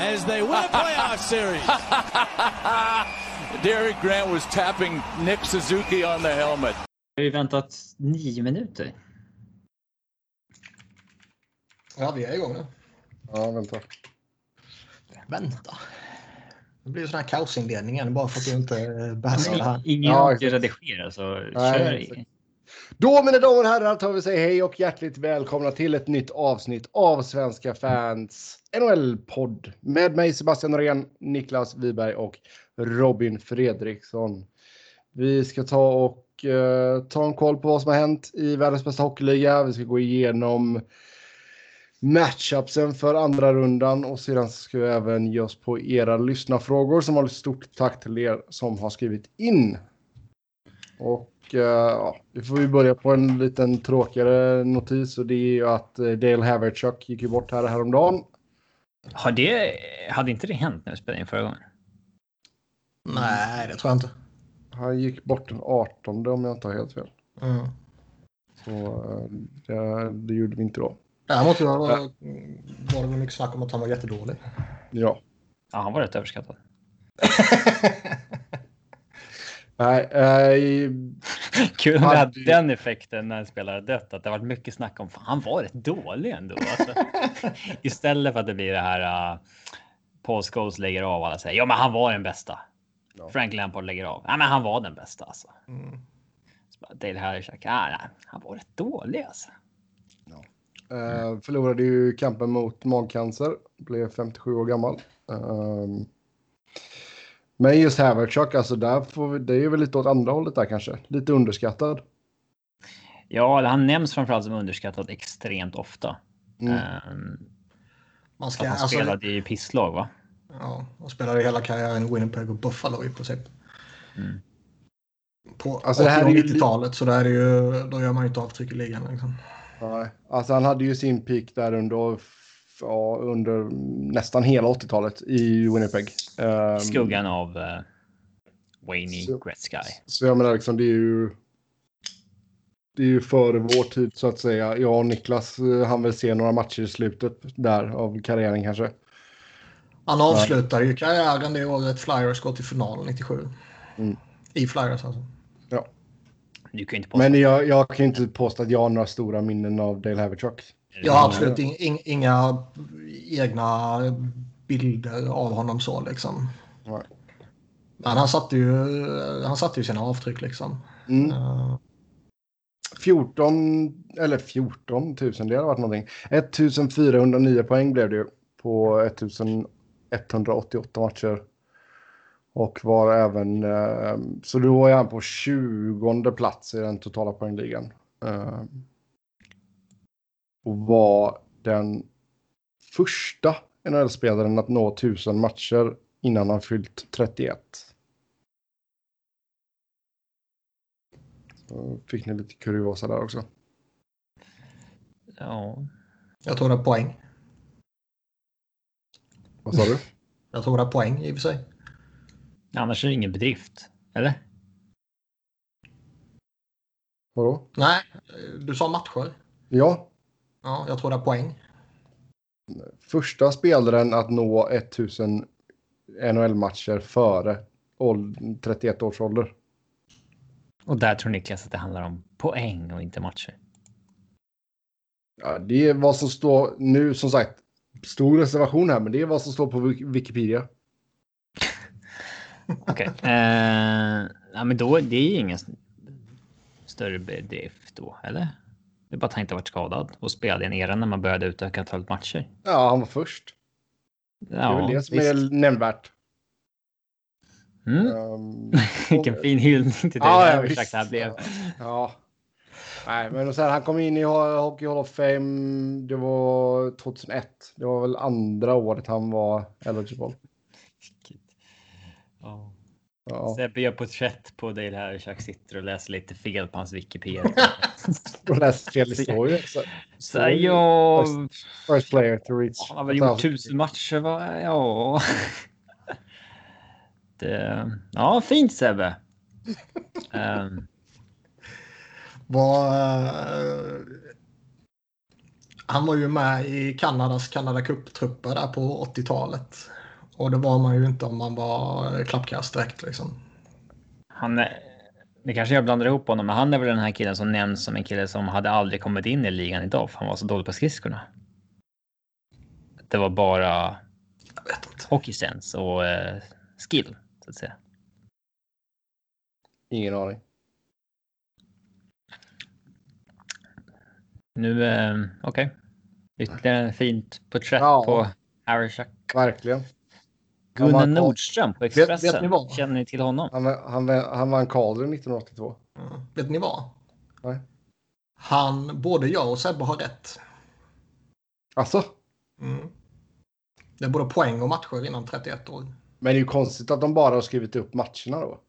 as they win a playoff series. Derek Grant was tapping Nick Suzuki on the helmet. Vi har ju väntat nio minuter. Ja, vi är igång nu. Ja, vänta. Vänta. Det blir ju sån här kaosinledning igen bara för att du inte eh, behärskar det här. Ingen Ja, exakt. redigera så Nej, kör exakt. i. Då mina damer och herrar tar vi säga hej och hjärtligt välkomna till ett nytt avsnitt av Svenska fans NHL-podd. Med mig Sebastian Norén, Niklas Wiberg och Robin Fredriksson. Vi ska ta och eh, ta en koll på vad som har hänt i världens bästa hockeyliga. Vi ska gå igenom matchupsen för andra rundan och sedan ska vi även ge oss på era lyssnarfrågor som har ett stort tack till er som har skrivit in. Och eh, ja, vi får ju börja på en liten tråkigare notis och det är ju att eh, Dale Haverchuk gick ju bort här häromdagen. Har det, hade inte det hänt när vi spelade in förra gången? Nej, det tror jag inte. Han gick bort den 18 om jag inte har helt fel. Mm. Så eh, det, det gjorde vi inte då. Däremot var, var det väl mycket snack om att han var jättedålig. Ja. Ja, han var rätt överskattad. Nej, eh, Kul det Hade den effekten när en spelare dött. Att det varit mycket snack om fan, han var rätt dålig ändå. Alltså, istället för att det blir det här. Uh, Paul Scholes lägger av och alla säger ja, men han var den bästa. Ja. Frank Lampard lägger av. Ja, men han var den bästa alltså. Mm. Så bara, Dale Harrison. Ja, nej, han var rätt dålig alltså. Eh, förlorade ju kampen mot magcancer. Blev 57 år gammal. Ehm, men just Haverchuk, alltså där får vi, det är ju väl lite åt andra hållet där kanske. Lite underskattad. Ja, han nämns framförallt som underskattad extremt ofta. Mm. Ehm, Man ska, att han alltså, spelade i pisslag, va? ja, han spelade hela karriären i Winnipeg och Buffalo i princip. Mm. På Alltså, det här är ju- 80-talet så där är det ju, då gör man ju inte avtryck i ligan. Liksom. Nej, alltså han hade ju sin peak där under, ja, under nästan hela 80-talet i Winnipeg. Ehm, Skuggan av uh, Wayne Så- Gretzky. Så jag menar liksom det är ju. Det är ju före vår tid så att säga. Jag och Niklas eh, han väl se några matcher i slutet där av karriären kanske. Han avslutade ju karriären det året Flyers går till final 97. Mm. I Flyers alltså. Du kan ju inte påstå Men jag, jag kan ju inte påstå att jag har några stora minnen av Dale Haverchuk. Jag har absolut in, in, inga egna bilder av honom så liksom. Nej. Men han satte ju, han satte ju sina avtryck liksom. Mm. Eh, 14 eller 14 000 det hade varit någonting. 1409 poäng blev det ju på 1188 matcher. Och var även, eh, så då är han på 20 plats i den totala poängligan. Eh, och var den första NHL-spelaren att nå 1000 matcher innan han fyllt 31. Så fick ni lite kuriosa där också. Ja. jag tror det är poäng. Vad sa du? Jag tror det är poäng i och för sig. Annars är det ingen bedrift. Eller? Vadå? Nej, du sa matcher. Ja, Ja, jag tror det är poäng. Första spelaren att nå 1000 NHL-matcher före åld- 31 års ålder. Och där tror Niklas att det handlar om poäng och inte matcher. Ja, det är vad som står nu, som sagt, stor reservation här, men det är vad som står på Wik- Wikipedia. Okej. eh, ja, men då det är ju ingen större bedrift då, eller? Det är bara att han inte varit skadad och spelade i en era när man började utöka antalet matcher. Ja, han var först. Det är Ja, väl det som visst. är nämnvärt. Mm. Ehm, Vilken fin hyllning till dig. Ja, Ja, ja, ja, visst. det här blev. Ja. Nej, men sen han kom in i Ho- Hockey Hall of Fame. Det var 2001. Det var väl andra året han var eligible. Ja. Ja, Sebbe gör porträtt på Dale Harrison sitter och läser lite fel på hans Wikipedia. och läste fel historia. Så, Så ja, first player to reach. han har väl gjort tusen matcher va? Ja. Det, ja, fint Sebbe. Ehm, Vad... eh, Han var ju med i Kanadas Kanada Cup-trupper där på 80-talet. Och det var man ju inte om man var klappkast direkt liksom. Han är, det kanske jag blandar ihop honom, men han är väl den här killen som nämns som en kille som hade aldrig kommit in i ligan idag för han var så dålig på skridskorna. Det var bara hockeysens och eh, skill så att säga. Ingen aning. Nu, eh, okej. Ytterligare ett fint porträtt Ja. på Harry Schack. Verkligen. Gunnar Nordström på vet Expressen. ni vad? Känner ni till honom? Han, han, han vann Calder 1982. Mm. Vet ni vad? Nej. Han, både jag och Sebbe har rätt. Alltså, Mm. Det är både poäng och matcher innan 31 år. men det är ju konstigt att de bara har skrivit upp matcherna då.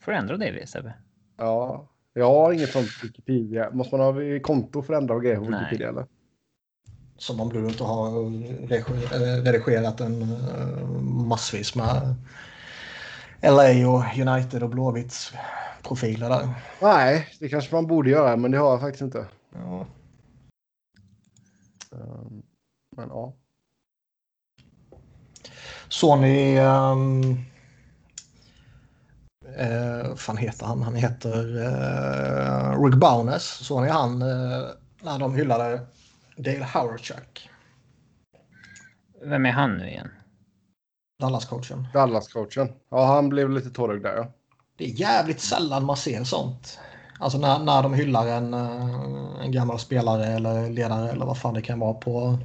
Får du ändra det Sebbe? Ja, jag har inget sånt Wikipedia. Måste man ha konto för att ändra och grejer på Nej. Wikipedia eller? Som om du inte har eh, redigerat en eh, massvis med LA och United och Blåvitts profiler där. Nej, det kanske man borde göra, men det har jag faktiskt inte. Ja. Um, Men ja. Ni... Um, vad fan heter han? Han heter uh, Rick Bowness. Såg ni han eh, när de hyllade Dale Howardchuck, Vem är han nu igen? Dallas-coachen? Dallas-coachen. Ja, han blev lite tårögd där ja. Det är jävligt sällan man ser sånt. Alltså när, när de hyllar en, eh, en gammal spelare eller ledare eller vad fan det kan vara på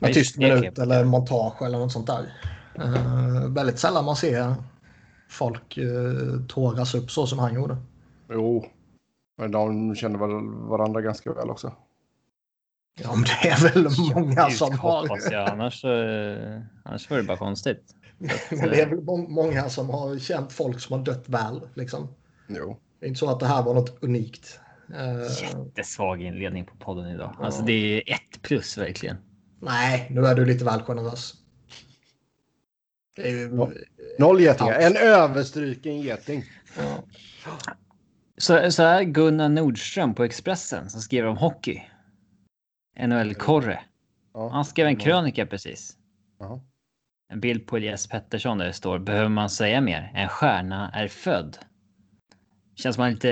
just tyst minut eller montage eller något sånt där. Eh, väldigt sällan man ser folk uh, tåras upp så som han gjorde. Jo. Men de känner väl varandra ganska väl också. Ja, men det är väl många som har... hoppas jag. Annars, eh, annars var det bara konstigt. Men det är väl må- många som har känt folk som har dött väl. Liksom. Jo. Det är inte så att det här var något unikt. Eh, Jättesvag inledning på podden idag. Ja. Alltså det är ett plus verkligen. nej, nu är du lite väl generös. Ju... Noll getingar. Ja. En överstruken geting. Ja. Så, så är Gunnar Nordström på Expressen som skriver om hockey. NHL-korre. Ja. Han skrev en krönika precis. Ja. En bild på Elias Pettersson där det står Behöver man säga mer? En stjärna är född. Känns man lite,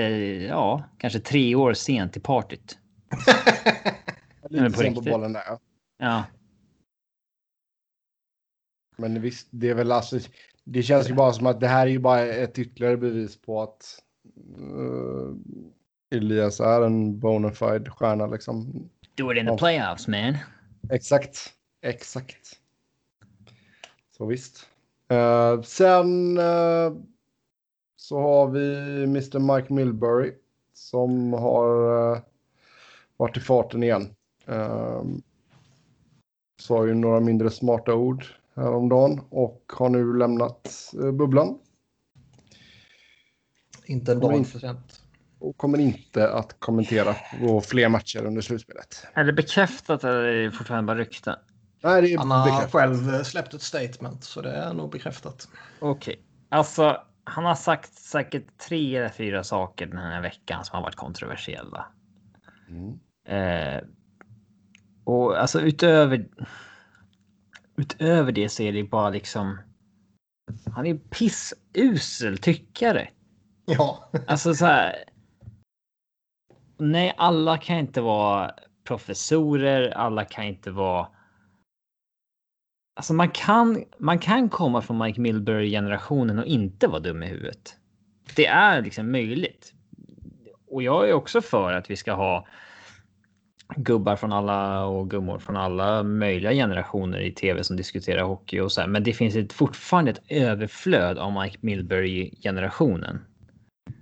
ja, kanske tre år sent till partyt. Lite på sen på bollen där. ja. Ja, Men visst, det är väl alltså. Det känns ju bara som att det här är ju bara ett ytterligare bevis på att uh, Elias är en bona fide stjärna liksom. Do it in the playoffs man. Exakt, exakt. Så visst. Eh, sen eh, så har vi Mr. Mike Milbury som har uh, varit i farten igen. Uh, sa ju några mindre smarta ord häromdagen och har nu lämnat uh, bubblan Inte en dag för sent. Och kommer inte att kommentera på fler matcher under slutspelet. Är det bekräftat eller är det fortfarande bara rykten? Nej, det är Han har bekräftat. själv eh, släppt ett statement så det är nog bekräftat. Okej, alltså han har sagt säkert tre eller fyra saker den här veckan som har varit kontroversiella. Mm. Eh, och alltså utöver. Utöver det så är det bara liksom. Han är pissusel tyckare. Ja, Alltså så här. Nej, alla kan inte vara professorer. Alla kan inte vara. Alltså man kan, man kan komma från Mike Milbury generationen och inte vara dum i huvudet. Det är liksom möjligt. Och jag är också för att vi ska ha gubbar från alla och gummor från alla möjliga generationer i tv som diskuterar hockey och så här. Men det finns ett, fortfarande ett överflöd av Mike Milbury generationen.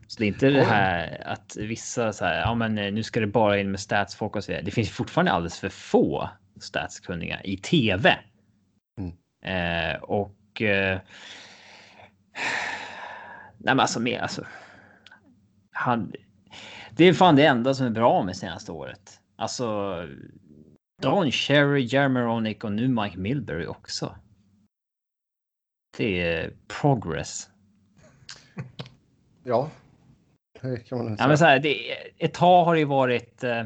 Så det är inte det här att vissa så här, ja men eh, nu ska det bara in med statsfolk och så vidare. Det finns fortfarande alldeles för få statskunniga i tv. Mm. Eh, och. Eh, nej men alltså mer alltså. Han. Det är fan det enda som är bra med senaste året. Alltså. Don Cherry, Jeremy Roenick och nu Mike Milbury också. Det är progress. Ja, det kan man Ja, men så här, det, ett tag har det ju varit. Eh,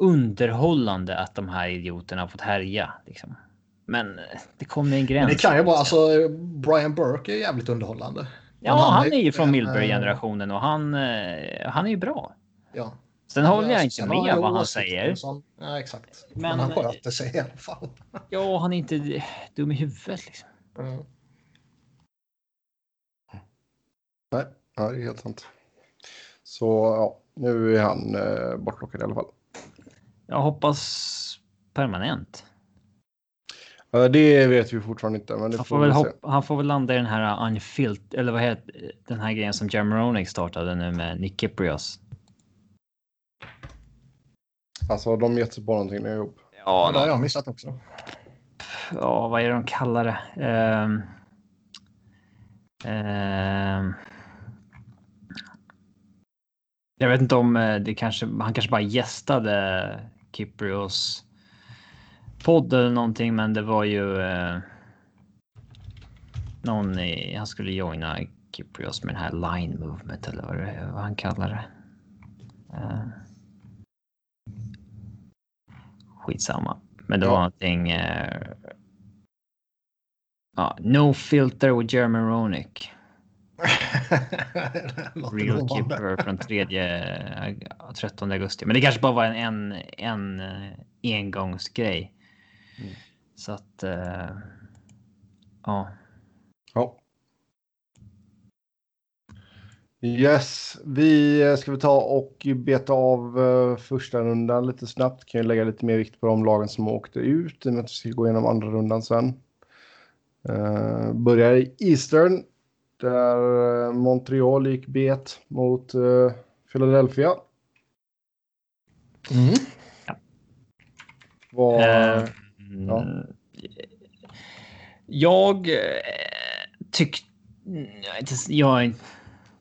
underhållande att de här idioterna har fått härja. Liksom. Men eh, det kommer en gräns. Men det kan ju vara, alltså Brian Burke är jävligt underhållande. Ja, Men han är ju från eh, Milbury-generationen och han, eh, han är ju bra. Ja. Sen håller jag inte Sen med vad han säger. Ja, exakt. Men, Men- han sköter sig i alla fall. Ja, han är inte dum i huvudet liksom. Mm. Nej, det är helt sant. Så ja, nu är han eh, bortplockad i alla fall. Jag hoppas permanent. Eh, det vet vi fortfarande inte, men det Han får får, väl vi se. hopp, han får väl landa i den här unfilt eller vad heter den här grejen som Jamaronic startade nu med Nick Kiprios. Alltså, de gett sig på någonting nu ihop. Ja, det har Ja, jag missat också. ja, vad är det de kallar det? Ehm, ehm, jag vet inte om eh, det kanske, han kanske bara gästade Kiprios podd eller någonting, men det var ju eh, någon i, han skulle joina Kiprios med den här line movement eller vad, det, vad han kallar det. Eh, skitsamma. Men det Ja. var någonting. Eh, ja, no filter with German Ronic. Real. Keeper från 3 13 augusti. Men det kanske bara var en, en, en eh, engångsgrej. Mm. Så att. Eh, ja. Ja. Yes, vi eh, ska vi ta och beta av första rundan lite snabbt. Kan ju lägga lite mer vikt på de lagen som åkte ut i och med att vi ska gå igenom andra rundan sen. Uh, börjar i Eastern där eh, Montreal gick bet mot eh, Philadelphia. Mm. Var, Eh, ja. mm, Jag eh, tyckte... Jag har inte- jag har inte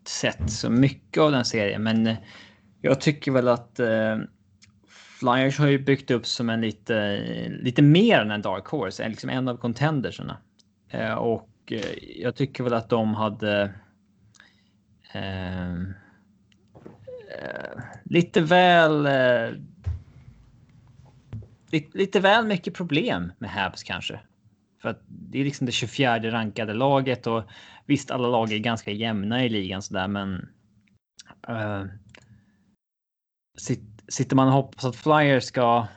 sett så mycket av den serien, men jag tycker väl att eh, Flyers har ju byggt upp som en lite, lite mer än en dark horse, en- liksom en av contendersarna. Eh, och Eh, jag tycker väl att de hade ehm, eh, lite väl eh, lite, lite väl mycket problem med Habs kanske. För att det är liksom det 24 rankade laget och visst, alla lag är ganska jämna i ligan så där, men. Uh, sitter man och hoppas att Flyers ska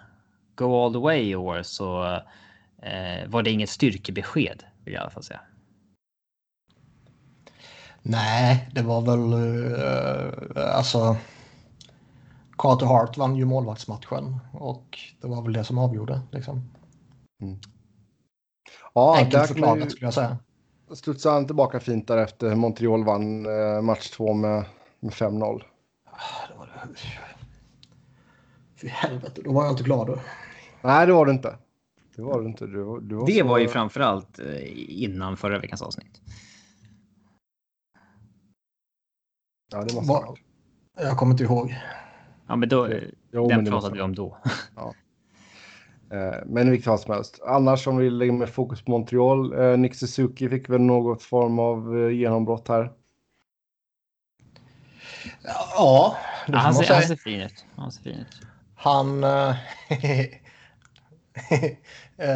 go all the way i år så eh, var det inget styrkebesked vill jag i alla fall säga. Nej, det var väl uh, alltså. Carter Hart vann ju målvaktsmatchen och det var väl det som avgjorde. Liksom. ja, Enkelt förklarat skulle jag säga. studsade han tillbaka fint därefter. Montreal vann eh, match två med, med 5-0. Det var det. Fy helvete, då var jag inte glad. Då. Nej, det var det inte. Det var det inte. Du, du var Det så- var ju framförallt eh, innan förra veckans avsnitt. Ja, det måste Va- ha varit. Jag kommer inte ihåg. Ja, men då. Jo, den men pratade vi om då. Eh, Men i vilket fall som helst. Annars om vi lägger med fokus på Montreal. Eh, Nick Suzuki fick väl något form av eh, genombrott här. Ja, det Ja, han, ser, han ser fin ut. Han ser fin ut. Han... eh, eh,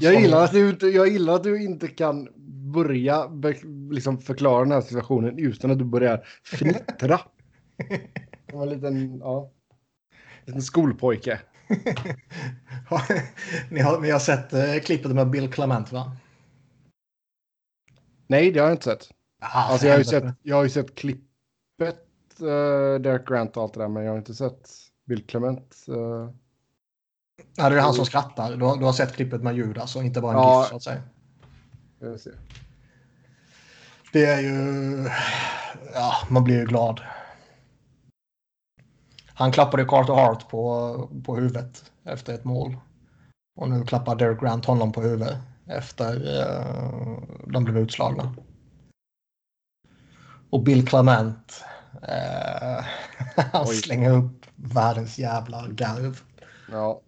Jag gillar, att du inte, jag gillar att du inte kan börja liksom förklara den här situationen utan att du börjar fnittra. Det var en liten, ja, liten skolpojke. ni, har, ni har sett eh, klippet med Bill Clement va? Nej, det har jag inte sett. Ah, Alltså jag har ju sett, jag har ju sett klippet, uh, Derek Grant och allt det där, men jag har inte sett Bill Clement. eh. Ja, det är han som skrattar. Du har, du har sett klippet med Judas och inte bara en Ja. GIF så att säga. Jag vill se. Det är ju... Ja, man blir ju glad. Han klappade Carter Hart på, på huvudet efter ett mål. Och nu klappar Derek Grant honom på huvudet efter uh, de blev utslagna. Och Bill Clement. eh, han Oj. slänger upp världens jävla garv. Ja,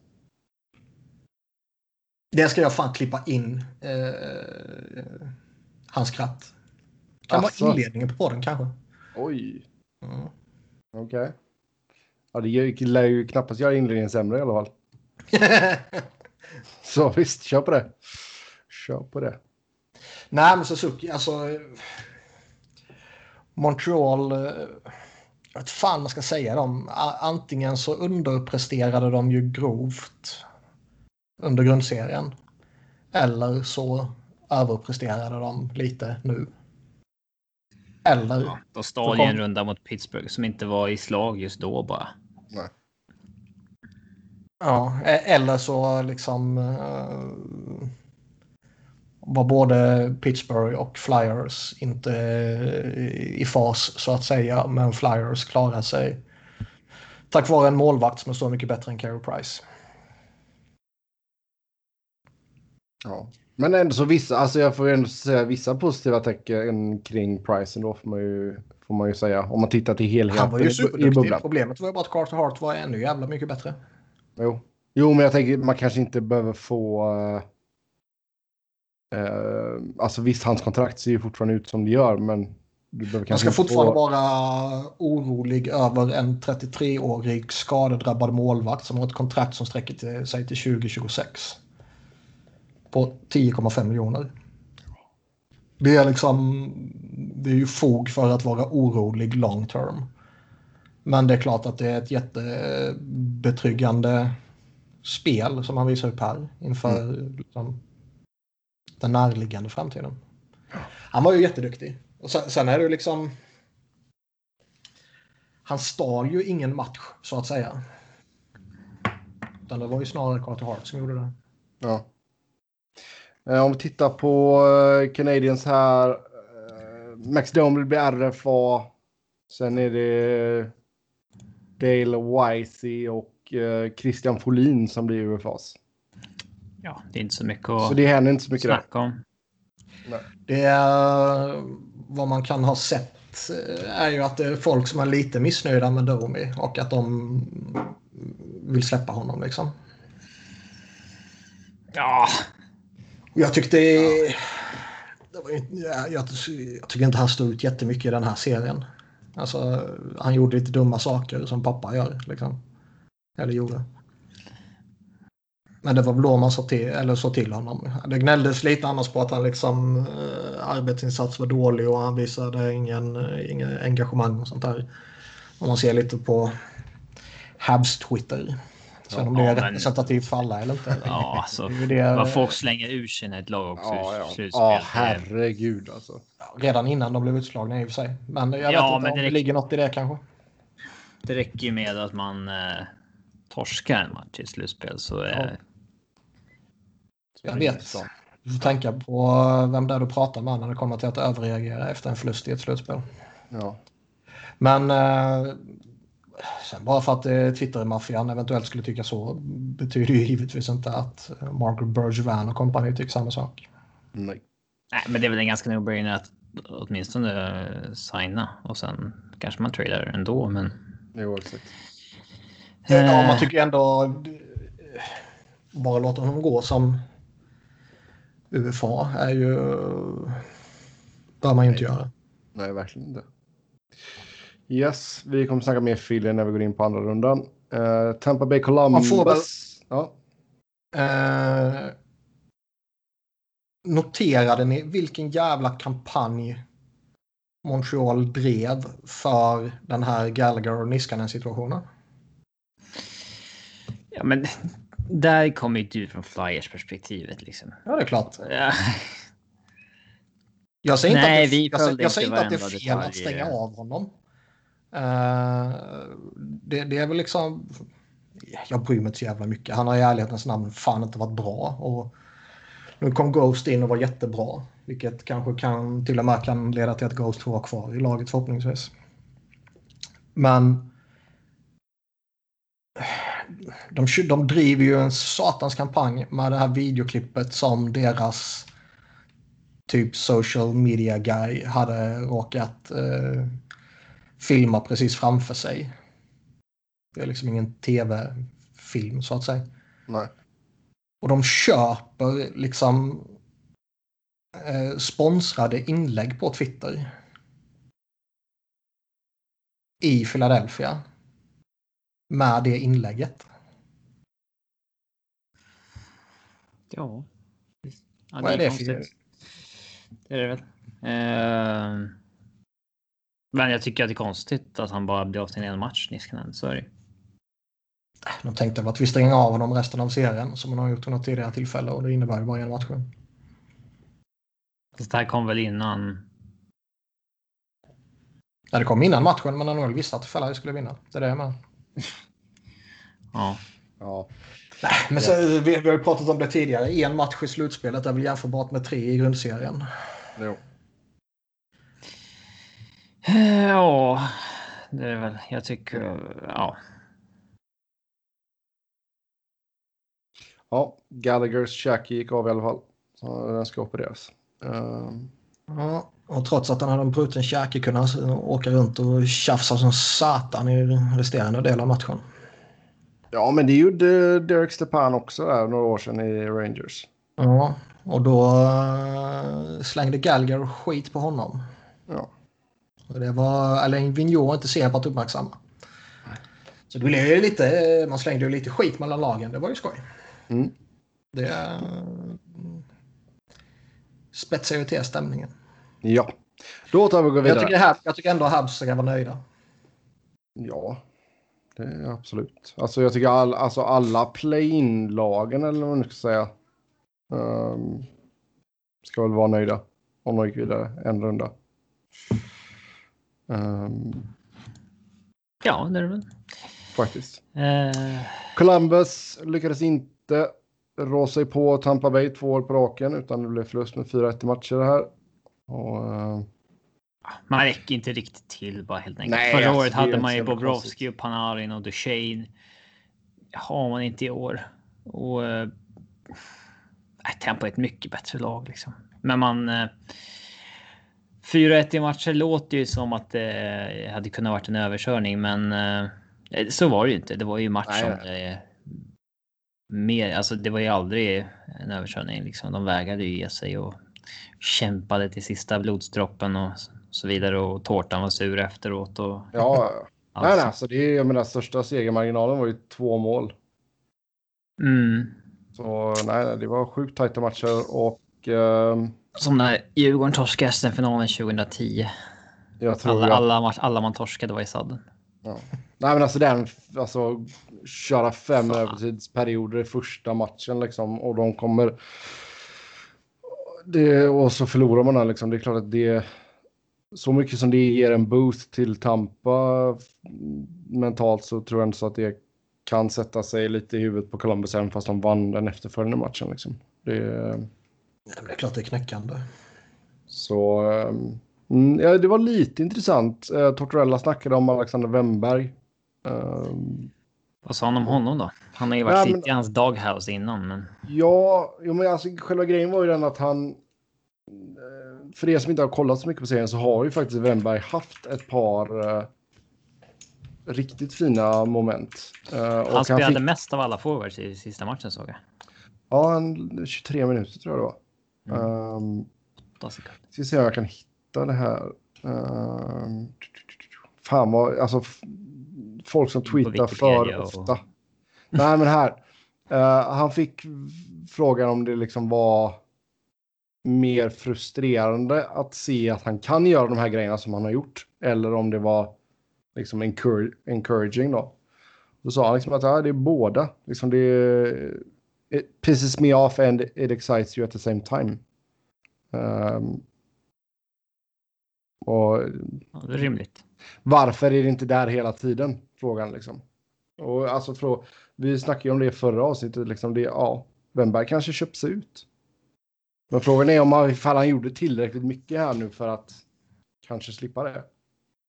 Det ska jag fan klippa in. Uh, hans skratt. Kan Asså? vara inledningen på podden kanske. oj, Mm. okej. Ja, det lär ju knappast göra inledningen sämre i alla fall. Så visst, kör på det. Kör på det. Nej, men Suzuki, alltså... Montreal... eh, Jag vet fan man ska säga dem. Antingen så underpresterade de ju grovt under grundserien. Eller så överpresterade de lite nu. Eller... Ja, de stal ju en runda mot Pittsburgh som inte var i slag just då bara. Nej. Ja, e- eller så liksom eh, var både Pittsburgh och Flyers inte i fas så att säga. Men Flyers klarar sig tack vare en målvakt som är så mycket bättre än Carey Price. Ja. Men ändå så vissa, alltså jag får ändå säga vissa positiva tecken kring Price då får man ju, får man ju säga. Om man tittar till helheten Han var ju superduktig. Problemet var ju bara att Carter Hart var ännu jävla mycket bättre. Jo. jo, men jag tänker man kanske inte behöver få... Eh, alltså visst, hans kontrakt ser ju fortfarande ut som det gör, men du behöver Man ska fortfarande få... vara orolig över en 33-årig skadedrabbad målvakt som har ett kontrakt som sträcker till, sig till 2026. På 10,5 miljoner. Det är liksom... Det är ju fog för att vara orolig long term. Men det är klart att det är ett jättebetryggande spel som han visar upp här inför liksom, den närliggande framtiden. Han var ju jätteduktig. Och sen, sen är det ju liksom... Han stal ju ingen match så att säga. Utan det var ju snarare Carter Hart som gjorde det. Ja. Eh, om vi tittar på eh, Canadiens här. Eh, Max Domi blir RFA. Sen är det Dale Wisey och eh, Christian Folin som blir UFAs. Ja, det är inte så mycket Så att det händer inte så mycket där. snacka om. Det är vad man kan ha sett är ju att det är folk som är lite missnöjda med Domi och att de vill släppa honom liksom. Ja, jag tyckte... Det var, jag, jag, jag tycker inte han stod ut jättemycket i den här serien. Alltså, han gjorde lite dumma saker som pappa gör. Liksom. Eller gjorde. Men det var väl då man sa till, eller sa till honom. Det gnälldes lite annars på att han liksom eh, arbetsinsats var dålig och han visade ingen, eh, ingen engagemang och sånt där. Om man ser lite på Habs Twitter. Sen om det Ja, är men- representativt för alla eller inte. ja alltså. Det Vad folk slänger ur sig när ett lag också Ja, ja. slutspel. ja herregud alltså. Redan innan de blev utslagna i och för sig. Men jag vet Ja, inte men om det räcker- ligger något i det kanske. Det räcker ju med att man eh, torskar en match i slutspel så är Jag vet. Du får tänka på vem det är du pratar med när det kommer till att överreagera efter en förlust i ett slutspel. Ja. Men eh, sen bara för att eh, Twitter-maffian eventuellt skulle tycka så betyder ju givetvis inte att eh, Margaret Bergevin och kompani tycker samma sak. Nej. Nej, men det är väl en ganska no-brainer att åtminstone eh, signa och sen kanske man tradar ändå. Men Jo, exakt. Ja, man tycker ändå bara låta honom gå som UFA är ju... bör man ju inte göra. Nej, verkligen inte. Yes, vi kommer snacka mer Philly när vi går in på andra rundan. Uh, Tampa Bay Columbus. Man får väl- Ja. Eh, noterade ni vilken jävla kampanj Montreal drev för den här Gallagher och Niskanen situationen? ja, men där kommer ju du från Flyers perspektivet liksom. Ja, det är klart. Ja. Jag säger inte Nej, att det, vi jag, jag säger inte att det är fel varenda att stänga av honom. Eh, det, det är väl liksom... Jag bryr mig inte så jävla mycket. Han har i ärlighetens namn fan inte varit bra. Och nu kom Ghost in och var jättebra. Vilket kanske kan, till och med kan leda till att Ghost får vara kvar i laget förhoppningsvis. Men... De, de driver ju en satans kampanj med det här videoklippet som deras typ social media guy hade råkat eh, filma precis framför sig. Det är liksom ingen tv-film så att säga. Nej. Och de köper liksom eh, sponsrade inlägg på Twitter. I Philadelphia. med det inlägget. Ja. ja Vad är det för-. Det är det väl. Eh, men jag tycker att det är konstigt att han bara blir av till en match, Niskanen. Så är det. De tänkte väl att vi stänger av honom resten av serien som man har gjort vid något tidigare tillfälle och det innebär ju bara en match. Fast det här kom väl innan. Ja, det kom innan matchen men han nog visste att Ferrari skulle vinna. Det är det med. Ja. Ja. Nej, men så, vi, vi har ju pratat om det tidigare. En match i slutspelet är väl jämförbart med tre i grundserien. Jo. Eh, Ja, det är väl. Jag tycker. Ja, Ja, Gallaghers käke gick av i alla fall. Så den ska opereras. Ehm, Ja, och trots att han hade en bruten käke kunde han åka runt och tjafsa som satan i resterande del av matchen. ja, men det gjorde Derek Stepan också där några år sedan i Rangers. Ja, och då eh, slängde Gallagher skit på honom. Ja. Och det var Alain Vigneault inte att uppmärksamma. Så det blev ju lite, man slängde ju lite skit mellan lagen. Det var ju skoj. Mm. Det eh, spetsar ju till stämningen. Ja. Då tar vi och går Jag vidare. tycker, Hab, jag tycker ändå Habs ska vara nöjda. Ja, det är absolut. Alltså jag tycker all, alltså alla play-in-lagen eller vad man ska säga. ehm, ska väl vara nöjda om de gick vidare en runda. Ehm, ja det är det väl. faktiskt. Eh, Columbus lyckades inte rå sig på Tampa Bay två år på raken utan det blev förlust med 4-1 i matcher det här. Och, eh, man räcker inte riktigt till bara helt enkelt. Nej, Förra alltså, året hade man ju Bobrovski och Panarin och Duchene. Har man inte i år. Och nej, Tampa är ett mycket bättre lag liksom. Men man. Eh, 4-1 i matcher låter ju som att det hade kunnat varit en överkörning, men eh, så var det ju inte. Det var ju match som eh, mer, alltså det var ju aldrig en överkörning liksom. De vägrade ju ge sig och kämpade till sista blodsdroppen och så vidare och tårtan var sur efteråt och ja, ja. nej, alltså. nej, alltså det är, jag menar, största segermarginalen var ju två mål. Mm. Så nej, nej, det var sjukt tajta matcher och ehm, Som när Djurgården torskade SM-finalen 2010. jag tror Alla, att, alla, match, alla man torskade var i sadden. Nej men alltså den, alltså köra fem övertidsperioder i första matchen liksom och de kommer. Det, och så förlorar man den liksom. Det är klart att det. Så mycket som det ger en boost till Tampa mentalt så tror jag inte så att det kan sätta sig lite i huvudet på Columbus även fast de vann den efterföljande matchen liksom. Det, Ja, men Det är klart det är knäckande. så mm, ja, det var lite intressant. Uh, Tortorella snackade om Alexander Wemberg. Ehm, Vad sa han om honom då? Han har ju varit Ja, lite men- i hans doghouse innan, men Ja, jo, men alltså, själva grejen var ju den att han... eh, För er som inte har kollat så mycket på serien så har ju faktiskt Wemberg haft ett par eh, riktigt fina moment. Eh, och han spelade fick, mest av alla forwards i sista matchen såg jag. Ja, en, 23 minuter tror jag det var. Mm. Um, ska se om jag kan hitta det här. Um, fan vad, alltså folk som tweetar för och- ofta. Nej men här. Eh, han fick frågan om det liksom var mer frustrerande att se att han kan göra de här grejerna som han har gjort. Eller om det var liksom encour- encouraging då. Då sa han liksom att ja, det är båda. Liksom det it pisses me off and it excites you at the same time. Ehm, och Ja, det är rimligt. varför är det inte där hela tiden? Frågan liksom. Och alltså, frå- vi snackade ju om det förra avsnittet. Liksom det, ja, Wemberg kanske köps ut. Men frågan är om han, ifall han gjorde tillräckligt mycket här nu för att kanske slippa det.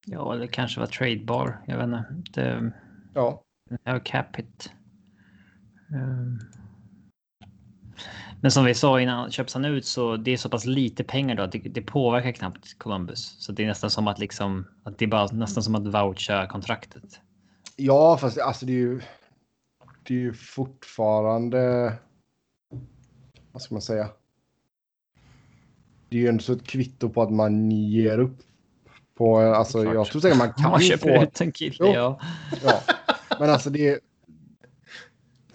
Ja, eller kanske var tradebar. Jag vet inte. Det Ja, är cap hit. Ehm. Men som vi sa innan, köps han ut så det är så pass lite pengar då att det, det påverkar knappt Columbus. Så det är nästan som att liksom att det är bara nästan som att voucha kontraktet. ja fast alltså det är ju. Det är ju fortfarande. Vad ska man säga? Det är ju ändå så ett kvitto på att man ger upp. På, alltså, jag tror säkert man kan Man köper få. ut en kille, ja. Ja. Men alltså det är...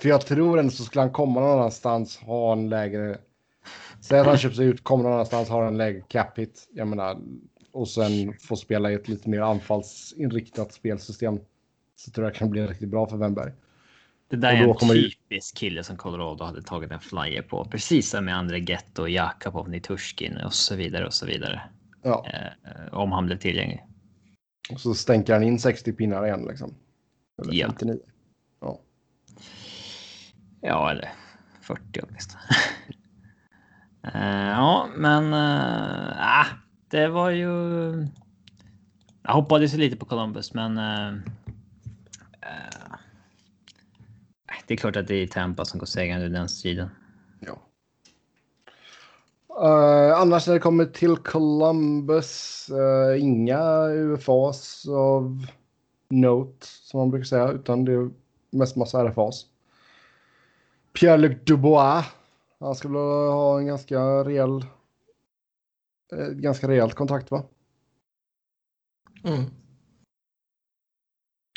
För jag tror ändå så skulle han komma någon annanstans, ha en lägre... Säg att han köper sig ut, kommer någon annanstans, har en lägre cap hit. Jag menar, och sen få spela i ett lite mer anfallsinriktat spelsystem. Så tror jag det kan bli riktigt bra för Wennberg. Det där är en typisk kille som Colorado hade tagit en flyer på. Precis som med André Getto Jakobov, Nitushkin och så vidare och så vidare. Ja, Eh, om han blev tillgänglig. och så stänker han in 60 pinnar igen liksom. Eller Ja. 59. Ja. Eller 40 åtminstone. uh, ja, men uh, ah, det var ju. Jag hoppades lite på Columbus, men. Uh, uh, det är klart att det är Tampa som går segrande ur den striden. ja. Uh, annars när det kommer till Columbus, uh, inga UFAs av note som man brukar säga, utan det är mest massa RFAs. Pierre-Luc Dubois, han skulle ha en ganska rejäl, eh, ganska rejält kontrakt va? Mm.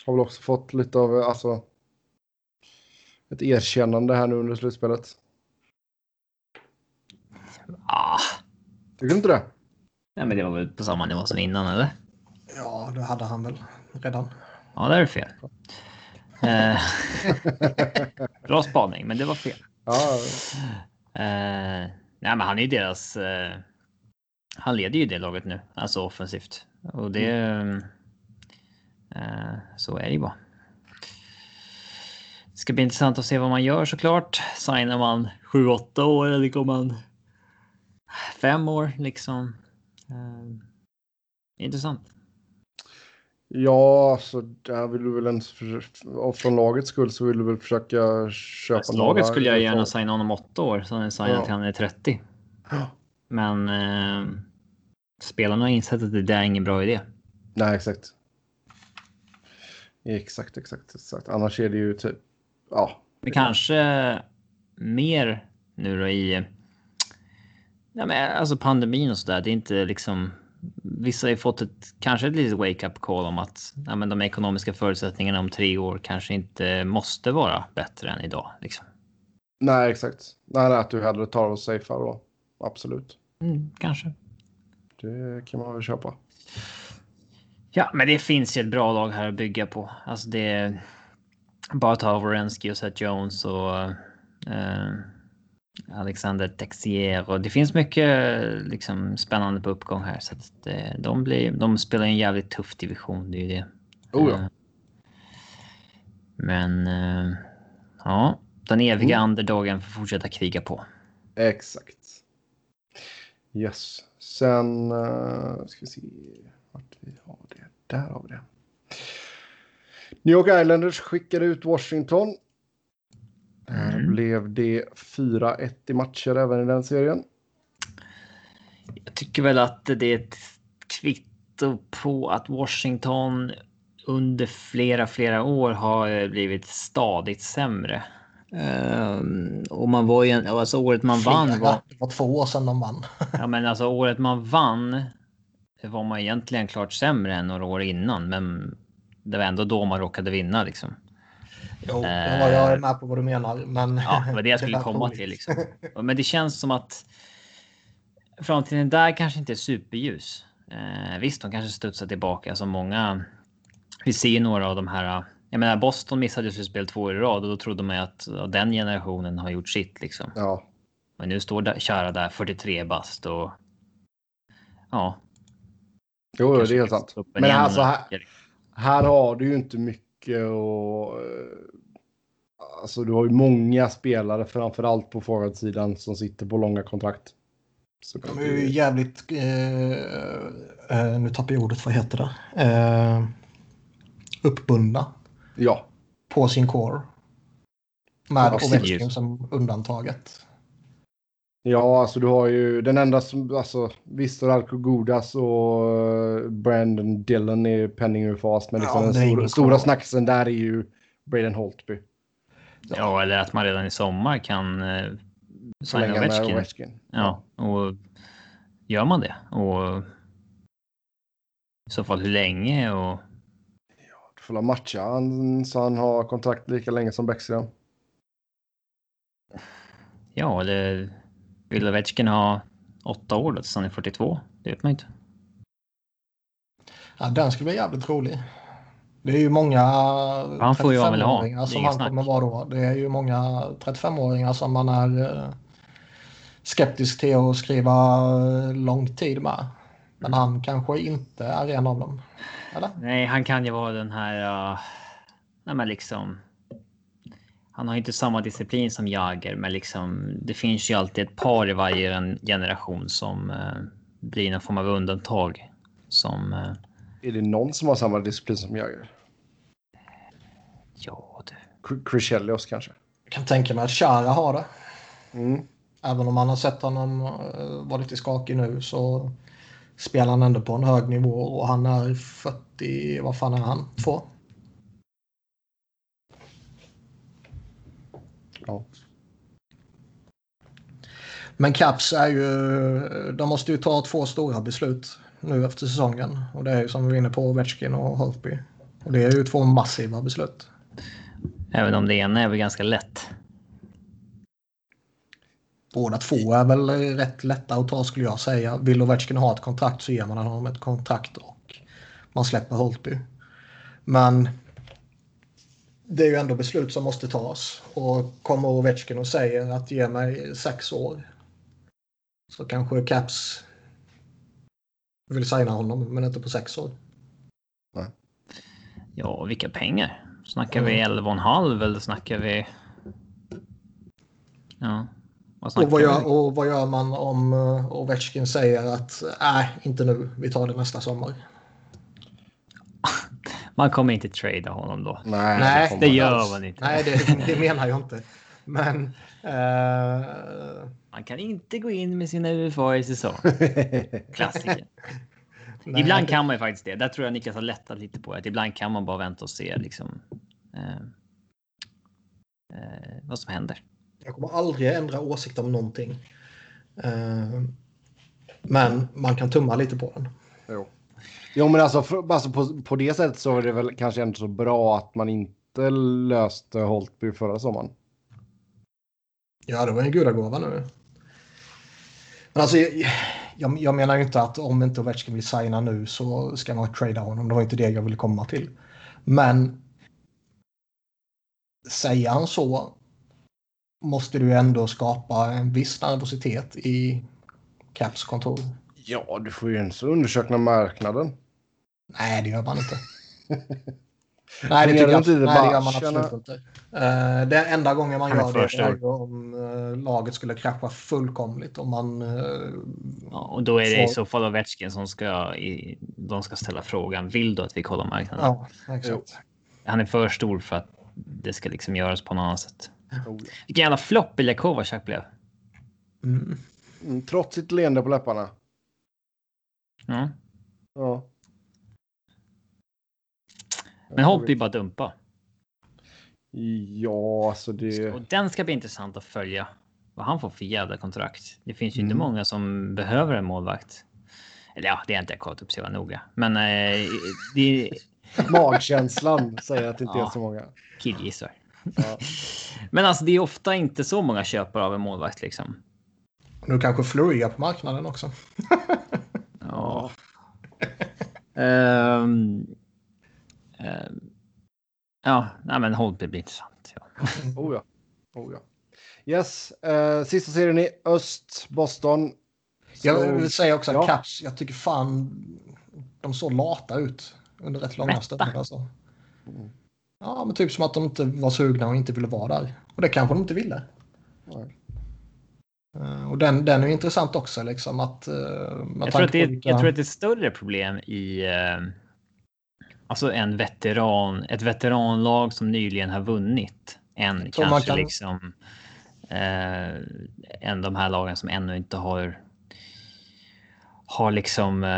Har väl också fått lite av, alltså, ett erkännande här nu under slutspelet. Ah, Tycker du inte det? nej, men det var väl på samma nivå som innan, eller? Ja, det hade han väl redan. Ja, där är det fel. Eh, bra spaning, men det var fel. Ja, Eh, nej, men han är ju deras. Eh, han leder ju det laget nu, alltså offensivt och det. Eh, så är det ju bara. Det ska bli intressant att se vad man gör såklart. Signar man 7-8 år eller går man fem år liksom? Eh, intressant. Ja, så där vill du väl och från lagets skull så vill du väl försöka köpa Fast laget skulle jag gärna signa honom 8 år så han signar Ja. till han är 30. Ja. Men eh, spelarna har insett att det där är ingen bra idé. Nej, exakt. Exakt, exakt, exakt. Annars är det ju typ, ja, Men kanske mer nu då i. Ja, men alltså pandemin och så där. Det är inte liksom. Vissa har ju fått ett kanske ett litet wake up call om att ja, men de ekonomiska förutsättningarna om tre år kanske inte måste vara bättre än idag. Liksom. nej, exakt. Nej, nej, att du hellre tar och safear då. Absolut. Mm, kanske. Det kan man väl köpa. Ja, men det finns ju ett bra lag här att bygga på. Alltså det är bara ta Wierenski och Seth Jones och eh, Alexander Texier och det finns mycket liksom spännande på uppgång här så att det, de blir. De spelar en jävligt tuff division. Det är ju det. Oh ja. Eh, Men eh, ja, den eviga Mm. underdogen får fortsätta kriga på. Exakt. Yes. Sen ska vi se vart vi har det. Där har vi det. New York Islanders skickade ut Washington. Där Mm. blev det 4-1 i matcher även i den serien. Jag tycker väl att det är ett kvitto på att Washington under flera, flera år har eh, blivit stadigt sämre. Ehm, och man var ju, en- alltså året man vann Flera. var, Det var två år sedan de vann. ja men alltså året man vann var man egentligen klart sämre än några år innan, men det var ändå då man råkade vinna liksom. Jo, Eh. det jag är med på vad du menar. Men Ja, det var det jag skulle lät komma roligt. till liksom. Men det känns som att framtiden där kanske inte är superljus. Eh, visst, de kanske studsar tillbaka som många. Vi ser några av de här. Jag menar, Boston missade ju spel två år i rad och då trodde man ju att den generationen har gjort sitt liksom. Ja, Men nu står där, Chara där 43 bast och. Ja. jo, det är helt sant. Men alltså här, här har du ju inte mycket och Alltså du har ju många spelare framför allt på forwardsidan som sitter på långa kontrakt. Så De är ju jävligt... Eh, eh, nu tappar jag ordet. Vad heter det? Eh, uppbundna Ja, på sin core. Med Ovechkin som undantaget. Ja, alltså du har ju den enda som, alltså visst Ralko Godas och eh, Brandon Dillon är penning ur fas, men liksom Ja, den stora, stora snacksen där är ju Braden Holtby. Ja, eller att man redan i sommar kan eh, signa Ovechkin. Ovechkin. Ja, och gör man det? Och i så fall hur länge? Och får la matcha han, så han har kontrakt lika länge som Bäckström. Ja, eller vill Ovechkin ha åtta år då tills han är 42? Det vet man inte. Ja, den skulle bli jävligt rolig. Det är ju många Han får ju vad han vill ha. 35-åringar Det är som han snack. kommer vara då. Det är ju många 35-åringar som man är eh, skeptisk till att skriva eh, lång tid med. Men han kanske inte är en av dem. Eller? Nej, han kan ju vara den här... Uh, nej, men liksom. Han har inte samma disciplin som Jagger, men liksom det finns ju alltid ett par i varje en- generation som eh, blir någon form av undantag. Som eh, Är det någon som har samma disciplin som Jagger? ja, du. Cr- Chris Chelios kanske? Jag kan tänka mig att Chara har det. Mm. Även om man har sett honom uh, vara lite skakig nu så spelar han ändå på en hög nivå och han är 40, vad fan är han? Två? Ja. Men Caps är ju, de måste ju ta två stora beslut nu efter säsongen. Och det är ju som vi var inne på Ovechkin och Holtby. Och det är ju två massiva beslut. Även om det ena är väl ganska lätt. Båda två är väl rätt lätta att ta skulle jag säga. Vill Ovechkin ha ett kontrakt så ger man honom ett kontrakt och man släpper Holtby. Men det är ju ändå beslut som måste tas. Och kommer Ovechkin och säger att ge mig sex år så kanske Caps vill signa honom men inte på sex år. Ja, vilka pengar? Snackar vi Mm. 11,5 eller snackar vi? Ja. Vad snackar Och vad, gör, vi? och vad gör man om uh, Ovechkin säger att nej, inte nu, vi tar det nästa sommar. Man kommer inte trada honom då. Nej, Nej, Det man gör alls. man inte. Nej, det, det menar jag inte. Men eh, Man kan inte gå in med sina UFA i säsong. Klassiker. nej, ibland det- kan man ju faktiskt det. Där tror jag Niklas har lättat lite på att ibland kan man bara vänta och se liksom. Eh, eh, vad som händer. Jag kommer aldrig ändra åsikt om någonting. Eh, men man kan tumma lite på den. Jo jo, men alltså, för, alltså på, på det sättet så är det väl kanske inte så bra att man inte löste Holtby förra sommaren. Ja, det var en gudagåva nu. Men alltså, jag, jag, jag menar ju inte att om inte Ovechkin vill signa nu så ska man trada honom. Det var inte det jag ville komma till. Men säger han så måste du ju ändå skapa en viss nervositet i Caps kontor. Ja, du får ju ens undersöka marknaden. Nej, det gör man inte. Nej, det tycker jag, tio nej, det gör man absolut inte. Uh, det enda gången man gör det är om eh, laget skulle krascha fullkomligt. Om man... eh, Ja, och då är det i Så- så fall Ovechkin som ska, i, de ska ställa frågan. Vill du att vi kollar marknaden? ja, exakt. Han är för stor för att det ska liksom göras på något annat sätt. Vilken jävla flopp Ilja Kovacic blev. Mm. Mm, trots sitt leende på läpparna. Ja. Ja. Men Holtby bara dumpa. Ja, alltså det... Och den ska bli intressant att följa. Vad han får för jävla kontrakt. Det finns ju inte Mm. många som behöver en målvakt. Eller ja, det är inte jag kollat upp så jävla noga. Men eh, det Magkänslan säger att det inte är Ja. så många. killgissar. Ja. Men alltså det är ofta inte så många köpare av en målvakt liksom. Nu kanske Flurry är på marknaden också. Ja. Ehm, ehm, ja, nej men Holtby blir intressant. Ja. Oh ja. Oh ja. Yes, eh, sista serien i öst, Boston. Så- Jag vill säga också att Ja. Caps, jag tycker fan de såg lata ut under rätt långa stunder. Alltså. Ja, men typ som att de inte var sugna och inte ville vara där. Och det kanske de inte ville. Nej. Eh, Och den, den är intressant också. Liksom, att, eh, Jag, tror att det, vilka- jag tror att det är ett större problem i eh, alltså en veteran, ett veteranlag som nyligen har vunnit än kanske kan- liksom eh, än de här lagen som ännu inte har har liksom eh,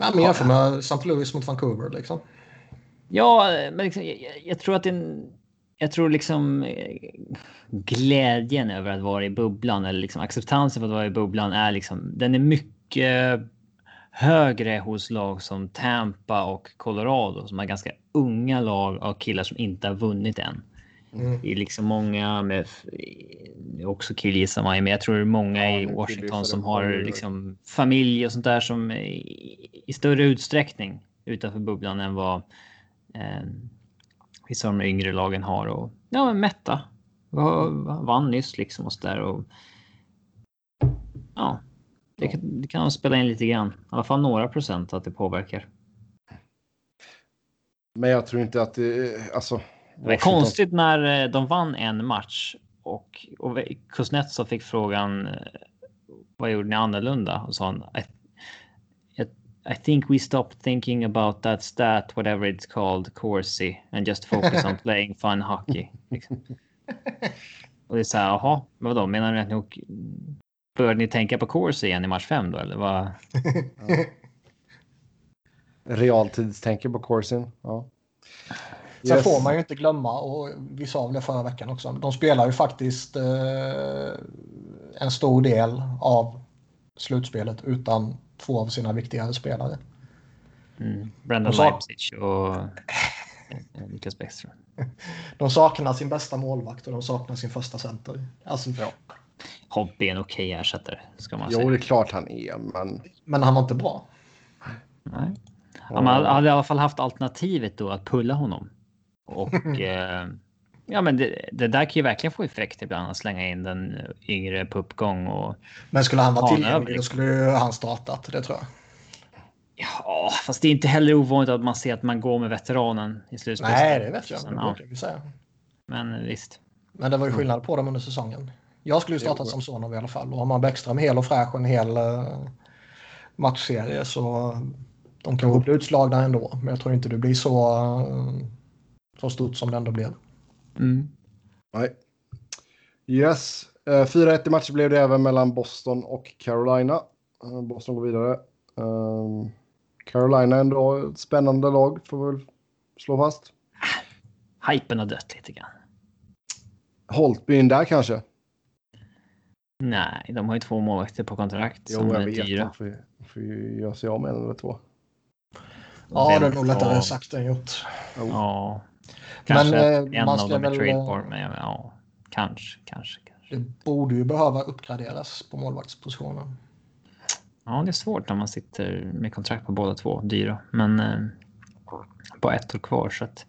Ja, men jämför med St. Louis mot Vancouver. Liksom. Ja, men liksom, jag, jag- jag tror att det är en, jag tror liksom eh, glädjen över att vara i bubblan eller liksom acceptansen för att vara i bubblan är liksom den är mycket högre hos lag som Tampa och Colorado som har ganska unga lag av killar som inte har vunnit än. Mm. Det är liksom många med också killgissar man men jag tror det är många Ja, i Washington som har liksom familj och sånt där som i, i större utsträckning utanför bubblan än vad eh, vissa av de yngre lagen har och ja, men mätta. Va- Vann nyss liksom och så där och. Ja, det kan, det kan spela in lite grann, i alla fall några procent att det påverkar. Men jag tror inte att det... Alltså, Det var konstigt när eh, de vann en match och, och Kuznetsov fick frågan eh, vad gjorde ni annorlunda? Och sa han I, I, think we stopped thinking about that stat, whatever it's called, Corsi, and just focus on playing fun hockey. Liksom. Och det är så här, jaha, men vadå, menar ni att ni började ni tänka på Corsi igen i match 5 då eller vad? Realtidstänker på Corsin. Ja. Sen Yes. får man ju inte glömma, och vi sa väl det förra veckan också, de spelar ju faktiskt eh, en stor del av slutspelet utan två av sina viktigare spelare. Mm, Brendan Och så- Leipzig och Niklas Bäckström. De saknar sin bästa målvakt och de saknar sin första center. Alltså, Hobbby är en okej ersättare ska man Jo, säga. det är klart han är, men... Men han var inte bra. Nej. Ja, man hade i alla fall haft alternativet då att pulla honom. Och eh, ja, men det, det där kan ju verkligen få effekt ibland att slänga in den yngre på uppgång och Men skulle han vara tillgänglig då skulle han startat, det tror jag. ja, fast det är inte heller ovanligt att man ser att man går med veteranen i slutspelet. Nej, det vet jag. Sen, Det ja, säga. men visst. Men det var ju skillnad på dem under säsongen. Jag skulle ju startat som Sonov i alla fall. Och har man Bäckström hel och fräsch och en hel uh, matchserie så de kan bli utslagna ändå. Men jag tror inte det blir så, eh, så stort som det ändå blev. Mm. Nej. Yes. Eh, 4-1 i matchen blev det även mellan Boston och Carolina. Eh, Boston går vidare. Eh, Carolina är ändå ett spännande lag, får vi väl slå fast. Hypen har dött lite grann. Holtby in där kanske? Nej, de har ju två målvakter på kontrakt Jo, som jag är vet. dyra. De får, ju göra sig av med en eller två. Ja, det är nog lättare sagt än gjort. Ja. Men, Kanske eh, en av dem är väl, tradebar, eh, men ja, kanske, kanske, kanske. Det borde ju behöva uppgraderas på målvaktspositionen. Ja, det är svårt när man sitter med kontrakt på båda två, dyra, men eh, bara ett år kvar så att.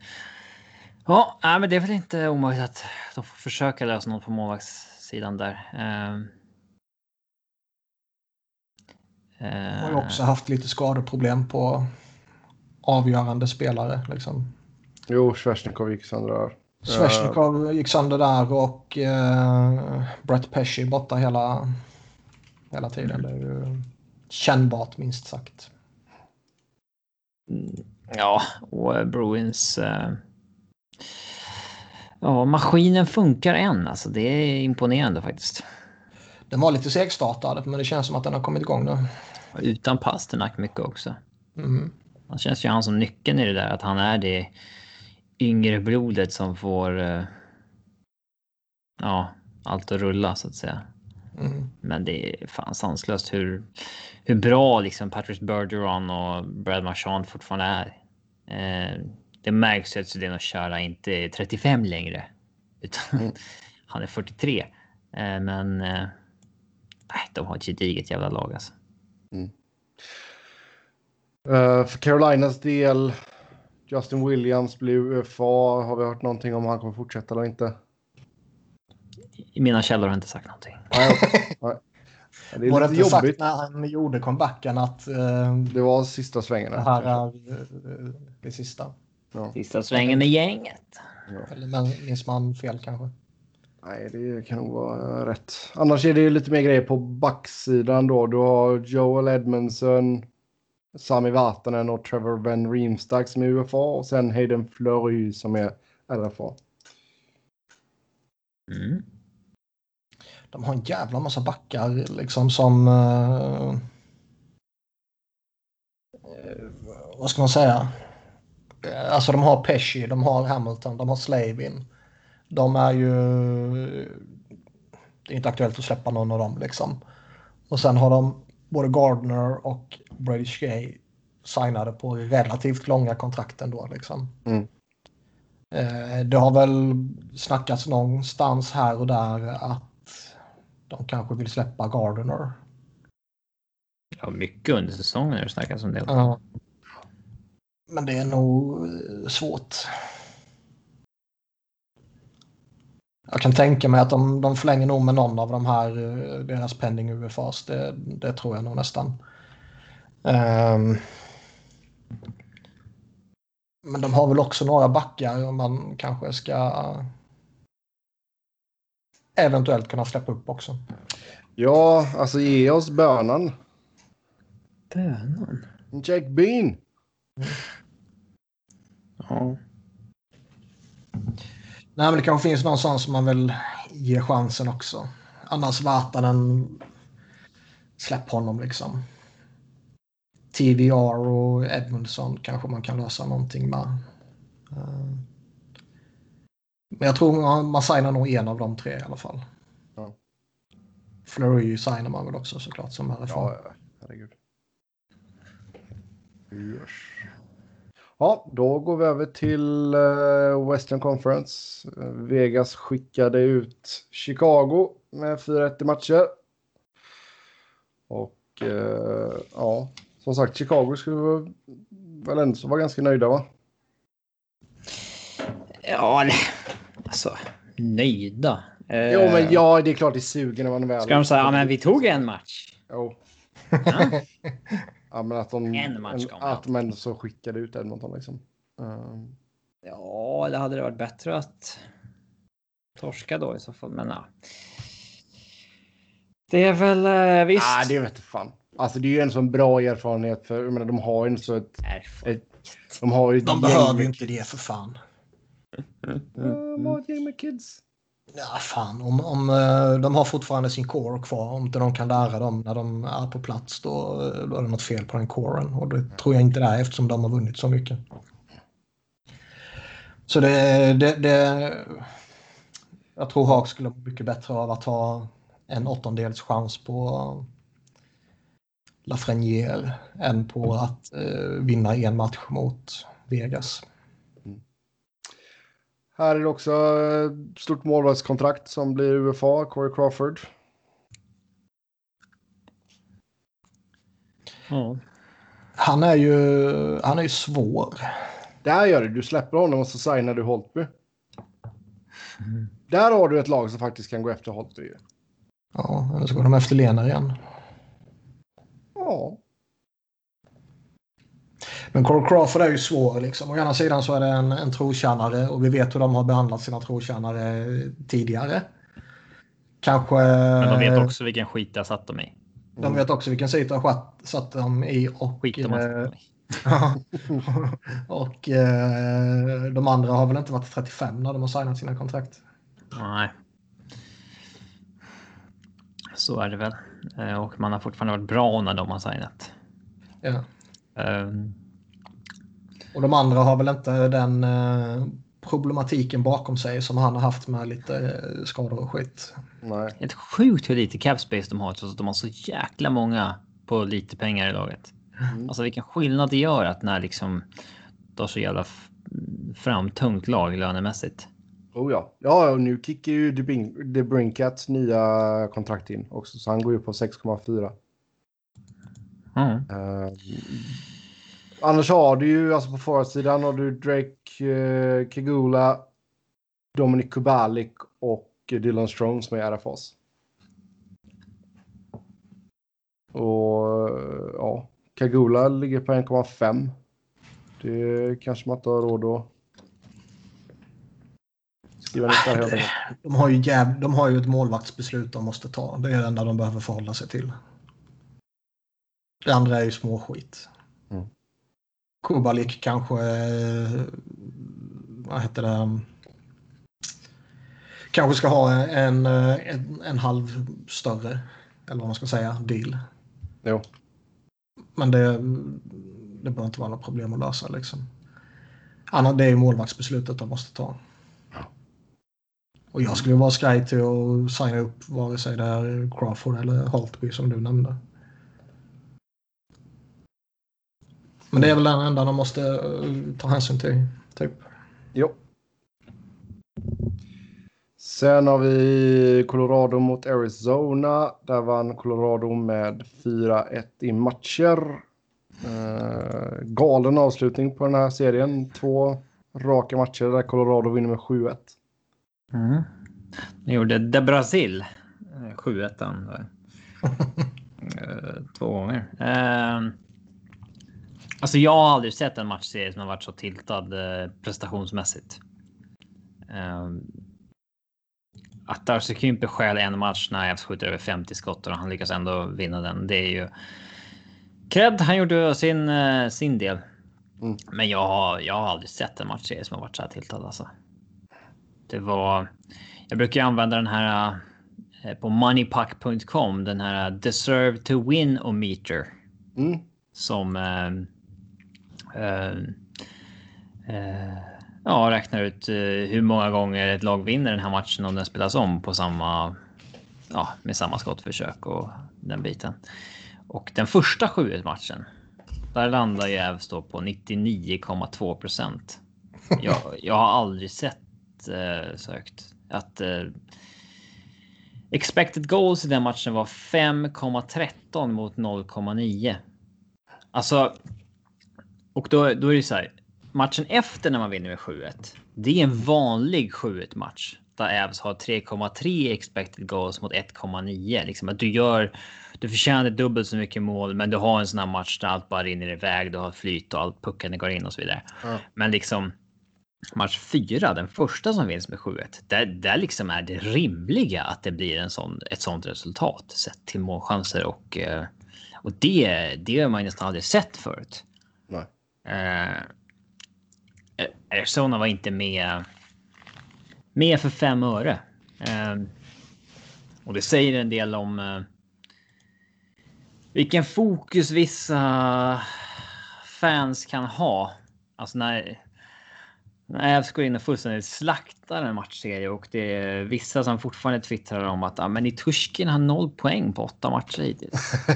Ja, nej, men det är väl inte omöjligt att de får försöka lösa något på målvaktssidan där. Eh, har eh, ju också haft lite skadeproblem på avgörande spelare. Liksom. Jo, Svesjnikov gick sönder där. Svesjnikov gick sönder där och eh, Brett Pesci borta hela, hela tiden. Det är ju kännbart minst sagt. Mm, Ja, och eh, Bruins. Eh, ja, maskinen funkar än. Alltså, det är imponerande faktiskt. Den var lite segstartad men det känns som att den har kommit igång nu. Utan Pasternak mycket också. Mm. Han känns ju han som nyckeln i det där, att han är det yngre blodet som får. Eh, ja, allt att rulla så att säga. Mm. Men det är fan sanslöst hur, hur bra liksom Patrice Bergeron och Brad Marchand fortfarande är. Eh, det märks ju att Zdeno Chara inte är 35 längre. Utan Mm. han är 43. Eh, men eh, de har ett gediget jävla lag alltså. Eh, för Carolinas del, Justin Williams blir UFA. Har vi hört någonting om han kommer fortsätta eller inte? I mina källor har inte sagt någonting. Nej. Nej. Ja, Det är Var det lite inte sagt jobbigt. när han gjorde comebacken att eh, Det var sista svängen. det här är eh, det sista? Sista svängen med gänget. Eller men- minns man fel kanske? Nej, det kan nog vara rätt. Annars är det ju lite mer grejer på backsidan då. Du har Joel Edmondson, Sami Vatanen och Trevor Van Riemstark som är UFA och sen Hayden Fleury som är RFA. Mm. De har en jävla massa backar liksom som... eh, eh, vad ska man säga? Eh, Alltså de har Pesci, de har Hamilton, de har Slavin. De är ju... Det är inte aktuellt att släppa någon av dem liksom. Och sen har de både Gardner och Brady Shea signade på relativt långa kontrakt ändå. Liksom. Mm. Eh, det har väl snackats någonstans här och där att de kanske vill släppa Gardner. Ja, mycket under säsongen har det snackats om det. Ja. Men det är nog svårt. Jag kan tänka mig att de, de förlänger nog med någon av de här, eh, deras pending UFAs. Det, det tror jag nog nästan. Ehm. men de har väl också några backar om man kanske ska eventuellt kunna släppa upp också. Ja, alltså ge oss bönan. Bönan. Jack Bean. Ja. Nej, men det kanske finns någonstans som man vill ge chansen också. Annars Vatanen, släpp honom liksom. TVR och Edmundson kanske man kan lösa någonting med. Eh, Men jag tror man, man signar nog en av de tre i alla fall. Ja. Flurry signar man väl också såklart som. Ja, ja, herregud. Yes. Ja, då går vi över till eh, Western Conference. Vegas skickade ut Chicago med 4-1 i matcher. Och eh, ja, som sagt, Chicago skulle väl ändå vara ganska nöjda va? Ja, alltså nöjda. Eh, Jo, men ja, det är klart det suger när man väl... Ska de säga, ja men vi tog en match. Jo. Ja. Ja, men att de... En match de Att de ändå så skickade ut Edmonton liksom. Um, Ja, det hade det varit bättre att torska då i så fall. Men ja. Det är väl eh, visst. ah, det vet jag fan. Alltså det är ju en sån bra erfarenhet för jag menar, de har ju så ett... ett de har ju De behöver ju inte det för fan. De har ett gäng med kids. Ja, fan. Om, om eh, de har fortfarande sin core kvar, om inte de kan lära dem när de är på plats, då, eh, då är det något fel på den coren. Och det tror jag inte det är eftersom de har vunnit så mycket. Så det... det, det jag tror Haag skulle må mycket bättre av att ha en åttondels chans på Lafreniere än på att eh, vinna en match mot Vegas. Här är det också ett stort målvaktskontrakt som blir UFA, Corey Crawford. Ja. Han är ju, han är ju svår. Där gör det. Du släpper honom och så signar du Holtby. Där har du ett lag som faktiskt kan gå efter Holtby. Ja, eller så går de efter Lena igen. Ja. Men Corey Crawford är ju svår liksom. Å ena sidan så är det en, en trotjänare och vi vet hur de har behandlat sina trotjänare tidigare. Kanske... Men de Eh. vet också vilken skit jag satt dem i. De vet också vilken sida jag satt- satt dem i och... Skit de har satt eh, dem i. Ja. och eh, de andra har väl inte varit 35 när de har signat sina kontrakt. Nej. Så är det väl. Eh, Och man har fortfarande varit bra när de har signat. Ja. Ehm, Och de andra har väl inte den eh, problematiken bakom sig som han har haft med lite eh, skador och skit. Nej. Helt sjukt hur lite cap space de har trots att de har så jäkla många på lite pengar i laget. Mm. Alltså vilken skillnad det gör att när liksom de har så jävla framtungt lag lönemässigt. Oh ja. Ja, och nu kickar ju The, Bing, The Brinkat nya kontrakt in också. Så han går ju på 6,4. Ja. Eh, annars har du ju, alltså på forwardsidan har du Drake eh, Kegula, Dominic Kubalik och Dylan Strong som är RFAs. Och eh, ja, Kagula ligger på 1,5. Det kanske man inte har råd att skriva ner här. helt enkelt. De har, ju jäv... de har ju ett målvaktsbeslut de måste ta. Det är det enda de behöver förhålla sig till. Det andra är ju småskit. Kubalik kanske... eh, Vad heter det? Kanske ska ha en, eh, en, en halv större, eller vad man ska säga, deal. Jo. Men det, det bör inte vara något problem att lösa. Liksom. Annars, det är målvaktsbeslutet de måste ta. Och jag skulle vara skraj till att signa upp vare sig det är Crawford eller Holtby som du nämnde. Men det är väl den enda de måste eh, ta hänsyn till. Typ. Jo. Sen har vi Colorado mot Arizona. Där vann Colorado med 4-1 i matcher. Uh, galen avslutning på den här serien. Två raka matcher där Colorado vinner med 7-1. Mm. Nu gjorde De Brasil 7-1 uh, två gånger. Uh, alltså jag har aldrig sett en matchserie som har varit så tiltad uh, prestationsmässigt. Uh, att Darcy Kympe stjäl en match när Evs skjuter över 50 skott och han lyckas ändå vinna den. Det är ju cred. Han gjorde sin, uh, sin del. Mm. Men jag har, jag har aldrig sett en matchserie som har varit så här tiltad alltså. Det var. Jag brukar använda den här uh, på moneypuck.com. Den här deserve to win o meter. Mm. Som. Uh, ja, räknar ut hur många gånger ett lag vinner den här matchen om den spelas om på samma. Ja, med samma skottförsök och den biten. Och den första 7 matchen. Där landar ju Ävs då på 99,2 procent. Jag, jag har aldrig sett eh, sökt att eh, expected goals i den matchen var 5,13 mot 0,9. Alltså. Och då, då är det så här. Matchen efter när man vinner med 7-1. Det är en vanlig 7-1 match där Ävs har 3,3 expected goals mot 1,9. Liksom att du gör du förtjänar dubbelt så mycket mål, men du har en sån här match där allt bara rinner iväg. Du har flyt och allt pucken går in och så vidare. Mm. Men liksom match fyra, den första som vinns med 7-1, där, där liksom är det rimliga att det blir en sån, ett sånt resultat sett till målchanser och, eh, och det, det har man nästan aldrig sett förut. Nej. Uh, Arizona var inte med. Med för fem öre. Uh, och det säger en del om uh, vilken fokus vissa fans kan ha. Alltså när, när Ävs går in och fullständigt slaktar en matchserie och det är vissa som fortfarande twittrar om att ah, men i Turskin har noll poäng på åtta matcher hittills.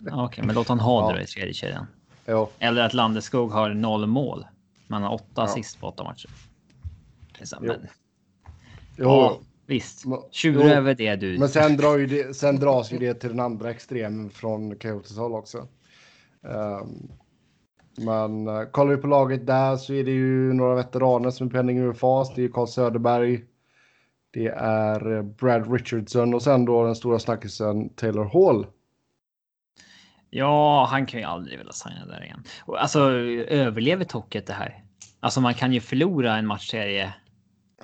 Okej, okay, men låt han ha det då i tredje kedjan. Jo. Eller att Landeskog har noll mål. Man har åtta ja. assist på åtta matcher. Men... Jo. Ja, Visst, tjura över det du. Men sen, drar ju det, sen dras ju det till den andra extremen från Coyotes håll också. Um, men uh, kollar vi på laget där så är det ju några veteraner som är pending ur fas. Det är Carl Söderberg. Det är eh, Brad Richardson och sen då den stora snackisen Taylor Hall. Ja, han kan ju aldrig vilja signa där igen. Alltså överlever Tocket det här? Alltså man kan ju förlora en matchserie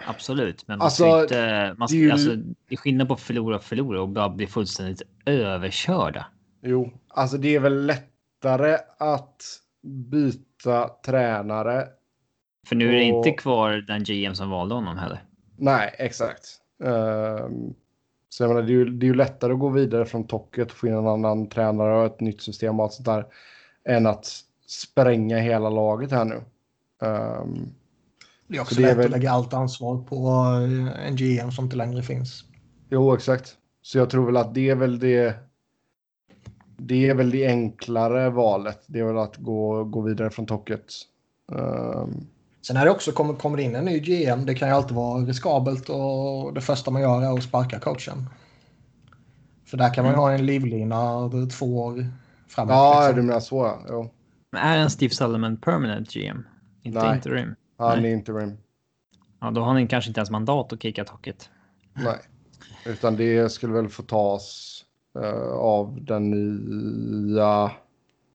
Absolut, men man alltså, inte, man det, är ju... alltså, det är skillnad på att förlora och förlora och bara bli fullständigt överkörda. Jo, alltså det är väl lättare att byta tränare. För nu är det inte kvar den GM som valde honom heller. Nej, exakt. Um, så jag menar, det är, ju, det är ju lättare att gå vidare från tocket och få in en annan tränare och ett nytt system och allt sånt där. Än att spränga hela laget här nu. Um, det är också det lätt är väl... att lägga allt ansvar på eh, en GM som inte längre finns. Jo, exakt. Så jag tror väl att det är väl det. Det är väl det enklare valet. Det är väl att gå, gå vidare från tocket. Um... Sen är det också kommer, kommer in en ny GM. Det kan ju alltid vara riskabelt och det första man gör är att sparka coachen. För där kan man ju ha en livlina två år framåt. Ja, liksom. du menar så. Ja. Men är en Steve Sullivan permanent GM? Inte Nej. interim? Han är interim. Ja, då har han kanske inte ens mandat att kicka taket. Nej, utan det skulle väl få tas uh, av den nya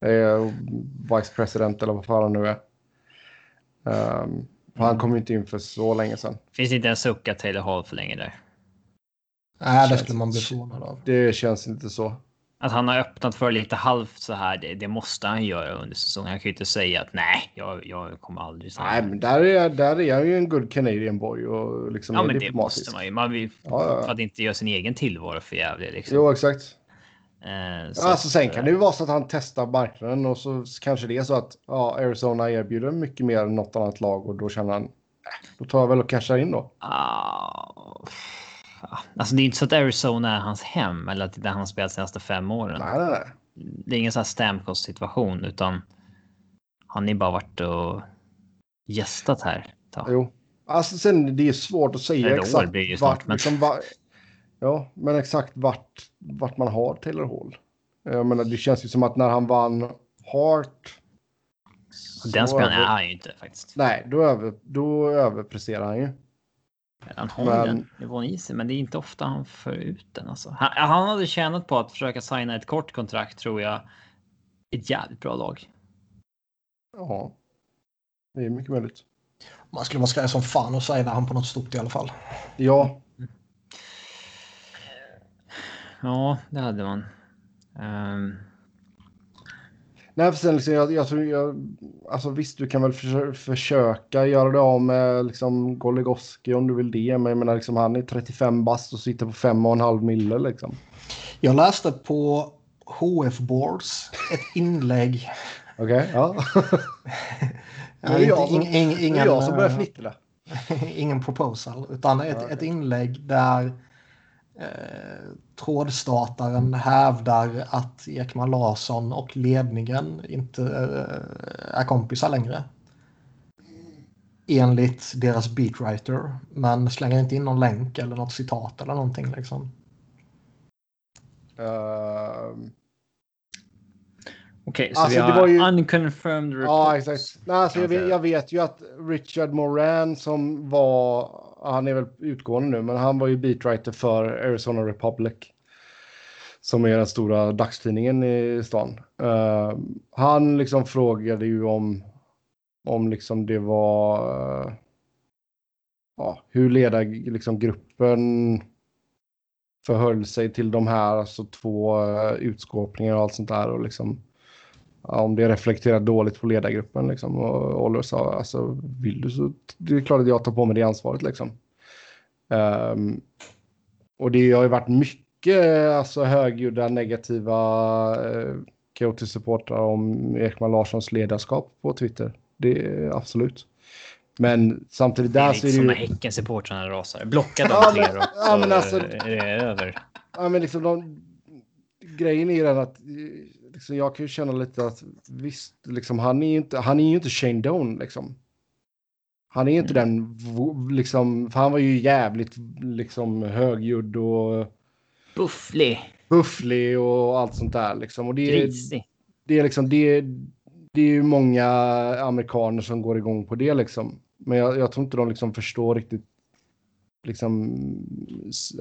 uh, vice president eller vad fan han nu är. Um, han kom ju inte in för så länge sedan. Finns inte en suck att Taylor Hall för länge där? Nej, det skulle man bli förvånad av. Det känns inte så att han har öppnat för lite halvt så här. Det, det, måste han göra under säsongen. Han kan ju inte säga att nej, jag, jag kommer aldrig. Säga. Nej, men där är, där är han ju en good Canadian boy och liksom. Ja, men det måste man ju. Man vill ja, ja. för att inte göra sin egen tillvaro för jävligt. Liksom. Jo, exakt. Eh, så alltså, sen kan det ju vara så att han testar marknaden och så kanske det är så att ja, Arizona erbjuder mycket mer än något annat lag och då känner han. Äh, då tar jag väl och cashar in då. Uh, Alltså det är inte så att Arizona är hans hem eller att det är där han spelat de senaste fem åren. Nej, nej, nej. det är ingen sån här Stamkos situation utan han är bara varit och gästat här. Ta. Jo. Alltså sen det är svårt att säga år exakt snart, vart, men- liksom, Ja, men exakt vart, vart man har Taylor Hall. Jag menar, det känns ju som att när han vann Hart. Den spelaren över- är han ju inte faktiskt. Nej, då, över, då överpresterar han ju. Han har Men- ju den nivån i sig, men det är inte ofta han för ut den. Alltså. Han, han hade tjänat på att försöka signa ett kort kontrakt tror jag. Ett jävligt bra lag. Ja, det är mycket möjligt. Man skulle vara skraj som fan och säga han på något stort i alla fall. Ja, Ja, det hade man. Ehm, Nej, för sen liksom, jag, jag tror jag, alltså visst, du kan väl försö- försöka göra det av med liksom Goligoski om du vill det, men jag menar liksom han är 35 bast och sitter på 5,5 mille liksom. Jag läste på HF Boards ett inlägg. Okej, ja. Ja, Nu är jag inte- som- ing- är ingen, jag som börjar eh, fnittla. ingen proposal, utan ett, Ja, okej. ett inlägg där eh, trådstartaren hävdar att Ekman Larsson och ledningen inte eh, är kompisar längre. Enligt deras beatwriter, men slänger inte in någon länk eller något citat eller någonting liksom. Ehm, Okej, så Alltså, vi det har var ju- unconfirmed reports. ja, exakt. Nej, alltså, jag, vet, jag vet ju att Richard Moran som var, han är väl utgående nu, men han var ju beatwriter för Arizona Republic. Som är den stora dagstidningen i stan. Uh, han liksom frågade ju om, om liksom det var, Uh, ja, hur ledar liksom gruppen förhöll sig till de här alltså två uh, utskåpningar och allt sånt där och liksom om det reflekterar dåligt på ledargruppen liksom och Oliver sa alltså vill du så det är klart att jag tar på mig det ansvaret liksom. Ehm, och det har ju varit mycket alltså högljudda negativa uh, Coyote-supportrar om Ekman Larssons ledarskap på Twitter. Det är absolut. Men samtidigt där så är det ju... Häcken-supportrarna rasar. Blocka Ja, de tre men- då, ja, men så alltså- är det över. Ja, men liksom de, grejen är ju den att liksom, jag kan ju känna lite att visst, liksom, han är ju inte, han är ju inte Shane Doan liksom. Han är ju inte den, vo- liksom, för han var ju jävligt liksom högljudd och Bufflig, bufflig och allt sånt där liksom. Och det, är- grisig. det är liksom, det, det är ju många amerikaner som går igång på det liksom. Men jag, jag tror inte de liksom förstår riktigt liksom,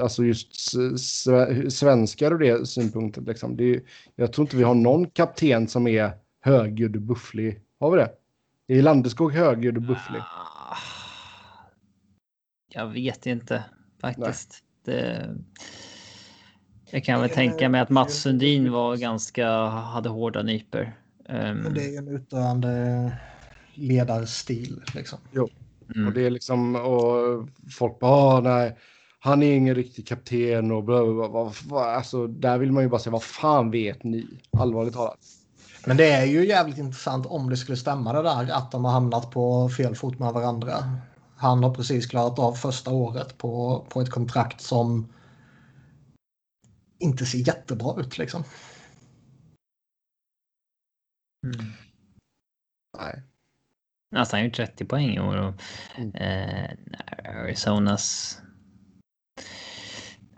alltså just svenskar och det synpunkten liksom. Det är, jag tror inte vi har någon kapten som är högljudd och bufflig. Har vi det? Är Landeskog högljudd och bufflig? Ah, Jag vet inte faktiskt. Det, jag kan väl tänka mig att Mats Sundin var ganska, hade hårda nyper. Men det är ju en utdöende ledarstil liksom. Mm. Och det är liksom, och folk bara, "Ah, nej, han är ingen riktig kapten och bla, bla, bla, vad- Alltså, där vill man ju bara säga, vad fan vet ni? Allvarligt talat. Men det är ju jävligt intressant om det skulle stämma det där att de har hamnat på fel fot med varandra. Han har precis klarat av första året på, på ett kontrakt som inte ser jättebra ut liksom. Mm. Nej. Alltså han har ju 30 poäng i år och Mm. eh, Arizonas.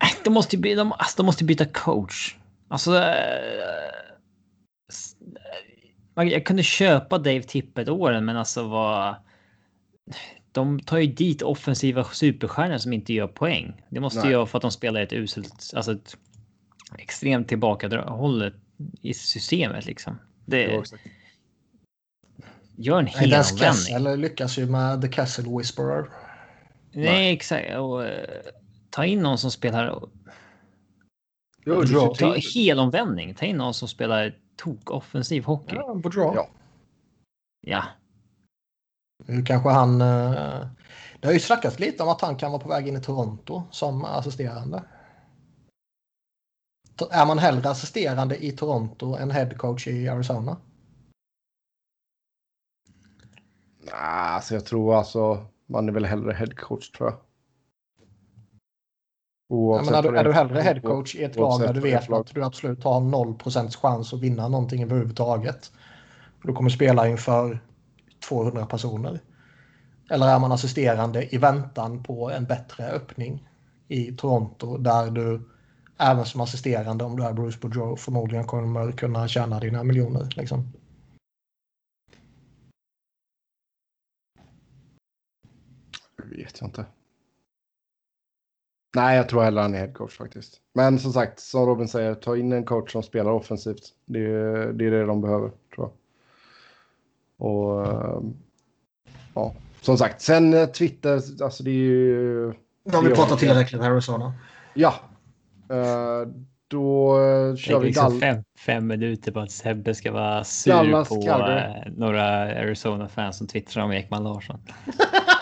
Äh, De måste ju by- de, alltså, de måste byta coach. Alltså. Eh, man- jag kunde köpa Dave Tippett åren, men alltså vad. De tar ju dit offensiva superstjärnor som inte gör poäng. Det måste Nej. ju göra för att de spelar ett uselt, alltså ett extremt tillbakahållet i systemet liksom. Det exakt. Gör en Nej, hel Dennis omvändning. Kessel lyckas ju med The Castle Whisperer. Nej, exakt. Och, eh, ta in någon som spelar... Jo, ser Ta helomvändning. Ta in någon som spelar tok-offensiv hockey. Ja. Ja, Boudreau. Ja. Nu kanske han... eh, Det har ju snackats lite om att han kan vara på väg in i Toronto som assisterande. Är man hellre assisterande i Toronto än headcoach i Arizona? Nej, alltså jag tror alltså man är väl hellre headcoach tror jag. Ja, men är, du, är du hellre headcoach i ett lag oavsett där du vet att du absolut har 0% chans att vinna någonting överhuvudtaget? Du kommer spela inför 200 personer. Eller är man assisterande i väntan på en bättre öppning i Toronto där du även som assisterande om du är Bruce Boudreau förmodligen kommer kunna tjäna dina miljoner. Liksom. Vet jag inte. Nej, jag tror hellre han är headcoach faktiskt. Men som sagt, som Robin säger, ta in en coach som spelar offensivt. Det är det, är det de behöver, tror jag. Och ehm, ja, som sagt, sen eh, Twitter, alltså det är ju... Nu har vi pratat tillräckligt Arizona. Ja. Eh, då eh, kör vi liksom fem, fem minuter på att Sebbe ska vara sur Dallas, på Calgary. några Arizona-fans som twittrar om Ekman Larsson.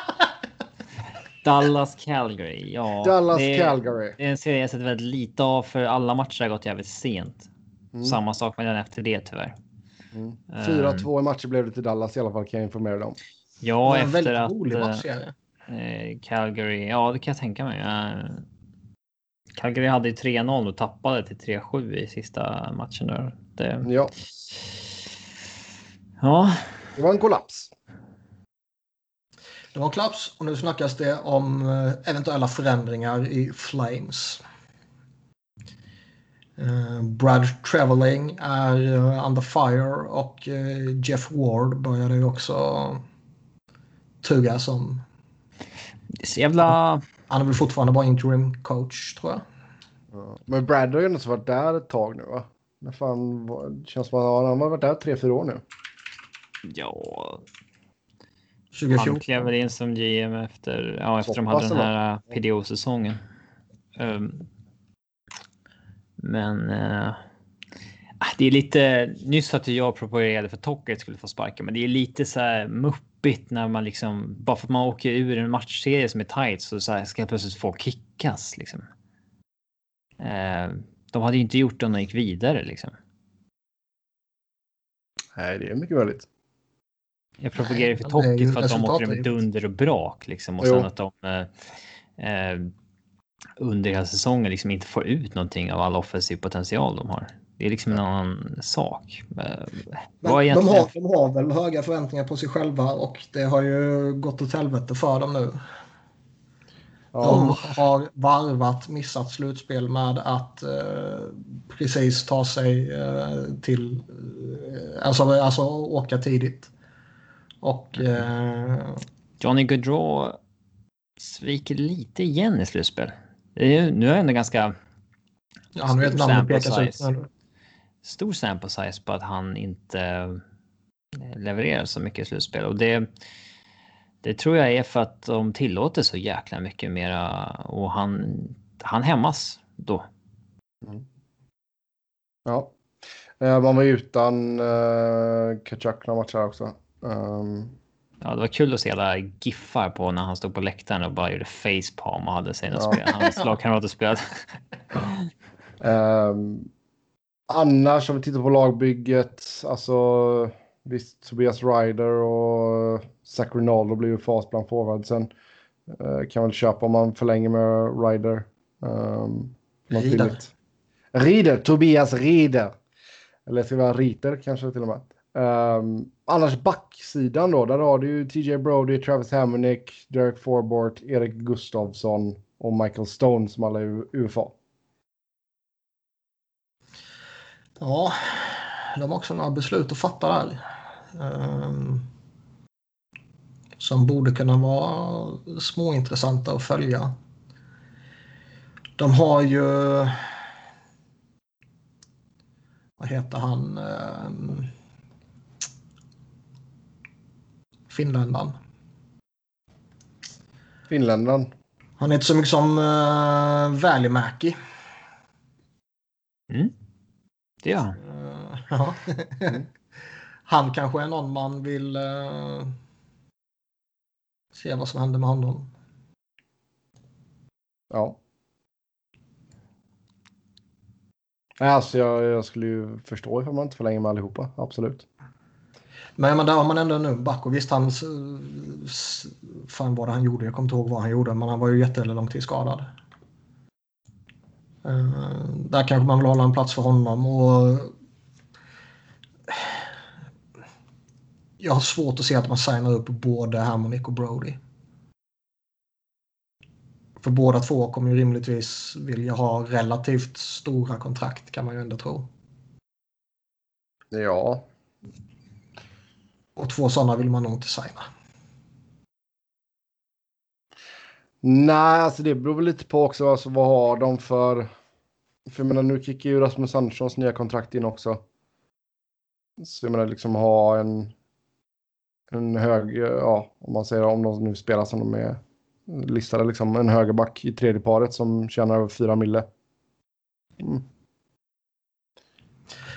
Dallas Calgary. Ja, Dallas det, är- Calgary. Det är en serie jag sett väldigt lite av för alla matcher har gått jävligt sent. Mm. Samma sak med den efter det tyvärr. Mm. Ehm. 4-2 i matcher blev det till Dallas i alla fall kan jag informera dig om. Ja, Det var en efter väldigt att rolig eh, matchserie. eh, Calgary. Ja, det kan jag tänka mig. Eh, Calgary hade ju 3-0 och tappade till 3-7 i sista matchen. Där. Det, Ja, ja, det var en kollaps. Det var klaps och nu snackas det om eh, eventuella förändringar i Flames. Eh, Brad Treveling är eh, under fire och Jeff Ward började ju också tuggas om. det är så jävla... Han är väl fortfarande bara interim coach tror jag. Ja. Men Brad har ju ändå varit där ett tag nu va? När fan, var- det känns som att han har varit där tre, fyra år nu. Ja, 2014. Han klev väl in som GM efter, ja, efter de hade den här uh, PDO-säsongen. Um, men uh, det är lite nyss att jag propagerade för Tocket skulle få sparken, men det är lite så här muppigt när man liksom bara för att man åker ur en matchserie som är tight så, så här, ska jag plötsligt få kickas liksom. Uh, de hade ju inte gjort det om de gick vidare liksom. Nej, det är mycket möjligt. Jag propagerar för Tocket för att de åker med dunder och brak liksom och Jo. sen att de eh, eh, under hela säsongen liksom inte får ut någonting av all offensiv potential de har. Det är liksom en annan sak. Eh, Men vad de, egentligen- har, de har väl höga förväntningar på sig själva och det har ju gått åt helvete för dem nu. Ja, De har varvat missat slutspel med att eh, precis ta sig eh, till, eh, alltså, alltså åka tidigt. Och eh, Johnny Gaudreau sviker lite igen i slutspel. Är, nu är det ändå ganska ja, han vet sample pekas ut. stor sample size på att han inte eh, levererar så mycket i slutspel. Och det, det tror jag är för att de tillåter så jäkla mycket mera och han, han hämmas då. ja. Eh, Man var ju utan uh, Kachuk några matcher också. Um, Ja, det var kul att se alla giffar på när han stod på läktaren och bara gjorde facepalm och hade sina Ja. spel. Hans lagkamrater spelade. Ehm, annars om vi tittar på lagbygget, alltså visst Tobias Ryder och Zach Rinaldo blir ju fas bland forwardsen. Uh, kan väl köpa om man förlänger med Ryder. Um, något Rieder. Rieder, Tobias Rieder. Eller ska det vara Riter kanske till och med. Um, annars backsidan då, där har du ju TJ Brody, Travis Hamonic, Derek Forbort, Erik Gustafsson och Michael Stone som alla är UFA. Ja, de har också några beslut att fatta där. Um, som borde kunna vara småintressanta att följa. De har ju... Vad heter han? Um, Finländaren. Finländaren. Han heter så mycket som uh, Välimäki. Mm. Det gör han. Eh, ja. Han kanske är någon man vill eh, se vad som händer med honom. Ja. Alltså jag, jag skulle ju förstå ifall man inte förlänger med allihopa. Absolut. Men, men där har man ändå nu back och visst han... Fan vad det han gjorde, jag kommer inte ihåg vad han gjorde men han var ju jättelång tid skadad. Eh, där kanske man vill hålla en plats för honom. Och jag har svårt att se att man signar upp både Harmonic och Brody. För båda två kommer ju rimligtvis vilja ha relativt stora kontrakt kan man ju ändå tro. Ja. Och två sådana vill man nog inte signa. Nej, alltså det beror väl lite på också alltså, vad har de för... För jag menar nu kickar ju Rasmus Anderssons nya kontrakt in också. Så jag menar liksom ha en... En hög, ja om man säger om de nu spelar som de är listade liksom en högerback i tredje paret som tjänar över fyra mille. Mm.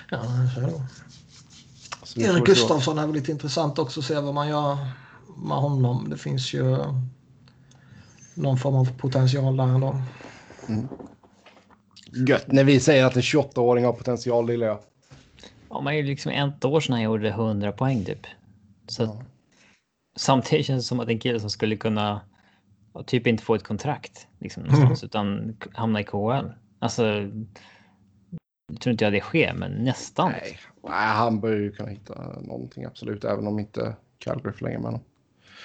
Ja, så är det. Erik. Gustafsson är väl lite intressant också att se vad man gör med honom. Det finns ju någon form av potential där ändå. Gött när vi säger att en 28-åring har potential, gillar jag. Ja, man är ju liksom ett år sedan han gjorde 100 poäng typ. Så att, samtidigt känns det som att en kille som skulle kunna ja, typ inte få ett kontrakt liksom någonstans utan k- hamna i KHL. Alltså. Jag tror inte jag det sker, men nästan. Nej, han bör ju kunna hitta någonting absolut, även om inte Calgary förlänger med honom.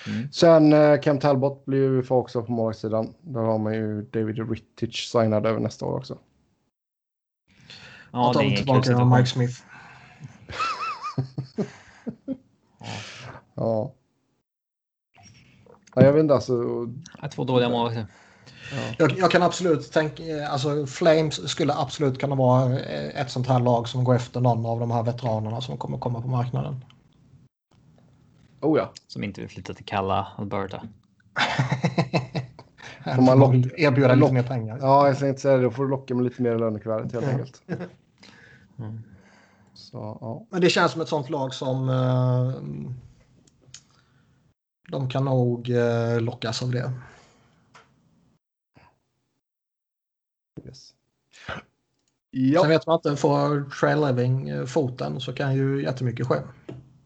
Mm. Sen eh, Cam Talbot blir ju för också på målvaktssidan. Där har man ju David Rittich signad över nästa år också. Ja, att det är tillbaka med Mike Smith. Ja. ja jag vet inte alltså. Två dåliga målvakter. Jag, jag kan absolut tänka, alltså Flames skulle absolut kunna vara eh, ett sånt här lag som går efter någon av de här veteranerna som kommer komma på marknaden. Oh ja. Som inte vill flytta till kalla Alberta. Får man lock- erbjuda lite lock- mer pengar. Ja, jag tänkte inte säga det. Då får du locka med lite mer i lönekuvertet helt Ja. enkelt. Mm. Så ja. Men det känns som ett sånt lag som eh, de kan nog eh, lockas av det. Yes. Sen Ja. vet man inte, får Trail Living foten så kan ju jättemycket ske.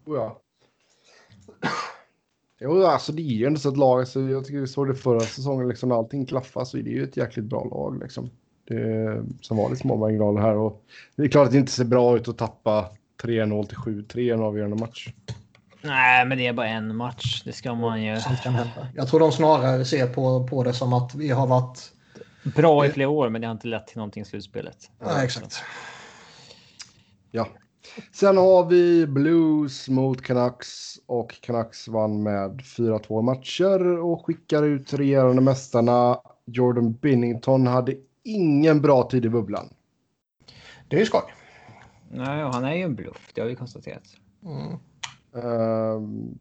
Oh, ja. Jo, alltså det är ju ändå så ett lag. Så jag tycker vi såg det förra säsongen, liksom, när allting klaffar så är det ju ett jäkligt bra lag. Liksom. Det, som var lite små marginaler här. Och det är klart att det inte ser bra ut att tappa 3-0 till 7-3 i en avgörande match. Nej, men det är bara en match. Det ska man ju. Sånt kan hända. Jag tror de snarare ser på, på det som att vi har varit... Bra i flera år, men det har inte lett till någonting i slutspelet. Ja, exakt. Ja. Sen har vi Blues mot Canucks och Canucks vann med 4-2 matcher och skickar ut regerande mästarna. Jordan Binnington hade ingen bra tid i bubblan. Det är ju skoj. Nej, han är ju en bluff. Det har vi konstaterat. Mm. Ehm,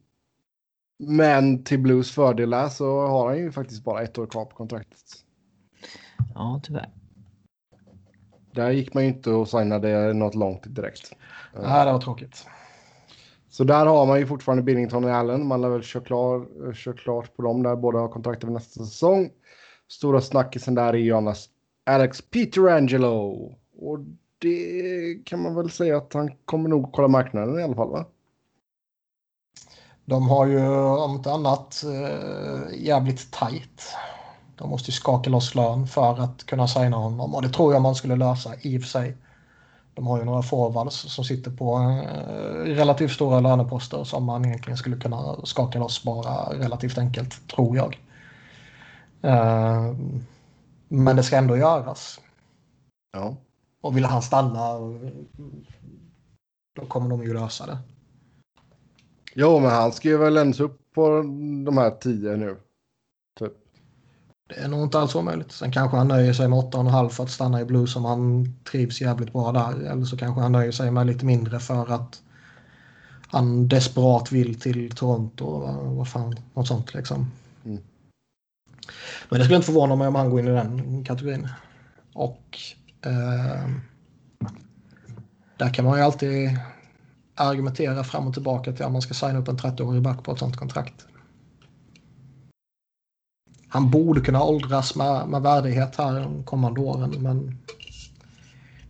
men till Blues fördel så har han ju faktiskt bara ett år kvar på kontraktet. Ja, tyvärr. Där gick man ju inte och signade något långt direkt. Nej, det var tråkigt. Så där har man ju fortfarande Binnington och Allen. Man lär väl köra, klar, köra klart på dem där. Båda har kontrakt över nästa säsong. Stora snackisen där är ju annars Alex Peterangelo. Och det kan man väl säga att han kommer nog kolla marknaden i alla fall va? De har ju om inte annat eh, jävligt tajt. De måste ju skaka loss lön för att kunna signa honom och det tror jag man skulle lösa i och för sig. De har ju några forwards som sitter på eh, relativt stora löneposter som man egentligen skulle kunna skaka loss bara relativt enkelt, tror jag. Eh, men det ska ändå göras. Ja. Och vill han stanna då kommer de ju lösa det. Jo, men han ska ju väl ens upp på de här tio nu. Det är nog inte alls omöjligt. Sen kanske han nöjer sig med 8,5 för att stanna i Blues om han trivs jävligt bra där. Eller så kanske han nöjer sig med lite mindre för att han desperat vill till Toronto. Vad fan, något sånt liksom. Mm. Men det skulle inte förvåna mig om han går in i den kategorin. Och eh, där kan man ju alltid argumentera fram och tillbaka till om man ska signa upp en 30-årig back på ett sånt kontrakt. Han borde kunna åldras med, med värdighet här de kommande åren men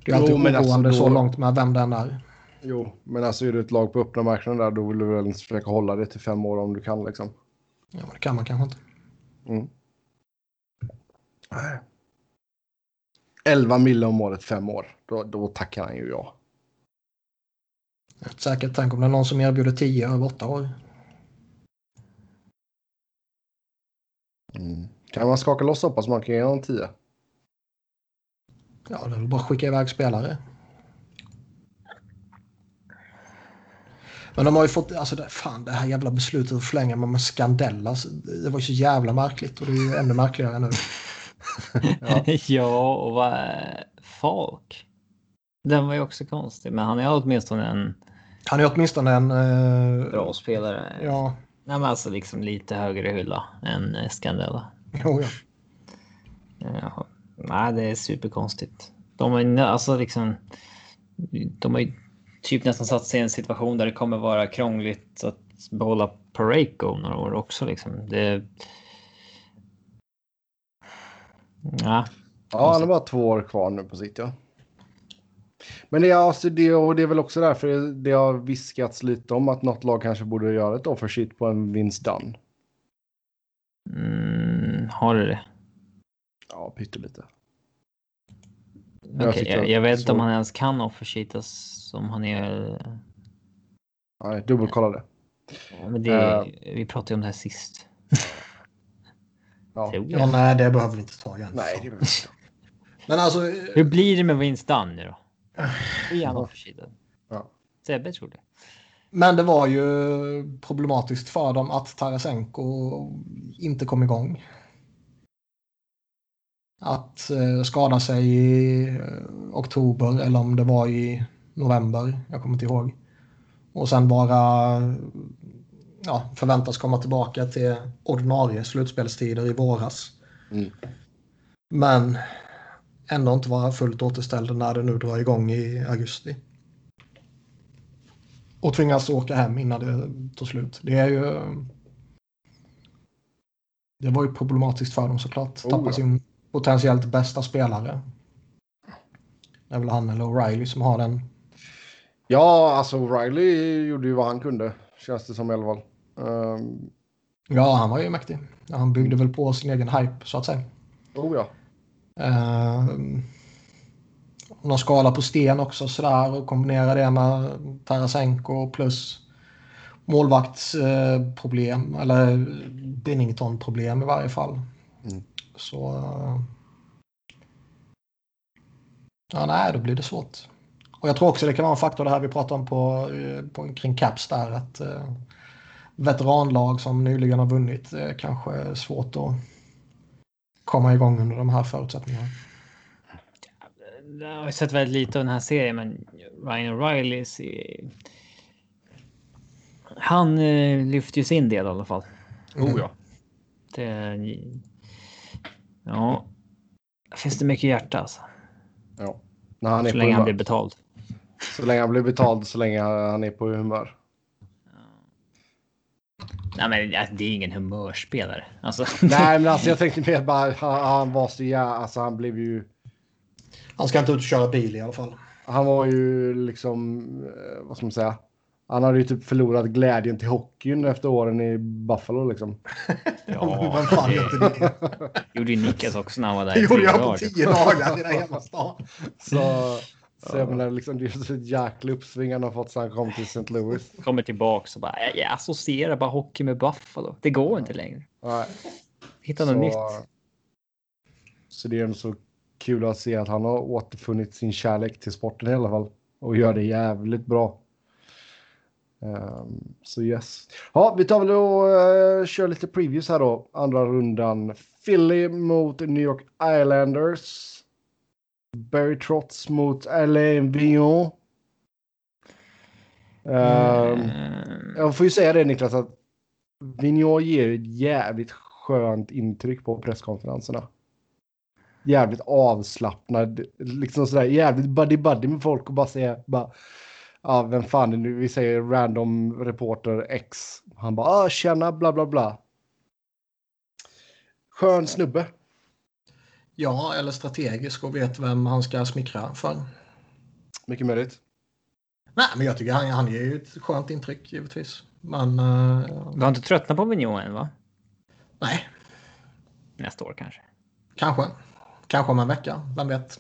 det är alltid Jo, oroande alltså så då- långt med vem den är. Jo, men alltså är du ett lag på öppna marknaden där då vill du väl försöka hålla det till fem år om du kan liksom. Ja, men det kan man kanske inte. Mm. 11 mille om året, fem år. Då, då tackar han ju ja. Rätt säkert. Tänk om det är någon som erbjuder 10 över 8 år. Mm. Kan man skaka loss så pass man kan ge honom 10? Ja, det är väl bara att skicka iväg spelare. Men de har ju fått, alltså det, fan det här jävla beslutet att förlänga med Scandella. alltså, Det var ju så jävla märkligt och det är ju ännu märkligare nu. Ja, ja och vad Falk? Den var ju också konstig, men han är åtminstone en Han är åtminstone en... Eh, bra spelare. Ja, Nej, men alltså liksom lite högre hylla än eh, Scandella. jo, ja. Ja, nej, det är superkonstigt. De har alltså liksom. De har ju typ nästan satt sig i en situation där det kommer vara krångligt att behålla Pareko några år också liksom. Det. Ja, Ja, han har bara två år kvar nu på sitt, ja. Men det är, alltså det, och det är väl också därför det har viskats lite om att något lag kanske borde göra ett offer sheet på en Vince Dunn. mm, har du det? Ja, pyttelite. Tyckte jag, att- jag vet inte om han ens kan offersheetas som han är. Ja, jag dubbelkollade. Men det, vi pratade ju om det här sist. Ja. Ja jag. nej, det behöver vi inte ta igen. Nej, det är väl inte. Men alltså, Hur blir det med Vince Dunn nu då? Är han Ja. offersheetad? Ja. Sebbe tror det. men det var ju problematiskt för dem att Tarasenko inte kom igång. Att eh, skada sig i eh, oktober eller om det var i november. Jag kommer inte ihåg. Och sen bara ja, förväntas komma tillbaka till ordinarie slutspelstider i våras. Mm. Men ändå inte vara fullt återställd när det nu drar igång i augusti. Och tvingas åka hem innan det tar slut. Det är ju... Det var ju problematiskt för dem såklart. Oh, Tappa ja. sin potentiellt bästa spelare. Det är väl han eller O'Reilly som har den. Ja, alltså O'Reilly gjorde ju vad han kunde. Känns det som i alla fall. Um, Ja, han var ju mäktig. Han byggde väl på sin egen hype så att säga. oh ja. Uh, någon skala på sten också sådär och kombinera det med Tarasenko plus målvaktsproblem eller Binnington-problem i varje fall. Mm. Så... eh, ja, nej, då blir det svårt. Och jag tror också det kan vara en faktor det här vi pratade om på, eh, på, kring Caps där att uh, veteranlag som nyligen har vunnit uh, kanske är svårt att komma igång under de här förutsättningarna. Jag har sett väldigt lite av den här serien, men Ryan O'Reilly Han eh, lyfter ju sin del i alla fall. Oh ja. Det, ja. Finns det mycket hjärta alltså. ja. När han är Så på länge han humör. blir betald. Så länge han blir betald, så länge han är på humör. Nej, men det är ingen humörspelare. Alltså, Nej, men alltså jag tänkte mer bara han, han var så jävla, alltså han blev ju, Han ska inte ut och köra bil i alla fall. han var ju liksom, eh, vad ska man säga, han hade ju typ förlorat glädjen till hockeyn efter åren i Buffalo liksom. Ja, fan gjorde det? gjorde ju Niklas också när han var där. Det gjorde jag på tio dagar i den hela stan. Så, så jag menar liksom det är så ett jäkla uppsving han har fått sedan han kom till St. Louis. Kommer tillbaks och bara, jag, associerar bara hockey med Buffalo. Det går inte längre. Nej, Hitta något nytt. så det är ändå så kul att se att han har återfunnit sin kärlek till sporten i alla fall. Och gör det jävligt bra. Ehm, så yes. Ja, vi tar väl och uh, kör lite previews här då. Andra rundan. Philly mot New York Islanders. Barry Trotz mot Alain Vignon. Ehm, Mm. jag får ju säga det Niklas att Vignon ger ett jävligt skönt intryck på presskonferenserna. Jävligt avslappnad, liksom sådär jävligt buddy-buddy med folk och bara säga bara ja, vem fan är nu? Vi säger random reporter X. Han bara ah, tjena bla bla bla. Skön snubbe. Ja, eller strategisk och vet vem han ska smickra för. Mycket möjligt. Nej, men jag tycker han, han ger ju ett skönt intryck givetvis. Men eh, Du har inte tröttnat på Vigneault än va? nej, Nästa år kanske. kanske. Kanske om en vecka, vem vet.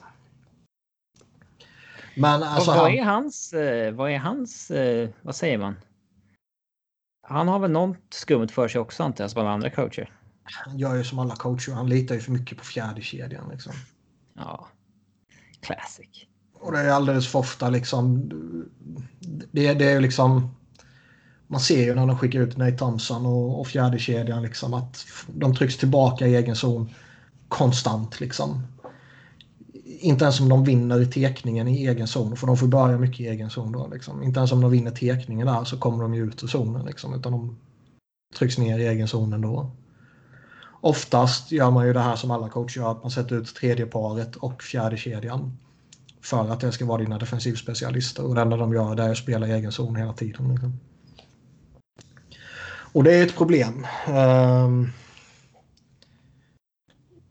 Men alltså, vad, han, är hans, eh, vad är hans, eh, vad säger man? Han har väl något skumt för sig också antar jag som alla andra coacher. Han gör ju som alla coacher. Han litar ju för mycket på fjärde kedjan liksom. Ja. Classic. Och det är alldeles för ofta liksom. Det, det är ju liksom. Man ser ju när de skickar ut Nate Thompson och, och fjärde kedjan liksom att de trycks tillbaka i egen zon konstant liksom. Inte ens om de vinner i tekningen i egen zon, för de får börja mycket i egen zon då. Liksom. Inte ens om de vinner tekningen där så kommer de ju ut ur zonen liksom, utan de trycks ner i egen zon ändå. Oftast gör man ju det här som alla coacher gör, att man sätter ut tredje paret och fjärde kedjan för att det ska vara dina defensivspecialister och det enda de gör det är att spela i egen zon hela tiden. Liksom. Och det är ett problem. Um,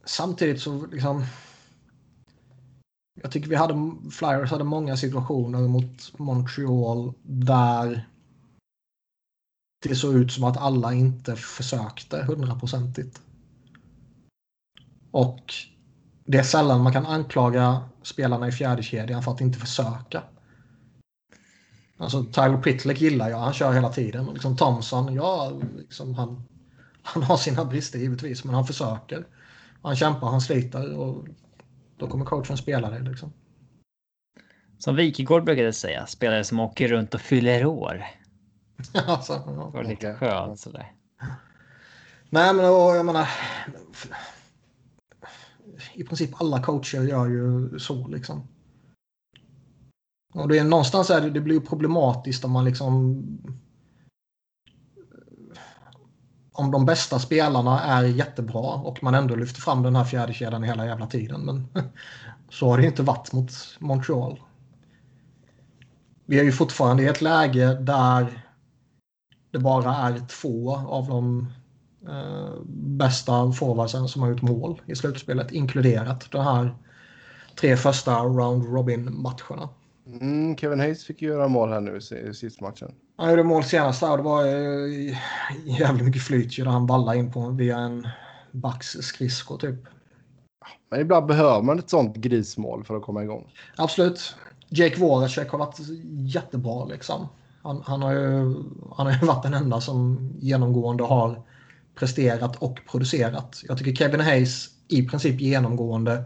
samtidigt så liksom. Jag tycker vi hade Flyers hade många situationer mot Montreal där det såg ut som att alla inte försökte hundraprocentigt. Och det är sällan man kan anklaga spelarna i fjärde kedjan för att inte försöka. Alltså Tyler Pitlick gillar jag, han kör hela tiden. Och liksom Thompson, ja, liksom han, han har sina brister givetvis, men han försöker. Han kämpar, han sliter och då kommer coachen spela det. Liksom. Som Wikegård brukade säga, spelare som åker runt och fyller år. alltså, Det var lite skönt sådär. Nej, men och, jag menar. I princip alla coacher gör ju så liksom. Och det är någonstans är det, det blir problematiskt om man liksom. Om de bästa spelarna är jättebra och man ändå lyfter fram den här fjärde kedjan hela jävla tiden. Men så har det ju inte varit mot Montreal. Vi är ju fortfarande i ett läge där det bara är två av de eh, bästa forwardsen som har gjort mål i slutspelet, inkluderat de här tre första round robin-matcherna. Mm, Kevin Hayes fick ju göra mål här nu i sista matchen. Han gjorde mål senast och det var eh, jävligt mycket flyt ju där han ballade in på via en backs skridsko typ. Men ibland behöver man ett sånt grismål för att komma igång. Absolut. Jake Voracek har varit jättebra liksom. Han, han, har ju, han har ju varit den enda som genomgående har presterat och producerat. Jag tycker Kevin Hayes i princip genomgående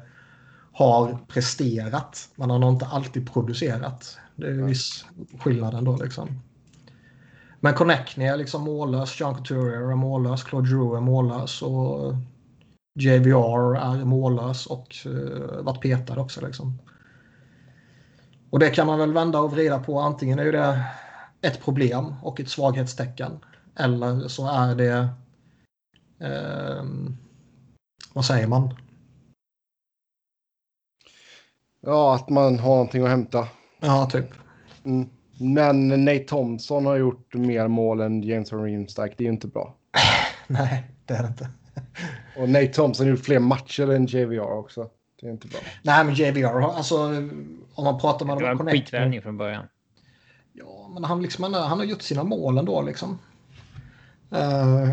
har presterat, men han har inte alltid producerat. Det är ju viss skillnad ändå liksom. Men Connectney är liksom mållös, John Couturier är mållös, Claude Drew är mållös och JVR är mållös och uh, varit petad också liksom. Och det kan man väl vända och vrida på. Antingen är det ett problem och ett svaghetstecken. Eller så är det... ehm, vad säger man? Ja, att man har någonting att hämta. Ja, typ. Mm. Men Nate Thompson har gjort mer mål än James Reemstack. Det är ju inte bra. Nej, det är det inte. Och Nate Thompson har gjort fler matcher än JVR också. Det är inte bra. Nej, men JVR, har- alltså om man pratar med Det var en skitvärvning från början. Ja, men han, liksom, han, har- han har gjort sina mål ändå liksom. Eh,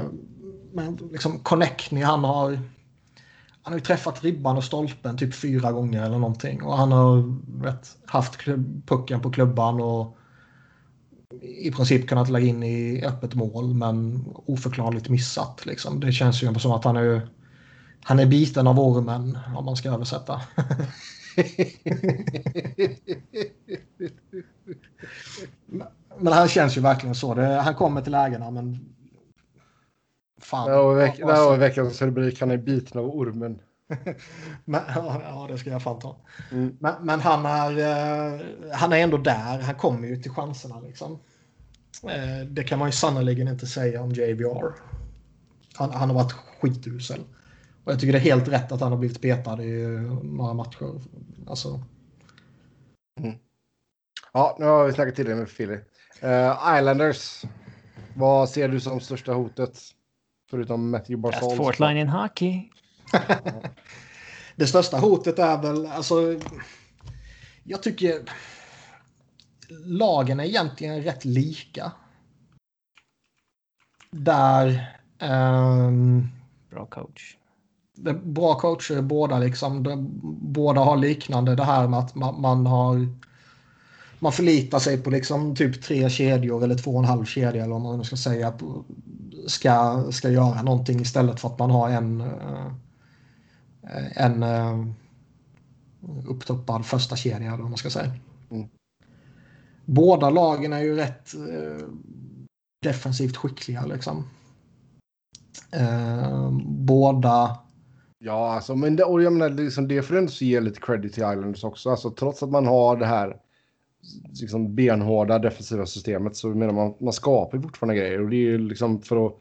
men liksom Connectny han har... Han har ju träffat ribban och stolpen typ fyra gånger eller någonting. Och han har vet, haft klubb, pucken på klubban och i princip kunnat lägga in i öppet mål men oförklarligt missat. Liksom. Det känns ju som att han är, han är biten av ormen om man ska översätta. Men han känns ju verkligen så. Det, han kommer till lägena men... Fan. Det här veck- var veckans rubrik. Han är biten av ormen. men, ja, ja, det ska jag fan ta. Mm. Men, men han, är, eh, han är ändå där. Han kommer ju till chanserna liksom. Eh, det kan man ju sannerligen inte säga om JVR. Han, han har varit skitusel. Och jag tycker det är helt rätt att han har blivit petad i eh, några matcher. Alltså, Ja, nu har vi snackat till det med Philly. Uh, Islanders. Vad ser du som största hotet? Förutom Matthew Best Barzal. fourth line in hockey. Det största hotet är väl, alltså... Jag tycker lagen är egentligen rätt lika. Där... ehm, Bra coach. det är bra coacher båda liksom. De, båda har liknande det här med att man, man har man förlitar sig på liksom typ tre kedjor eller två och en halv kedja eller vad man ska säga på, ska, ska göra någonting istället för att man har en eh, en uh, upptoppad första kedja eller vad man ska säga. Mm. Båda lagen är ju rätt uh, defensivt skickliga liksom. Båda Ja, alltså, men det, och jag menar, liksom, det får ändå ge lite credit till Islanders också. Alltså, trots att man har det här liksom, benhårda defensiva systemet så menar man man skapar fortfarande grejer. Och det är ju liksom för att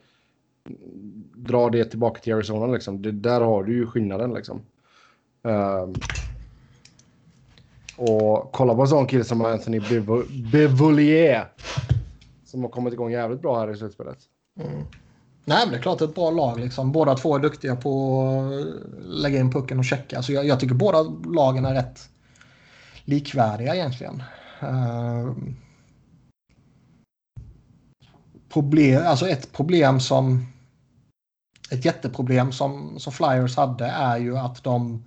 dra det tillbaka till Arizona liksom. Det, där har du ju skillnaden liksom. Um, och kolla på en sån kille som Anthony Bevolier. Som har kommit igång jävligt bra här i slutspelet. Mm. Nej, men det är klart det är ett bra lag. Liksom. Båda två är duktiga på att lägga in pucken och checka. Så jag, jag tycker båda lagen är rätt likvärdiga egentligen. Eh, problem, alltså ett problem som ett jätteproblem som, som Flyers hade är ju att de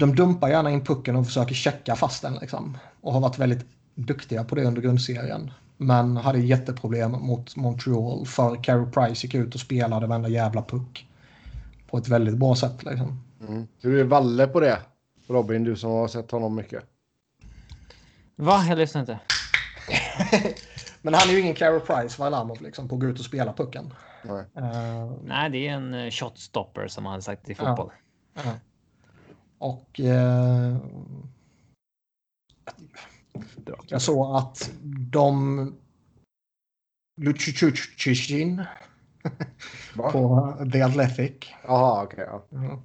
de dumpar gärna in pucken och försöker checka fast den liksom. Och har varit väldigt duktiga på det under grundserien. Men hade jätteproblem mot Montreal för Carey Price gick ut och spelade varenda jävla puck. På ett väldigt bra sätt liksom. Mm. Hur är Valle på det? Robin, du som har sett honom mycket. Va? Jag lyssnar inte. Men han är ju ingen Carey Price, Varlamov, liksom, på att gå ut och spela pucken. Nej, uh, Nej det är en uh, shotstopper som han sagt i fotboll. Uh, uh. Och uh, jag såg att de Lucicucin på The Athletic. Jaha, okej. Okay, ja.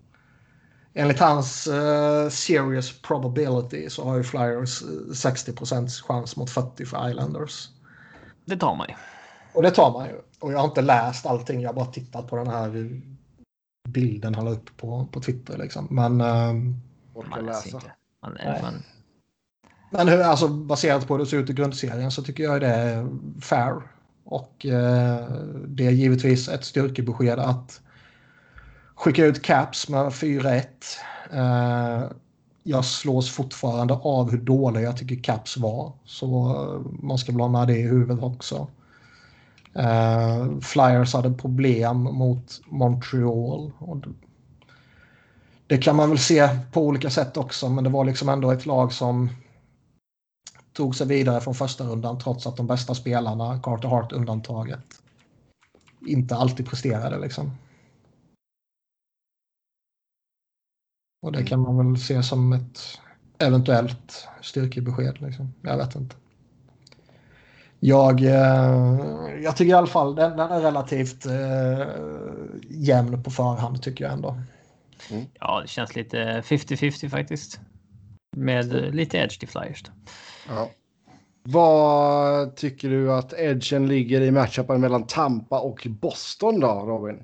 Enligt hans uh, serious probability så har ju Flyers 60 chans mot 40 för Islanders. Det tar man ju. Och det tar man ju. Och jag har inte läst allting, jag har bara tittat på den här bilden han la upp på, på Twitter. Liksom. Men... Um, man läsa. Man, man... Men hur, alltså, baserat på hur det ser ut i grundserien så tycker jag det är fair. Och eh, det är givetvis ett styrkebesked att skicka ut Caps med 4-1. Eh, jag slås fortfarande av hur dålig jag tycker Caps var. Så eh, man ska väl ha med det i huvudet också. Uh, Flyers hade problem mot Montreal. Och det, det kan man väl se på olika sätt också, men det var liksom ändå ett lag som tog sig vidare från första rundan trots att de bästa spelarna, Carter Hart undantaget, inte alltid presterade liksom. Och det kan man väl se som ett eventuellt styrkebesked. Liksom. Jag vet inte. Jag, eh, jag tycker i alla fall den, den är relativt eh, jämn på förhand tycker jag ändå. Mm. Ja, det känns lite 50-50 faktiskt. Med lite edge till Flyers. Ja. Vad tycker du att edgen ligger i matchupen mellan Tampa och Boston då, Robin?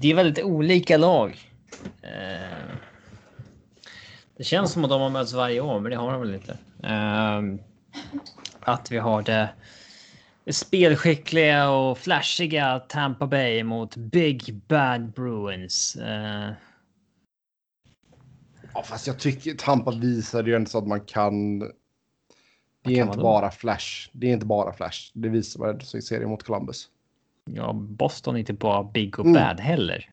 Det är väldigt olika lag. Eh, det känns som att de har mötts varje år, men det har de väl inte. Eh, att vi har det spelskickliga och flashiga Tampa Bay mot Big Bad Bruins. Uh... Ja, fast jag tycker Tampa visade ju ändå så att man kan. Det är inte bara flash. Det är inte bara flash. Det visar vad det serien mot Columbus. Ja, Boston är inte bara big och mm. bad heller.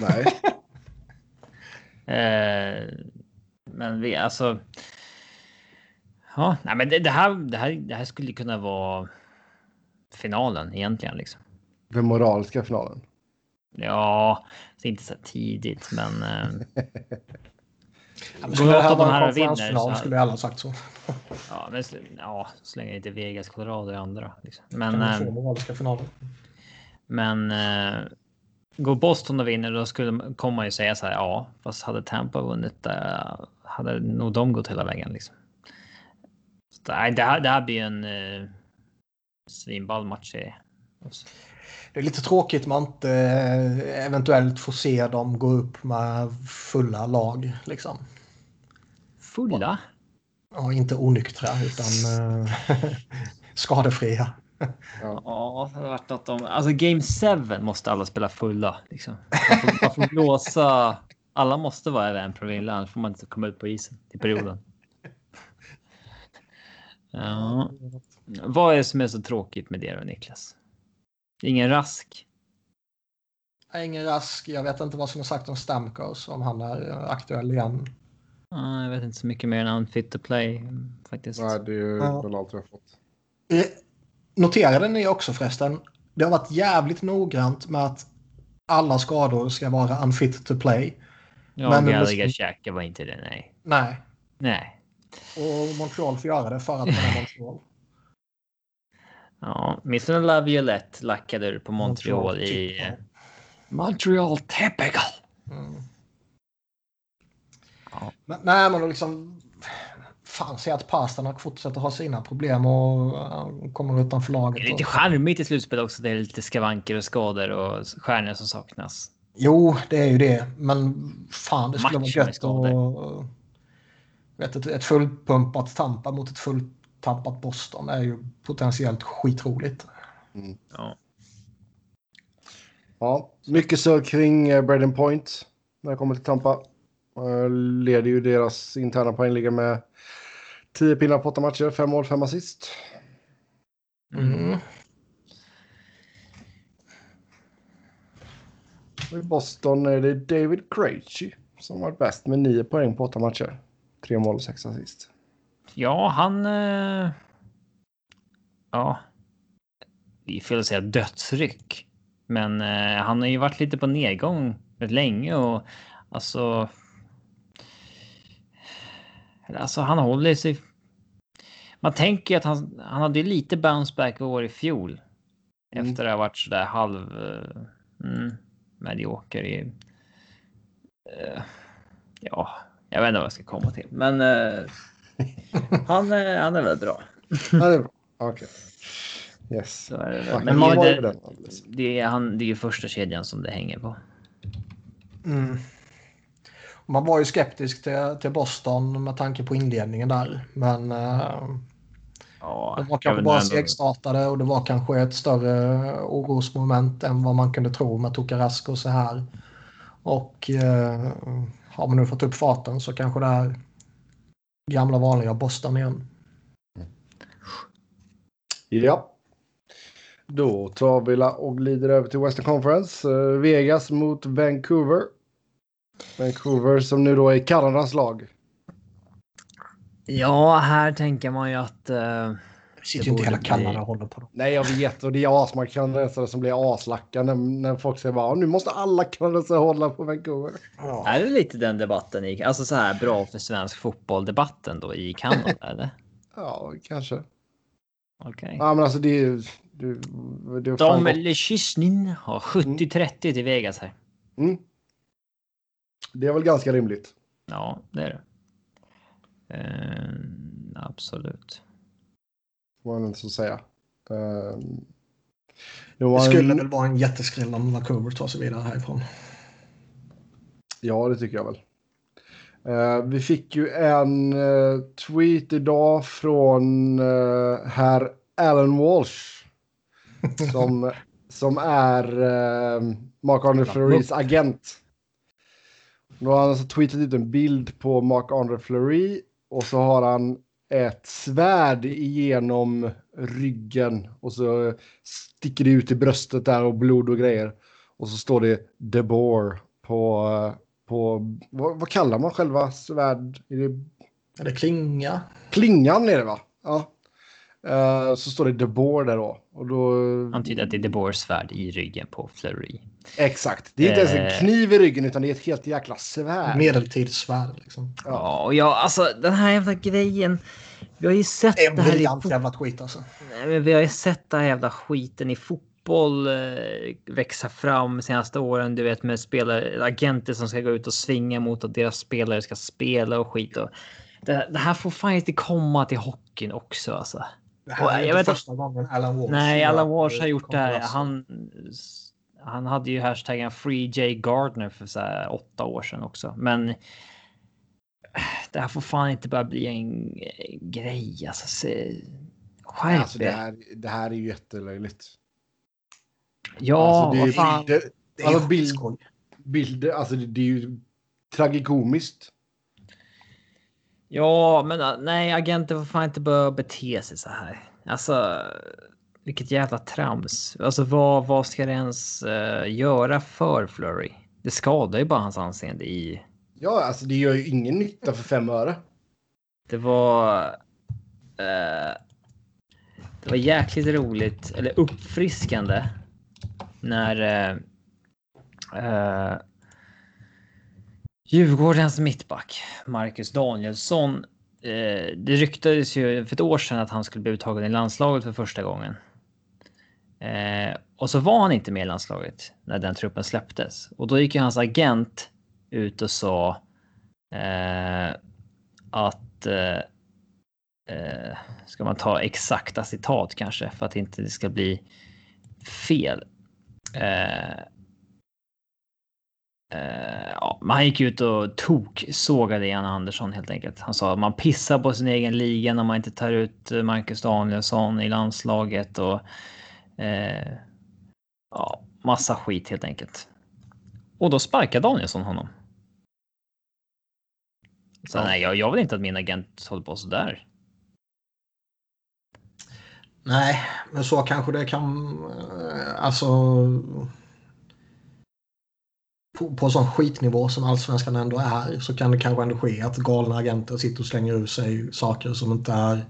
Nej. uh, men vi alltså. Ja, nej, men det, det, här, det, här, det här skulle kunna vara finalen egentligen. Liksom. Den moraliska finalen? Ja, det är inte så tidigt, men... Eh, ja, skulle det här vara en konferensfinal skulle alla sagt så. ja, men ja, så länge inte Vegas, Colorado är andra. Liksom. Men, kan få eh, moraliska finaler. Men eh, går Boston och vinner, då skulle kommer man ju säga så här. Ja, fast hade Tampa vunnit, eh, hade nog de gått hela vägen. Liksom. Så, nej, det här, det här blir en eh, svinball match. Det är lite tråkigt man inte eh, eventuellt får se dem gå upp med fulla lag. Liksom. Fulla? Ja, inte onyktra utan skadefria. Ja, det har varit något om... Alltså Game 7 måste alla spela fulla. Liksom. Man får, man får blåsa. Alla måste vara över en promille, annars får man inte komma ut på isen i perioden. Ja. Vad är det som är så tråkigt med det då, Niklas? Ingen rask? Ingen rask. Jag vet inte vad som är sagt om Stamkos, om han är eh, aktuell igen. Ja, jag vet inte så mycket mer än unfit to play faktiskt. Nej, det är Ja. väl allt vi har fått. Eh, Noterade ni också förresten? Det har varit jävligt noggrant med att alla skador ska vara unfit to play. Ja, men- Gallagher Xhaka var inte det, nej. Nej. Nej. Och Montreal får göra det för att man är Montreal. Ja, Mr. Love Violette lackade ur på Montreal i... typ, Montreal typical! Mm. Ja. Men, nej, men liksom... Fan, se att Pasternak fortsätter ha sina problem och uh, kommer utanför Det laget. är lite och- charmigt i slutspel också. Det är lite skavanker och skador och stjärnor som saknas. Jo, det är ju det. Men fan, det skulle Matcher vara gött att... Vet, ett, ett fullpumpat Tampa mot ett fulltampat Boston är ju potentiellt skitroligt. Ja. Ja, mycket surr kring eh, Braden Point när det kommer till Tampa. Eh, Leder ju deras interna poängliga med 10 pinnar på 8 matcher, 5 mål, 5 assist. Mm. I Boston är det David Krejci som varit bäst med 9 poäng på 8 matcher. 3 mål och 6 assist. Ja, han... eh, Ja. Det är fel att säga dödsryck. Men eh, han har ju varit lite på nedgång rätt länge och alltså... Alltså han håller sig... Man tänker att han, han hade lite bounce back år i fjol. Mm. Efter att ha varit sådär halv... eh, Mm, medioker i... eh, ja, jag vet inte vad jag ska komma till. Men eh, han, han är väl bra. Ja, det är bra. Okej. Yes. Så är det väl. Men det, det, det, är han, det är första kedjan som det hänger på. Mm. Man var ju skeptisk till, till Boston med tanke på inledningen där. Men eh, Ja, de var kanske bara ändå- segstartade och det var kanske ett större orosmoment än vad man kunde tro med Tokarask och så här. Och eh, har man nu fått upp farten så kanske det är gamla vanliga Boston igen. Ja. Då tar vi och glider över till Western Conference. Eh, Vegas mot Vancouver. Vancouver som nu då är Kanadas lag. Ja, här tänker man ju att... Det sitter ju inte hela Kanada bli- och håller på. Dem. Nej, jag vet och det är asmånga kanadensare som blir aslacka när, när folk säger bara nu måste alla kanadensare hålla på Vancouver. är det lite den debatten i... Alltså så här bra för svensk fotboll debatten då i Kanada eller? Ja, kanske. Okej. Ja, men alltså det är ju... Det, det är fan De gott. eller Kysnin har 70-30 till Vegas här. mm. Det är väl ganska rimligt. Ja, det är det. Eh, absolut. Får man inte så säga. Um, det var Det skulle en- väl vara en jätteskräll om Vancouver tar sig vidare härifrån. Ja, det tycker jag väl. Eh, vi fick ju en eh, tweet idag från uh, herr Alan Walsh. Som, som är uh, Mark-André Fleury's agent. Då har han alltså tweetat ut en bild på Mark-André Fleury och så har han ett svärd igenom ryggen och så sticker det ut i bröstet där och blod och grejer. Och så står det De Boer på, på vad, vad kallar man själva svärd? Är det Är det klinga? klingan är det va? Ja. Eh, så står det De Boer där då. Och då Antyder att det är DeBoers svärd i ryggen på Fleury. Exakt. Det är inte ens en Eh. kniv i ryggen utan det är ett helt jäkla svärd. Medeltidssvärd liksom. Ja, och jag, alltså den här jävla grejen. Vi har ju sett Det det här i jävla tweet alltså. Nej, men vi har ju sett den här jävla skiten i fotboll eh, växa fram de senaste åren. Du vet med spelare, agenter som ska gå ut och svinga mot att deras spelare ska spela och skit. Och det, det här får fan inte komma till hockeyn också alltså. Det här Och är jag inte vet första gången Alan Walsh Nej, Alan Walsh har gjort det här. Han, han hade ju hashtaggen Free J Gardner för så här åtta år sedan också. Men det här får fan inte bara bli en grej. Alltså, se, skärp Alltså, det, här, det här är ju jättelöjligt. Ja, alltså, det är vad ju fan. bilder, Det är alltså, bild, bilder, alltså det, det är ju tragikomiskt. Ja, men äh, nej, agenter får fan inte börja bete sig så här. Alltså, vilket jävla trams. Alltså, vad, vad ska det ens uh, göra för Flurry? Det skadar ju bara hans anseende i... Ja, alltså det gör ju ingen nytta för fem öre. Det var... Uh, det var jäkligt roligt, eller uppfriskande, när uh, uh, Djurgårdens mittback, Marcus Danielsson. Det ryktades ju för ett år sedan att han skulle bli uttagen i landslaget för första gången. Eh, och så var han inte med i landslaget när den truppen släpptes. Och då gick ju hans agent ut och sa eh, att eh, eh ska man ta exakta citat kanske för att inte det ska bli fel. Eh, Uh, ja, man gick ut och tok sågade Jan Andersson helt enkelt. Han sa att man pissar på sin egen liga när man inte tar ut Marcus Danielsson i landslaget och uh, ja, massa skit helt enkelt. Och då sparkar Danielsson honom. Så ja. nej, jag, jag vill inte att min agent håller på så där. Nej, men så kanske det kan. Eh, alltså på, på sån skitnivå som allsvenskan ändå är så kan det kanske ändå ske att galna agenter sitter och slänger ur sig saker som inte är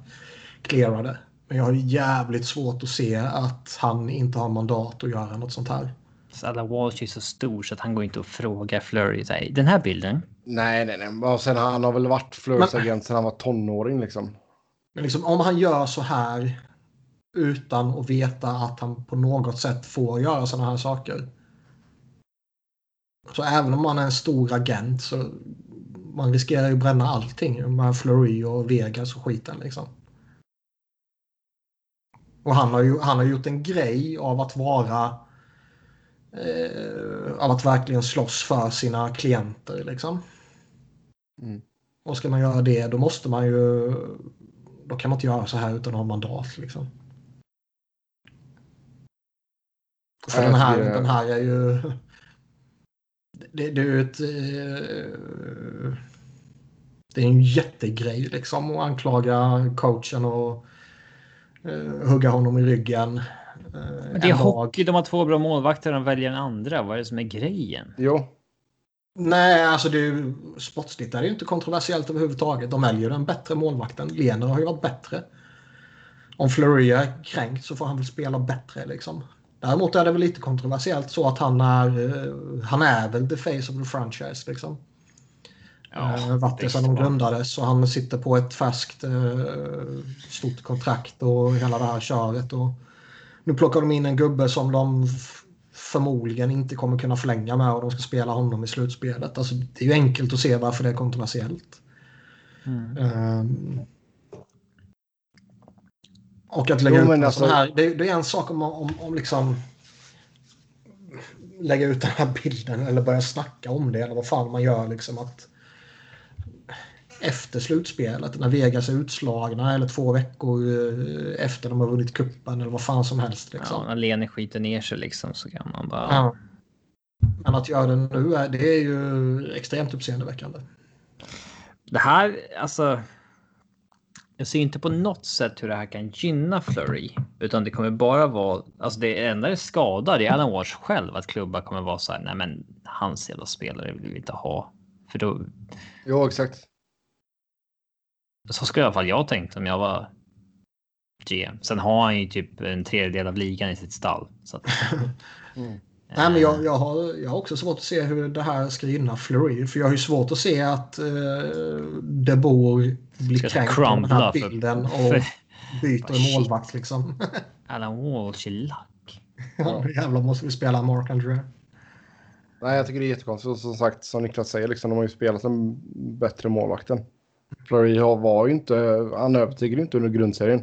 clearade. Men jag har jävligt svårt att se att han inte har mandat att göra något sånt här. Så Alan Walsh är så stor så att han går inte att fråga Flurry den här bilden. Nej, nej, nej. Och sen han har väl varit Flurrys agent sedan han var tonåring liksom. Men liksom om han gör så här utan att veta att han på något sätt får göra sådana här saker så även om man är en stor agent så man riskerar ju bränna allting med Flory och Vegas och skiten liksom. Och han har ju han har gjort en grej av att vara eh, av att verkligen slåss för sina klienter liksom. Mm. Och ska man göra det då måste man ju då kan man inte göra så här utan att ha mandat liksom. För den här, den här är ju det, det är ju ett... Eh, det är en jättegrej liksom att anklaga coachen och hugga honom i ryggen. Eh, Men det är hockey, de har två bra målvakter och väljer en andra. Vad är det som är grejen? Jo. Nej, alltså det är sportsligt är det ju inte kontroversiellt överhuvudtaget. De väljer den bättre målvakten. Lener har ju varit bättre. Om Fleury är kränkt så får han väl spela bättre liksom. Däremot är det väl lite kontroversiellt så att han är, eh, han är väl the face of the franchise. Liksom. Ja, det sedan de grundades och han sitter på ett färskt uh, stort kontrakt och hela det här köret. Och nu plockar de in en gubbe som de förmodligen inte kommer kunna förlänga med och de ska spela honom i slutspelet. Alltså, det är ju enkelt att se varför det är kontroversiellt. Mm. Um, och att lägga jo, ut alltså... här. Det, det, är en sak om, om, om liksom lägga ut den här bilden eller börja snacka om det eller vad fan man gör liksom att efter slutspelet när Vegas är utslagna eller två veckor eh, efter de har vunnit kuppen eller vad fan som helst. Liksom. Ja, när Lene skiter ner sig liksom så kan man bara... Ja. Men att göra det nu är, det är ju extremt uppseendeväckande. Det här, alltså jag ser inte på något sätt hur det här kan gynna Flurry, utan det kommer bara vara alltså det enda det skadar är Alan Walsh själv att klubbar kommer vara så här. Nej, men hans jävla spelare vill vi inte ha för då. Jo, exakt. Så skulle i alla fall jag tänkt om jag var GM. Sen har han ju typ en tredjedel av ligan i sitt stall. Så att... mm. Nej, men jag, jag, har, jag har också svårt att se hur det här ska gynna Fleury. För jag har ju svårt att se att eh, De Boer blir kränkt på den här bilden för, och byter målvakt liksom. Alan Walsh är lack. ja, jävlar måste vi spela Mark André. Nej, jag tycker det är jättekonstigt. Som sagt, som Niklas säger, liksom, de har ju spelat en bättre målvakten. Fleury var ju inte, han övertygade inte under grundserien.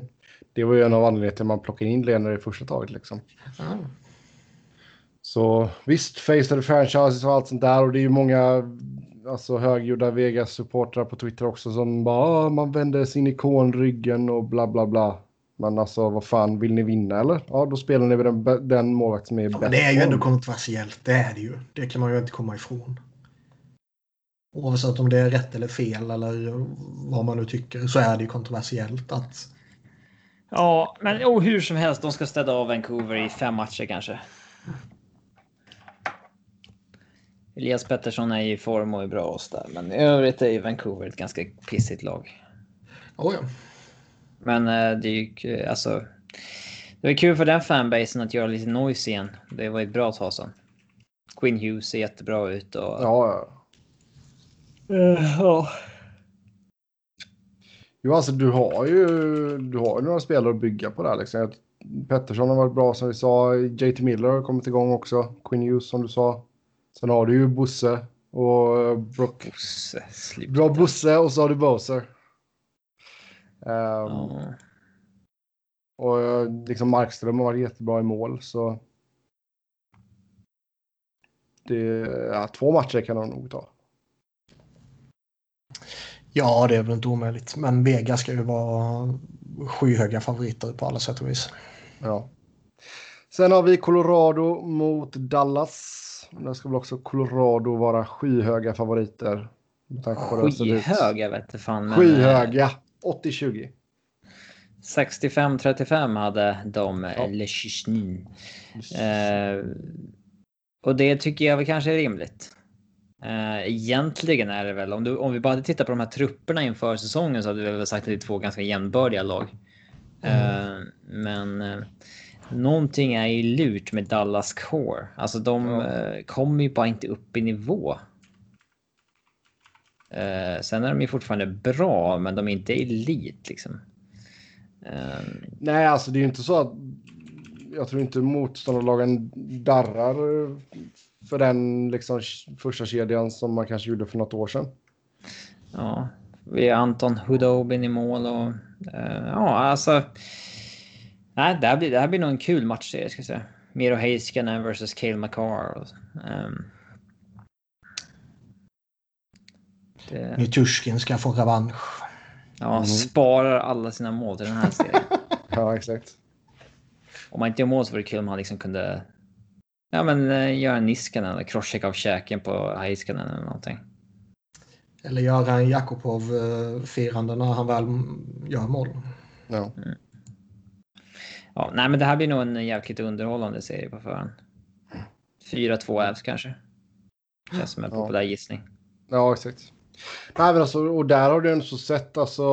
Det var ju en av anledningarna till att man plockade in Lener i första taget. Liksom. Mm. Så visst, face the franchises och allt sånt där och det är ju många alltså, högljudda Vegas-supportrar på Twitter också som bara ah, man vänder sin ikon ryggen och bla bla bla. Men alltså vad fan, vill ni vinna eller? Ja, då spelar ni med den, den målvakt som är ja, bäst. Det är ju ändå kontroversiellt, det är det ju. Det kan man ju inte komma ifrån. Oavsett om det är rätt eller fel eller vad man nu tycker så är det ju kontroversiellt att Ja, men oh, hur som helst, de ska städa av Vancouver i fem matcher kanske. Elias Pettersson är i form och är bra och där, men i övrigt är ju Vancouver ett ganska pissigt lag. oh ja. Men eh, det är ju alltså. Det var kul för den fanbasen att göra lite noise igen. Det var ett bra tag sedan. Quinn Hughes ser jättebra ut och. Ja, ja. Eh, ja. Jo, alltså du har ju du har ju några spelare att bygga på där. Liksom. Pettersson har varit bra som vi sa. JT Miller har kommit igång också. Quinn Hughes som du sa. Sen har du ju Bosse och Brock. Bosse, sluta. Bra Bosse och så har du Bowser. Ehm, Ja. Och eh, liksom Markström har varit jättebra i mål så. Det, ja, två matcher kan de nog ta. Ja, det är väl inte omöjligt. Men Vegas ska ju vara skyhöga favoriter på alla sätt och vis. Ja. Sen har vi Colorado mot Dallas. Där ska väl också Colorado vara skyhöga favoriter. Skyhöga vet du fan. men, eh, Skyhöga. 80-20. 65-35 hade de Ja. ja. Le. Eh, och det tycker jag väl kanske är rimligt. Eh, egentligen är det väl om, du, om vi bara hade tittat på de här trupperna inför säsongen så hade vi väl sagt att det är två ganska jämnbördiga lag. Eh, men eh, någonting är ju lurt med Dallas Core. Alltså de Ja. kommer ju bara inte upp i nivå. Sen är de ju fortfarande bra, men de är inte elit liksom. Nej, alltså det är ju inte så att jag tror inte motståndarlagen darrar för den liksom första kedjan som man kanske gjorde för något år sedan. Ja, vi har Anton Hudobin i mål och eh, ja, alltså. Nej, det här blir, det här blir nog en kul matchserie ska jag säga. Miro Heiskanen versus Cale Makar. Och, ehm, det, Nitushkin ska få revansch. ja, sparar alla sina mål till den här serien. Ja, exakt. Om man inte gör mål så vore det kul om han liksom kunde. Ja, men eh, göra en Niskanen eller crosscheck av käken på Heiskanen eller någonting. Eller göra en Jakubov-firande när han väl gör mål. Ja. Ja, nej, men det här blir nog en jävligt underhållande serie på förhand. 4-2 Avs kanske. Känns som en Ja. populär gissning. Ja, exakt. Nej, men alltså, och där har du ändå så sett, alltså,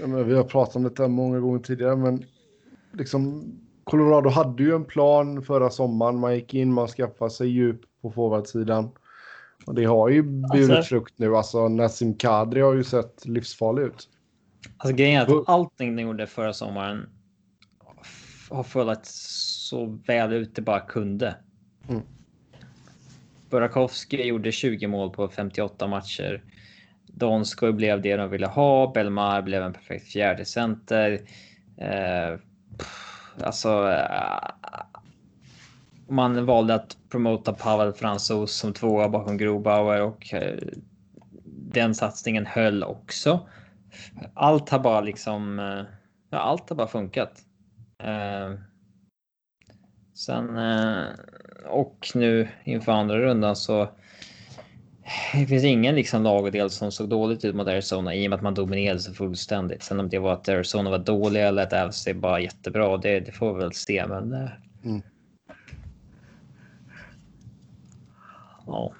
jag menar, vi har pratat om detta många gånger tidigare, men liksom Colorado hade ju en plan förra sommaren. Man gick in, man skaffade sig djup på forwardsidan. Och det har ju burit Alltså- frukt nu. Alltså Nassim Kadri har ju sett livsfarlig ut. Alltså grejen är att allting de gjorde förra sommaren har fallit så väl ut det bara kunde. Mm. Burakovsky gjorde 20 mål på 58 matcher. Donskoj blev det de ville ha. Belmar blev en perfekt fjärde center. Eh, pff, alltså. Eh, man valde att promota Pavel Fransos som tvåa bakom Grobauer och eh, den satsningen höll också. Allt har bara liksom. Eh, ja, allt har bara funkat. Sen och nu inför andra rundan så. Det finns ingen liksom lagdel som såg dåligt ut mot Arizona i och med att man dominerade så fullständigt. Sen om det var att Arizona var dåliga eller att Avs är bara jättebra, det, det får vi väl se. Men. eh, Mm. Ja.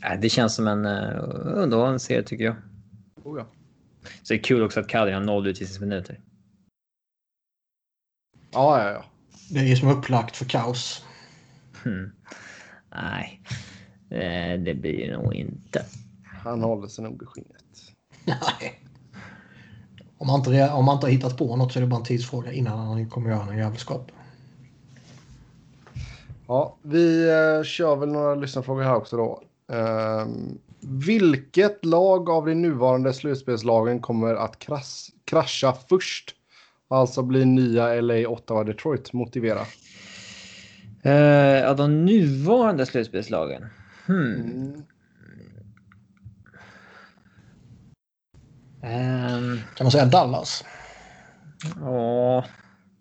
Nej, det känns som en uh, underhållande serie tycker jag. Oh, ja. Så det är kul också att Kadri har noll utvisningsminuter. ja, ja, ja. Det är ju som upplagt för kaos. Hmm. Nej, eh, det blir det nog inte. Han håller sig nog i skinnet. Nej. Om man, inte, om man inte har hittat på något så är det bara en tidsfråga innan han kommer göra någon jävelskap. Ja, vi eh, kör väl några lyssnarfrågor här också då. Ehm, vilket lag av de nuvarande slutspelslagen kommer att krass, krascha först? Alltså bli nya LA, Ottawa, Detroit. Motivera. Uh, av de nuvarande slutspelslagen. Hmm. Mm. Ehm, Kan man säga Dallas? Ja,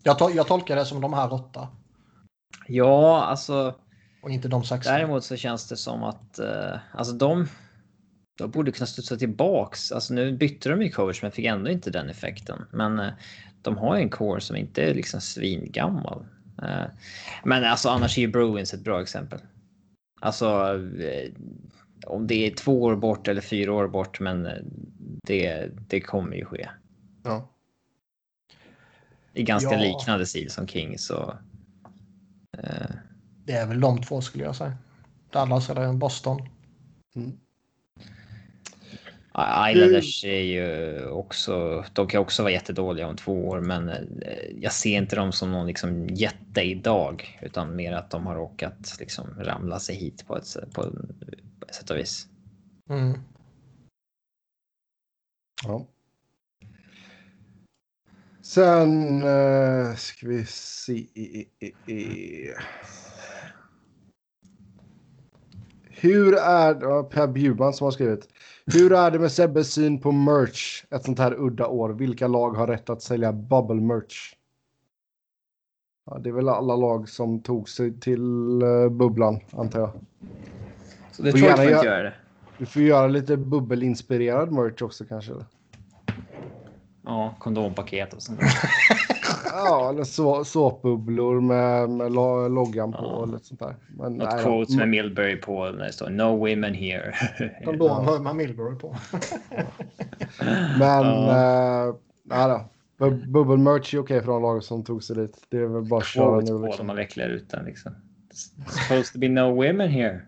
Jag, tol- jag tolkar det som de här åtta ja, alltså. och inte de sex. Däremot så känns det som att eh, alltså de. de borde kunna studsa tillbaks. Alltså nu bytte de ju coach men fick ändå inte den effekten. Men eh, de har ju en core som inte är liksom svingammal. Eh, men alltså annars är ju Bruins ett bra exempel. Alltså eh, om det är två år bort eller fyra år bort, men eh, det, det kommer ju ske. Ja. I ganska Ja. liknande stil som King så. Eh, Det är väl de två skulle jag säga. Dallas eller Boston. Mm. Islanders är ju också, de kan också vara jättedåliga om två år, men eh, jag ser inte dem som någon liksom jätte idag, utan mer att de har råkat liksom ramla sig hit på ett, på ett sätt och vis. Mm. Ja. Sen uh, ska vi se. Hur är det? ja, Per Bjurman som har skrivit. Hur är det med Sebbes syn på merch ett sånt här udda år? Vilka lag har rätt att sälja bubble merch? Ja, det är väl alla lag som tog sig till uh, bubblan antar jag. Så det Får tror jag gärna får inte göra- det. Vi får göra lite bubbelinspirerad merch också kanske. eller? Ja, kondompaket och sånt. där. Ja, eller så, såpbubblor med, med lo- loggan på Ja. och lite sånt där. Men, Något nej, quote ja. med Millbury på när det står No women here. Kondom har man Millbury på. Men, Ja. eh, nej då. Bu- Bubbelmerch är okej för de lag som tog sig dit. Det är väl bara att köra nu liksom. när man vecklar ut den liksom. Supposed to be no women here.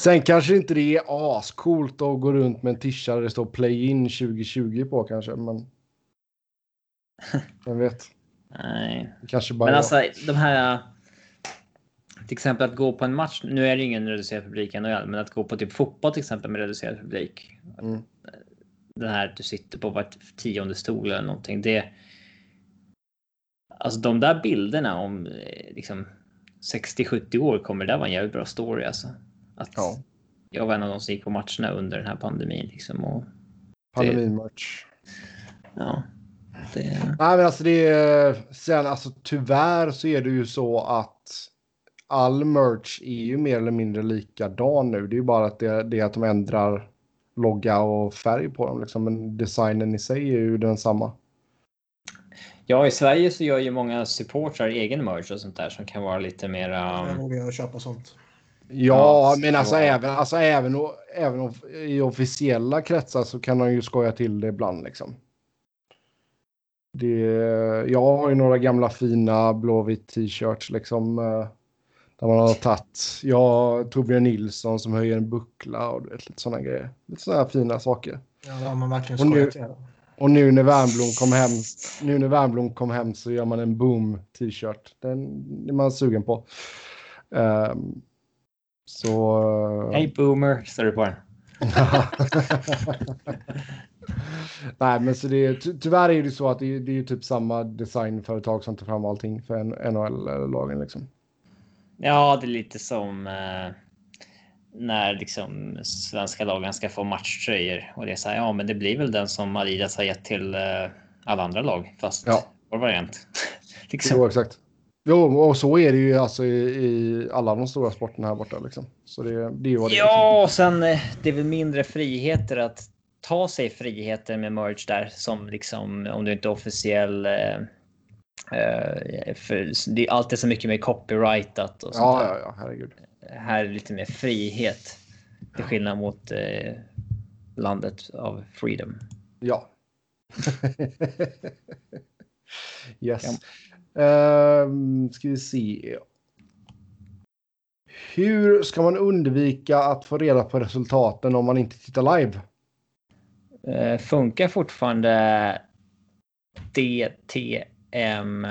Sen kanske inte det är ascoolt att gå runt med en tisha där det står play in 2020 på kanske, men. Vem vet? Nej, kanske bara Men alltså de här. Till exempel att gå på en match. Nu är det ingen reducerad publik än, men att gå på typ fotboll till exempel med reducerad publik. Mm. Den här att du sitter på vart tionde stol eller någonting. Det. Alltså de där bilderna om eh, liksom 60-70 år kommer det där vara en jävligt bra story alltså. Att Ja. jag var en av de som gick på matcherna under den här pandemin liksom och pandemimerch. ja. Det, Nej, men alltså det är sen alltså tyvärr så är det ju så att all merch är ju mer eller mindre likadan nu. Det är ju bara att det, det är att de ändrar logga och färg på dem liksom. Men designen i sig är ju densamma. ja, i Sverige så gör ju många supportrar egen merch och sånt där som kan vara lite mera. Jag vågar köpa sånt. Ja, Ja, men alltså så- även, alltså även, även i officiella kretsar så kan de ju skoja till det ibland liksom. Det, jag har ju några gamla fina blåvitt t-shirts liksom. eh, Där man har tagit, jag Torbjörn Nilsson som höjer en buckla och du vet, lite sådana grejer. Lite sådana här fina saker. Ja, det har man verkligen Och nu- skojat till. Och nu när Wernbloom kom hem, nu när Wernbloom kom hem så gör man en boom t-shirt. Den är man sugen på. Ehm, så... Hej boomer, står det på den. Nej, men så det är, ty, tyvärr är det så att det, är- det är typ samma designföretag som tar fram allting för NHL-lagen liksom. Ja, det är lite som eh, när liksom svenska lagen ska få matchtröjor och det är så här. Ja, men det blir väl den som Adidas har gett till eh, alla andra lag, fast Ja. vår variant. Jo, liksom. exakt. Jo, och så är det ju alltså i, i alla de stora sporterna här borta liksom. Så det, det är vad det. Ja, och sen eh, det är väl mindre friheter att ta sig friheter med merch där som liksom om du inte är officiell. Eh, eh, för det är alltid så mycket mer copyrightat och sånt Ja, ja, ja, herregud. här är det lite mer frihet. Till skillnad mot eh, landet av freedom. Ja. yes. Ehm, ska vi se. Hur ska man undvika att få reda på resultaten om man inte tittar live? Eh, funkar fortfarande DTM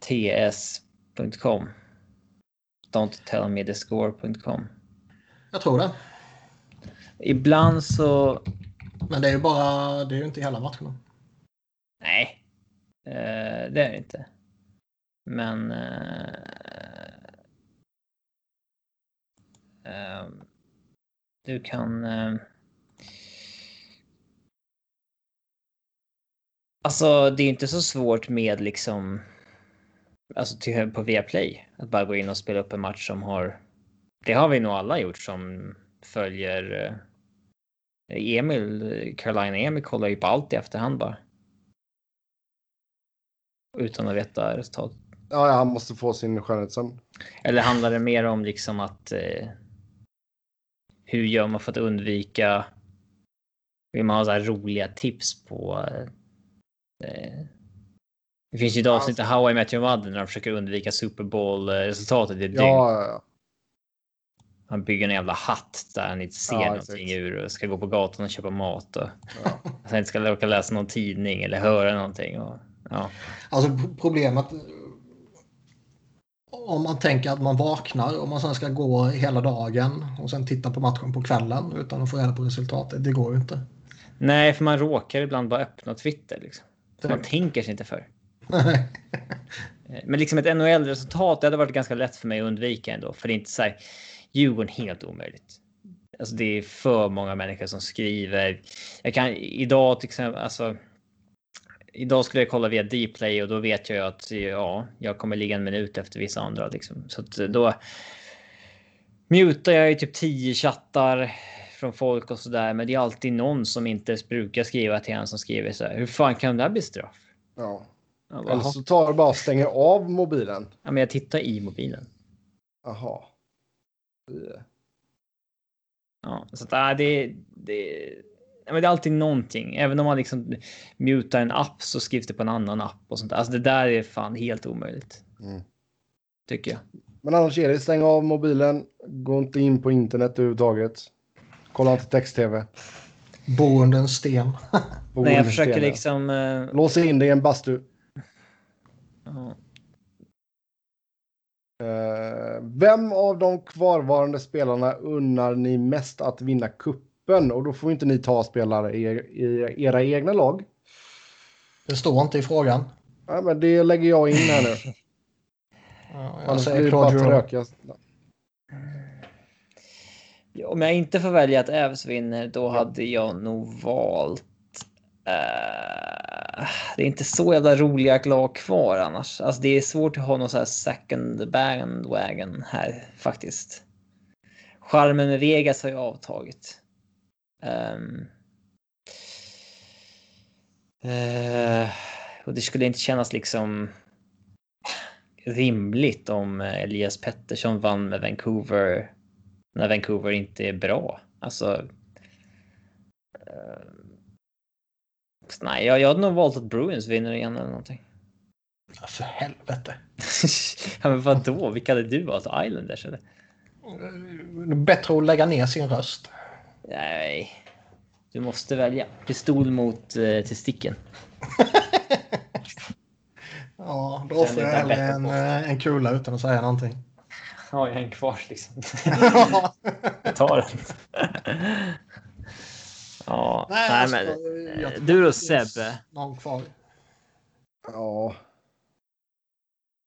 ts.com. Don't tell me the score.com. Jag tror det. Ibland så... Men det är ju bara, det är ju inte hela matcherna. Nej, eh, det är det inte. Men... Eh, ehm, du kan... Eh, alltså, det är inte så svårt med liksom... Alltså till, på Viaplay. Att bara gå in och spela upp en match som har Det har vi nog alla gjort som följer. eh, Emil, Carolina, Emil kollar ju på allt i efterhand bara. Utan att veta resultat. Ja, han måste få sin skönhetssömn. Eller handlar det mer om liksom att eh, hur gör man för att undvika? Vill man ha så här roliga tips på? Eh, det finns ju ett avsnitt av How I Met Your Mother när de försöker undvika Super Bowl resultatet i ett dygn. Ja, ja, ja. Han bygger en jävla hatt där han inte ser Ja, någonting exakt. ur och ska gå på gatan och köpa mat och Ja. sen inte ska orka läsa någon tidning eller höra någonting. Och, ja. Alltså problemet. Om man tänker att man vaknar och man sen ska gå hela dagen och sen titta på matchen på kvällen utan att få reda på resultatet. Det går ju inte. Nej, för man råkar ibland bara öppna Twitter liksom. Så man tänker sig inte för. Eh, Men liksom ett NHL-resultat, det hade varit ganska lätt för mig att undvika ändå. För det är inte så här, Djurgården helt omöjligt. Alltså det är för många människor som skriver. Jag kan idag till exempel, alltså. Idag skulle jag kolla via Dplay och då vet jag ju att ja, jag kommer ligga en minut efter vissa andra liksom. Så att då. Mutar jag ju typ 10 chattar från folk och så där, men det är alltid någon som inte brukar skriva till en som skriver så här. Hur fan kan det här bli straff? ja. Bara, Eller så tar bara och stänger av mobilen. Ja, men jag tittar i mobilen. Jaha. Ja, så att, äh, det, det, men det är alltid någonting. Även om man liksom mutar en app så skrivs det på en annan app och sånt. där. Alltså det där är fan helt omöjligt. Mm. Tycker jag. Men annars är det stäng av mobilen. Gå inte in på internet överhuvudtaget. Kolla inte text-tv. Bo under en sten. Nej, jag försöker stenen. liksom. eh, Lås in dig i en bastu. ja. Eh, vem av de kvarvarande spelarna unnar ni mest att vinna kuppen? Och då får inte ni ta spelare i, i era egna lag. Det står inte i frågan. Ja, men det lägger jag in här nu. Ja, jag Annars säger. Ja, Om jag inte får välja att Ävs vinner, då hade jag nog valt. eh, det är inte så jävla roliga lag kvar annars. Alltså, det är svårt att ha någon så här second bandwagon här faktiskt. Charmen med Vegas har ju avtagit. Eh, och det skulle inte kännas liksom rimligt om eh, Elias Pettersson vann med Vancouver när Vancouver inte är bra. Alltså. eh, nej, jag, jag hade nog valt att Bruins vinner igen eller någonting. För helvete. ja, men vadå? Vilka hade du valt? Islanders eller? Är Bättre att lägga ner sin röst. Nej, du måste välja pistol mot eh, testikeln. Ja, då offrar jag hellre en, eh, en kula utan att säga någonting. Har jag en kvar liksom? jag tar den. ja, nej, alltså, men eh, du då Sebbe? Någon kvar. Ja.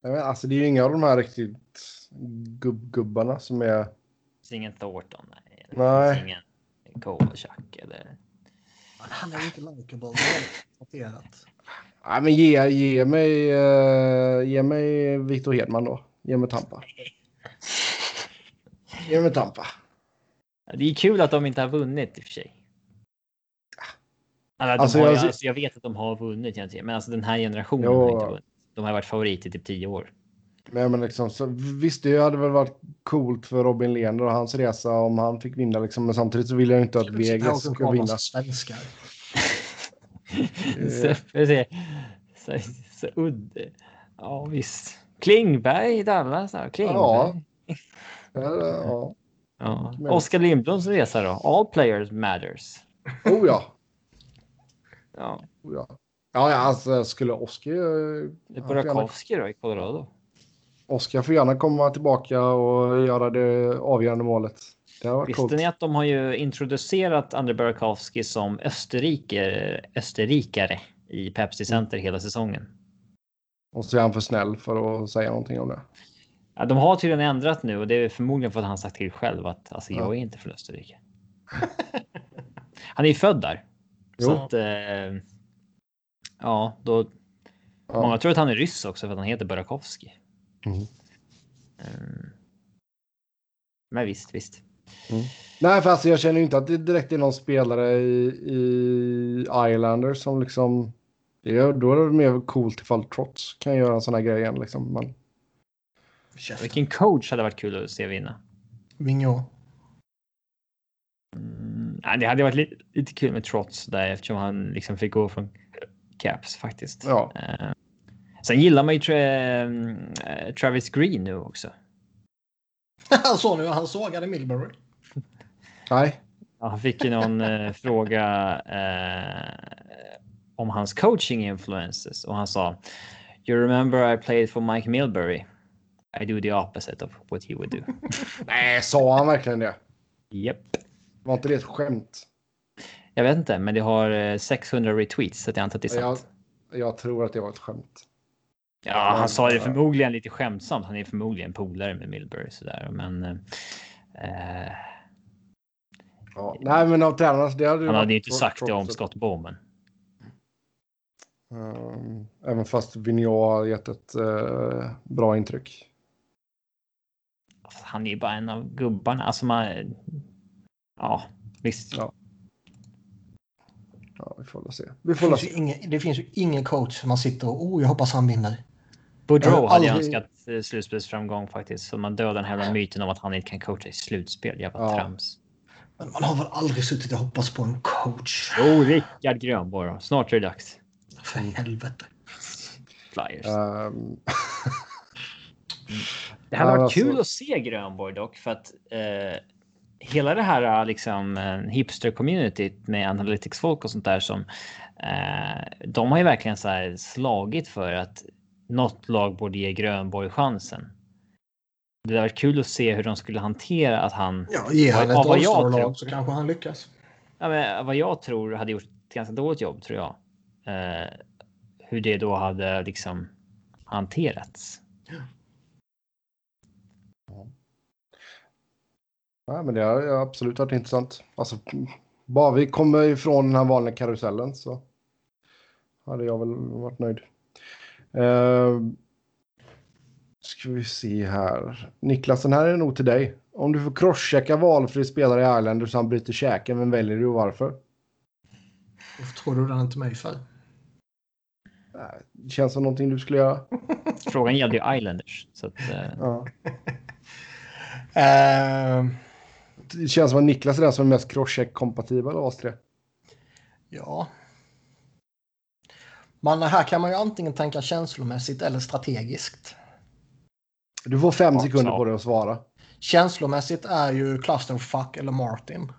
Jag vet, alltså det är ju inga av de här riktigt gubb-gubbarna som är... Ingen Thornton. Nej. Det Nej. ingen Kovalchuk eller. Men Han är inte likeable. Det är konstaterat. Nej, men ge, ge mig, eh, ge mig Victor Hedman då. Ge mig Tampa. Ge mig Tampa. Ja, Det är kul att de inte har vunnit i och för sig. Alltså, Alltså, har, jag- alltså, jag vet att de har vunnit egentligen, men alltså den här generationen Jo. har inte vunnit. De har varit favorit i typ tio år. Men, men liksom, så, visst, det hade väl varit coolt för Robin Lehner och hans resa om han fick vinna. Liksom, men samtidigt så vill jag inte att Vegas ska vinna. Svenskar. så, så, så udde. Ja visst. Klingberg i Dallas. Ja, Klingberg. Ja. Ja. Ja, Oskar Lindbloms resa då. All players matters. Oh ja. Ja. Oh, ja. Ja, alltså skulle Oskar... Det Burakovsky då i Colorado. Oskar får gärna komma tillbaka och göra det avgörande målet. Det Visste coolt. ni att de har ju introducerat Andrei Burakovsky som österrike, österrikare i Pepsi Center hela säsongen? Och så är han för snäll för att säga någonting om det. Ja, de har tydligen ändrat nu och det är förmodligen för att han sagt till själv att alltså, Ja. jag är inte från Österrike. han är ju född där. Så Jo. att, eh, ja, då. Ja. Många tror att han är ryss också för att han heter Burakovsky. Mhm. Eh, Men visst, visst. Nej, för alltså jag känner ju inte att det direkt är någon spelare i, i Islanders som liksom... Det är, då är det mer coolt ifall Trots kan göra en sån här grej igen liksom. Men, Vilken coach hade varit kul att se vinna? Vigneault. Mm, nej, det hade varit lite, lite kul med Trots där eftersom han liksom fick gå från Caps faktiskt. ja. Eh, sen gillar man ju tra eh, Travis Green nu också. Han såg nu han sågade Millbury. Nej. Ja, han fick ju någon eh, fråga eh, om hans coaching influences och han sa You remember I played for Mike Milbury. I do the opposite of what he would do. Nej, sa han verkligen det? Japp. Var inte det ett skämt? Jag vet inte, men det har eh, 600 retweets så att jag antar att det är Jag, sant. jag tror att det var ett skämt. Ja, han sa det förmodligen lite skämtsamt. Han är förmodligen polare med Milbury sådär, men. Eh, Ja. Nej, men av tränarna. Det hade han hade inte sagt det om Scott Bowman. Ehm, även fast Vigneault har gett ett eh, bra intryck. Han är ju bara en av gubbarna. Alltså man. Ja, visst. Ja. Ja, vi får väl se. Vi Det får väl finns, ju se. ingen, det finns ju ingen coach som man sitter och oh, jag hoppas han vinner. Boudreau hade jag önskat eh, slutspelsframgång faktiskt. Så man dödar den här myten om att han inte kan coacha i slutspel. Jävla Ja. trams. Men man har väl aldrig suttit och hoppats på en coach. Jo, Rickard Grönborg. Snart är det dags. För helvete. Flyers. Ehm, Det hade varit alltså- kul att se Grönborg dock för att eh, hela det här liksom eh, hipster-communityt med analytics-folk och sånt där som eh, de har ju verkligen så här slagit för att något lag borde ge Grönborg chansen. Det hade varit kul att se hur de skulle hantera att han, Ja, ge han ett Vad- jag tror. Så kanske han lyckas. ja, men, vad jag tror hade gjort ett ganska dåligt jobb tror jag. Eh, hur det då hade liksom hanterats. Nej, men det har har absolut varit intressant. Alltså, bara vi kommer ifrån den här vanliga karusellen så hade jag väl varit nöjd. Uh, ska vi se här. Niklas, den här är nog till dig. Om du får crosschecka valfri spelare i Islanders så han bryter käken, vem väljer du och varför? Varför tror du den till mig för? Det känns som någonting du skulle göra. Frågan gällde ju Islanders. Så att, Ja. Eh, Det känns som att Niklas är den som är mest crosscheck-kompatibel av oss tre. ja. Men här kan man ju antingen tänka känslomässigt eller strategiskt. Du får fem Ja, sekunder på dig att svara. Känslomässigt är ju Clusterfuck eller Martin.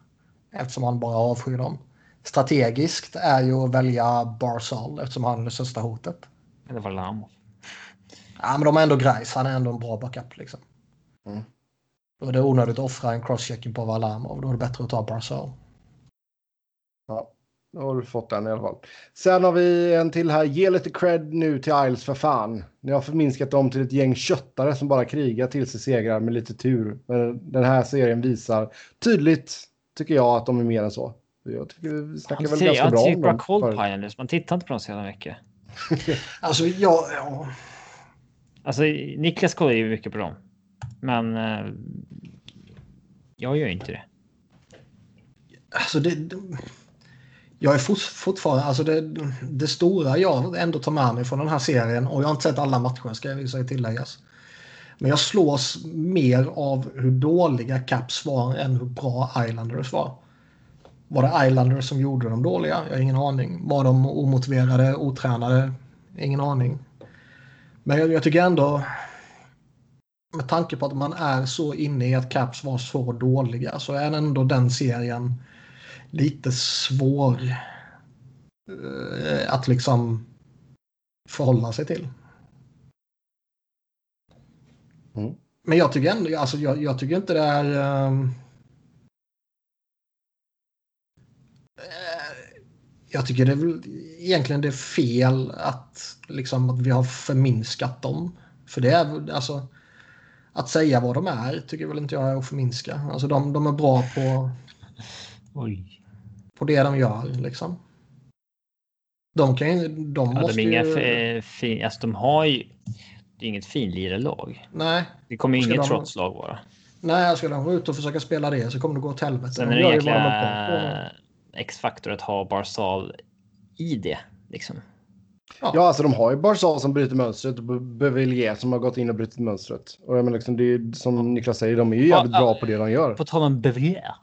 Eftersom han bara avskyr dem. Strategiskt är ju att välja Barzal eftersom han är det största hotet. det var Lamov. Ja, men de är ändå grejs. Han är ändå en bra backup liksom. Mm. Då är det onödigt att offra en crosschecking på Valamov. Då är det bättre att ta Barzal. Ja, då har du fått den i alla fall. Sen har vi en till här. Ge lite cred nu till Isles för fan. Ni har förminskat dem till ett gäng köttare som bara krigar till sig segrar med lite tur. Men den här serien visar tydligt, tycker jag, att de är mer än så. Jag tycker vi snackar väl ganska jag bra tycker om dem. Cold. Pioneers. Man tittar inte på dem så jävla mycket. Alltså, ja, ja. Alltså, Niklas kollar ju mycket på dem. Men eh, jag gör inte det. Alltså det, det, jag är fort, fortfarande, alltså det, det stora jag ändå tar med mig från den här serien och jag har inte sett alla matcher ska jag säga tilläggas. Men jag slås mer av hur dåliga Caps var än hur bra Islanders var. Var det Islanders som gjorde dem dåliga? Jag har ingen aning. Var de omotiverade, otränade? Ingen aning. Men jag, jag tycker ändå med tanke på att man är så inne i att Caps var så dåliga så är ändå den serien lite svår eh, att liksom förhålla sig till. Mm. Men jag tycker ändå, alltså jag, jag tycker inte det är... eh, jag tycker det är väl egentligen det är fel att, liksom, att vi har förminskat dem. För det är alltså att säga vad de är tycker väl inte jag är att förminska. Alltså de, de är bra på, Oj. På det de gör liksom. De kan ju, de Ja, måste de, är inga ju... fi, fi, alltså, de har ju det är inget finlirarlag. Nej, Det kommer ju inget de- trotslag vara. Nej, ska de gå ut och försöka spela det så kommer det gå åt helvete. Sen De är det på. X-faktor att ha Barzal i det. Liksom. Ja, alltså de har ju Barzal som bryter mönstret och Bevillier som har gått in och brutit mönstret. Och jag menar liksom, det är som Niklas säger, de är ju jävligt Ja, bra ja. på det de gör. På tal om Bevier.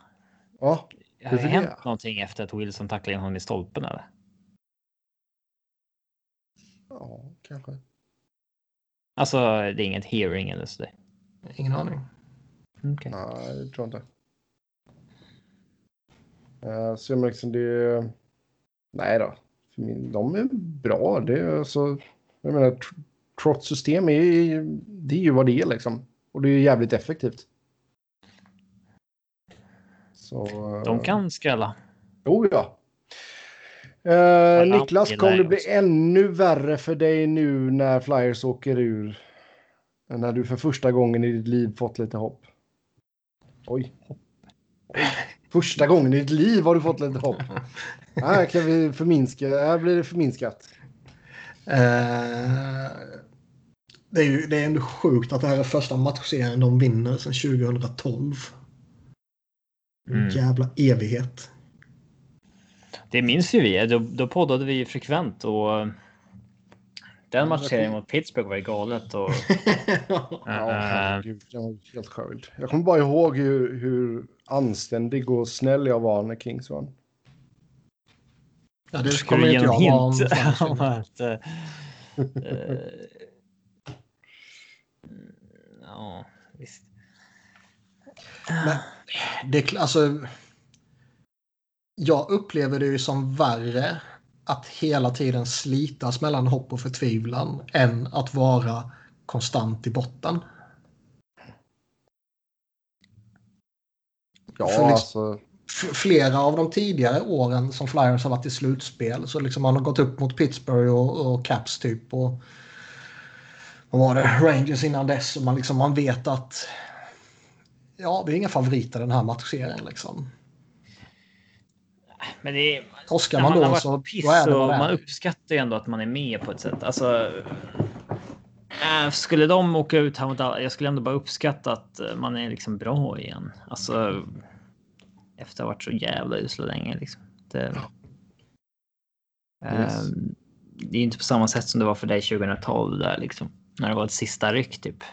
Ja, Har det hänt någonting efter att Wilson tacklade in honom i stolpen eller? ja kanske. Alltså, det är inget hearing eller sådär. Ingen aning. Okej. Nej, det tror jag inte. Uh, så liksom det... Nej då. För min, de är bra. Det är alltså... Jag menar, tr- trots system är ju- det är ju vad det är liksom. Och det är ju jävligt effektivt. Så... eh, De kan skrälla. Oh ja. Eh, Niklas, kommer det bli också. ännu värre för dig nu när Flyers åker ur? När du för första gången i ditt liv fått lite hopp. Oj. Oj. Första gången i ditt liv har du fått lite hopp. Här kan vi förminska. Här blir det förminskat. Eh, det, är ju, det är ändå sjukt att det här är första matchserien de vinner sedan 2012. Mm. Jävla evighet. Det minns ju vi. Då, då poddade vi frekvent och den matchserien mot Pittsburgh var ju galet. Och, Ja, Eh, herregud. Jag var helt. Jag kommer bara ihåg hur, hur anständig och snäll jag var när Kings vann. Ja, det kommer du inte ge om hint? om att, eh, eh, Ja. Men det, är kl- alltså, jag upplever det ju som värre att hela tiden slitas mellan hopp och förtvivlan än att vara konstant i botten. Ja, För liksom- alltså. Flera av de tidigare åren som Flyers har varit i slutspel så liksom man har gått upp mot Pittsburgh och, och Caps typ och vad var det, Rangers innan dess och man, liksom, man vet att ja, vi är inga favoriter den här matchserien liksom. Men det är, Torskar man man då så piss då är det det man uppskattar ju ändå att man är med på ett sätt. Alltså. äh, Skulle de åka ut här mot alla, jag skulle ändå bara uppskatta att eh, man är liksom bra igen. Alltså. Efter att ha varit så jävla usla länge liksom. Det, Yes. Ehm, det är inte på samma sätt som det var för dig 2012 där liksom. När det var ett sista ryck typ.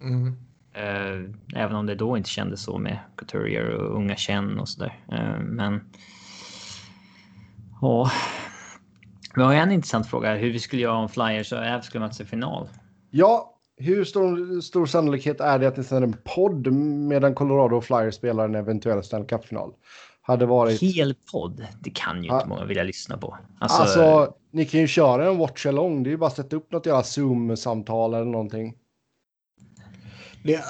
Mm. Eh, även om det då inte kändes så med Couturier och unga Chen och sådär. Eh, men. Ja. Vi har en intressant fråga hur vi skulle göra om Flyers och Avs skulle mötas i final. Ja, hur stor, stor sannolikhet är det att ni sänder en podd medan Colorado och Flyers spelar en eventuell Stanley Cup-final? Hade varit... Hel podd, det kan ju inte många vilja lyssna på. Alltså, Alltså, ni kan ju köra en watch along. Det är ju bara att sätta upp något jävla Zoom-samtal eller någonting. Det,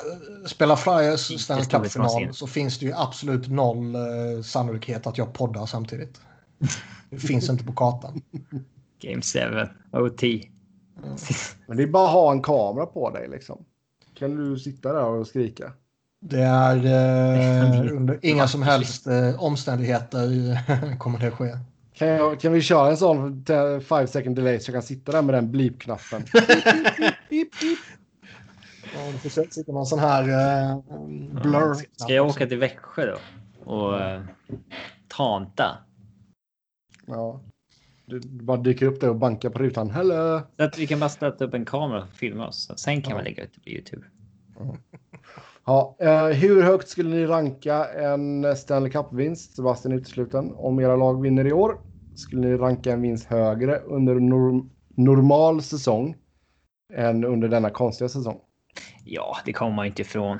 spelar Flyers Stanley. Cup-final så finns det ju absolut noll eh, sannolikhet att jag poddar samtidigt. Det finns inte på kartan. Game 7, OT. Men det är bara att ha en kamera på dig liksom. Kan du sitta där och skrika? Det är eh, under inga som helst eh, omständigheter kommer det ske. Kan, jag, kan vi köra en sån 5 second delay så jag kan sitta där med den bleep-knappen? Ja, då får- sitter man sån här eh, blur. Ska jag åka till Växjö då? Och uh, tanta? Ja. Du bara dyker upp där och bankar på rutan. Hello! Så att vi kan bara sätta upp en kamera och filma oss. Sen kan Ja. man lägga ut det på Youtube. Ja, eh, hur högt skulle ni ranka en Stanley Cup-vinst, Sebastian utesluten, om era lag vinner i år? Skulle ni ranka en vinst högre under norm normal säsong än under denna konstiga säsong? Ja, det kommer man inte ifrån.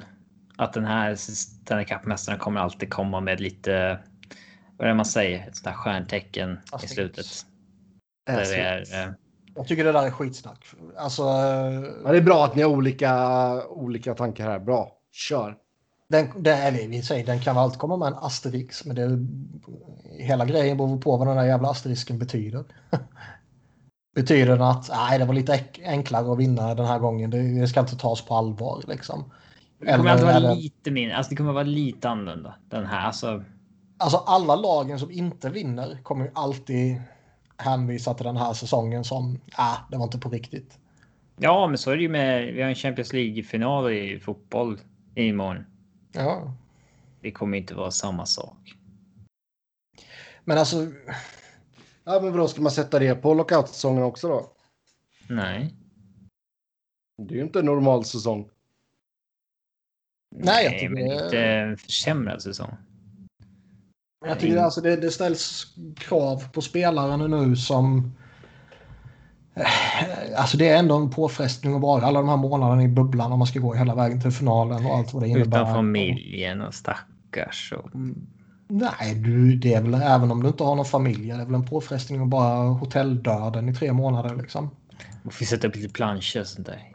Att den här Stanley Cup-mästaren kommer alltid komma med lite, vad är det man säger, ett sånt här stjärntecken i Asterisk. slutet. Där det är, eh, Jag tycker det där är skitsnack. Alltså, eh, Ja, det är bra att ni har olika, olika tankar här. Bra, kör! den, det, eller vi säger, den kan väl alltid komma med en asterix, men det, hela grejen beror på vad den där jävla asterisken betyder. betyder den att nej, det var lite enklare att vinna den här gången, det, det ska inte tas på allvar liksom. det kommer vara det- lite mindre, alltså det kommer vara lite annorlunda. Den här, alltså. Alltså alla lagen som inte vinner kommer ju alltid hänvisa till den här säsongen som, ah, det var inte på riktigt. Ja, men så är det ju med, vi har en Champions League-final i fotboll imorgon. Ja. Det kommer inte vara samma sak. Men alltså, Ja, men vadå, ska man sätta det på lockout-säsongen också då? Nej. Det är ju inte en normal säsong. Nej, jag tycker men inte en försämrad säsong. jag tycker alltså det, det ställs krav på spelaren nu som... Eh, Alltså det är ändå en påfrestning att vara alla de här månaderna i bubblan om man ska gå hela vägen till finalen och allt vad det innebär. Utan familjen och stackars. Och... Nej, du, det är väl även om du inte har någon familj. Det är väl en påfrestning att bara hotelldöden i tre månader liksom. Man får sätta upp lite planscher och sånt där.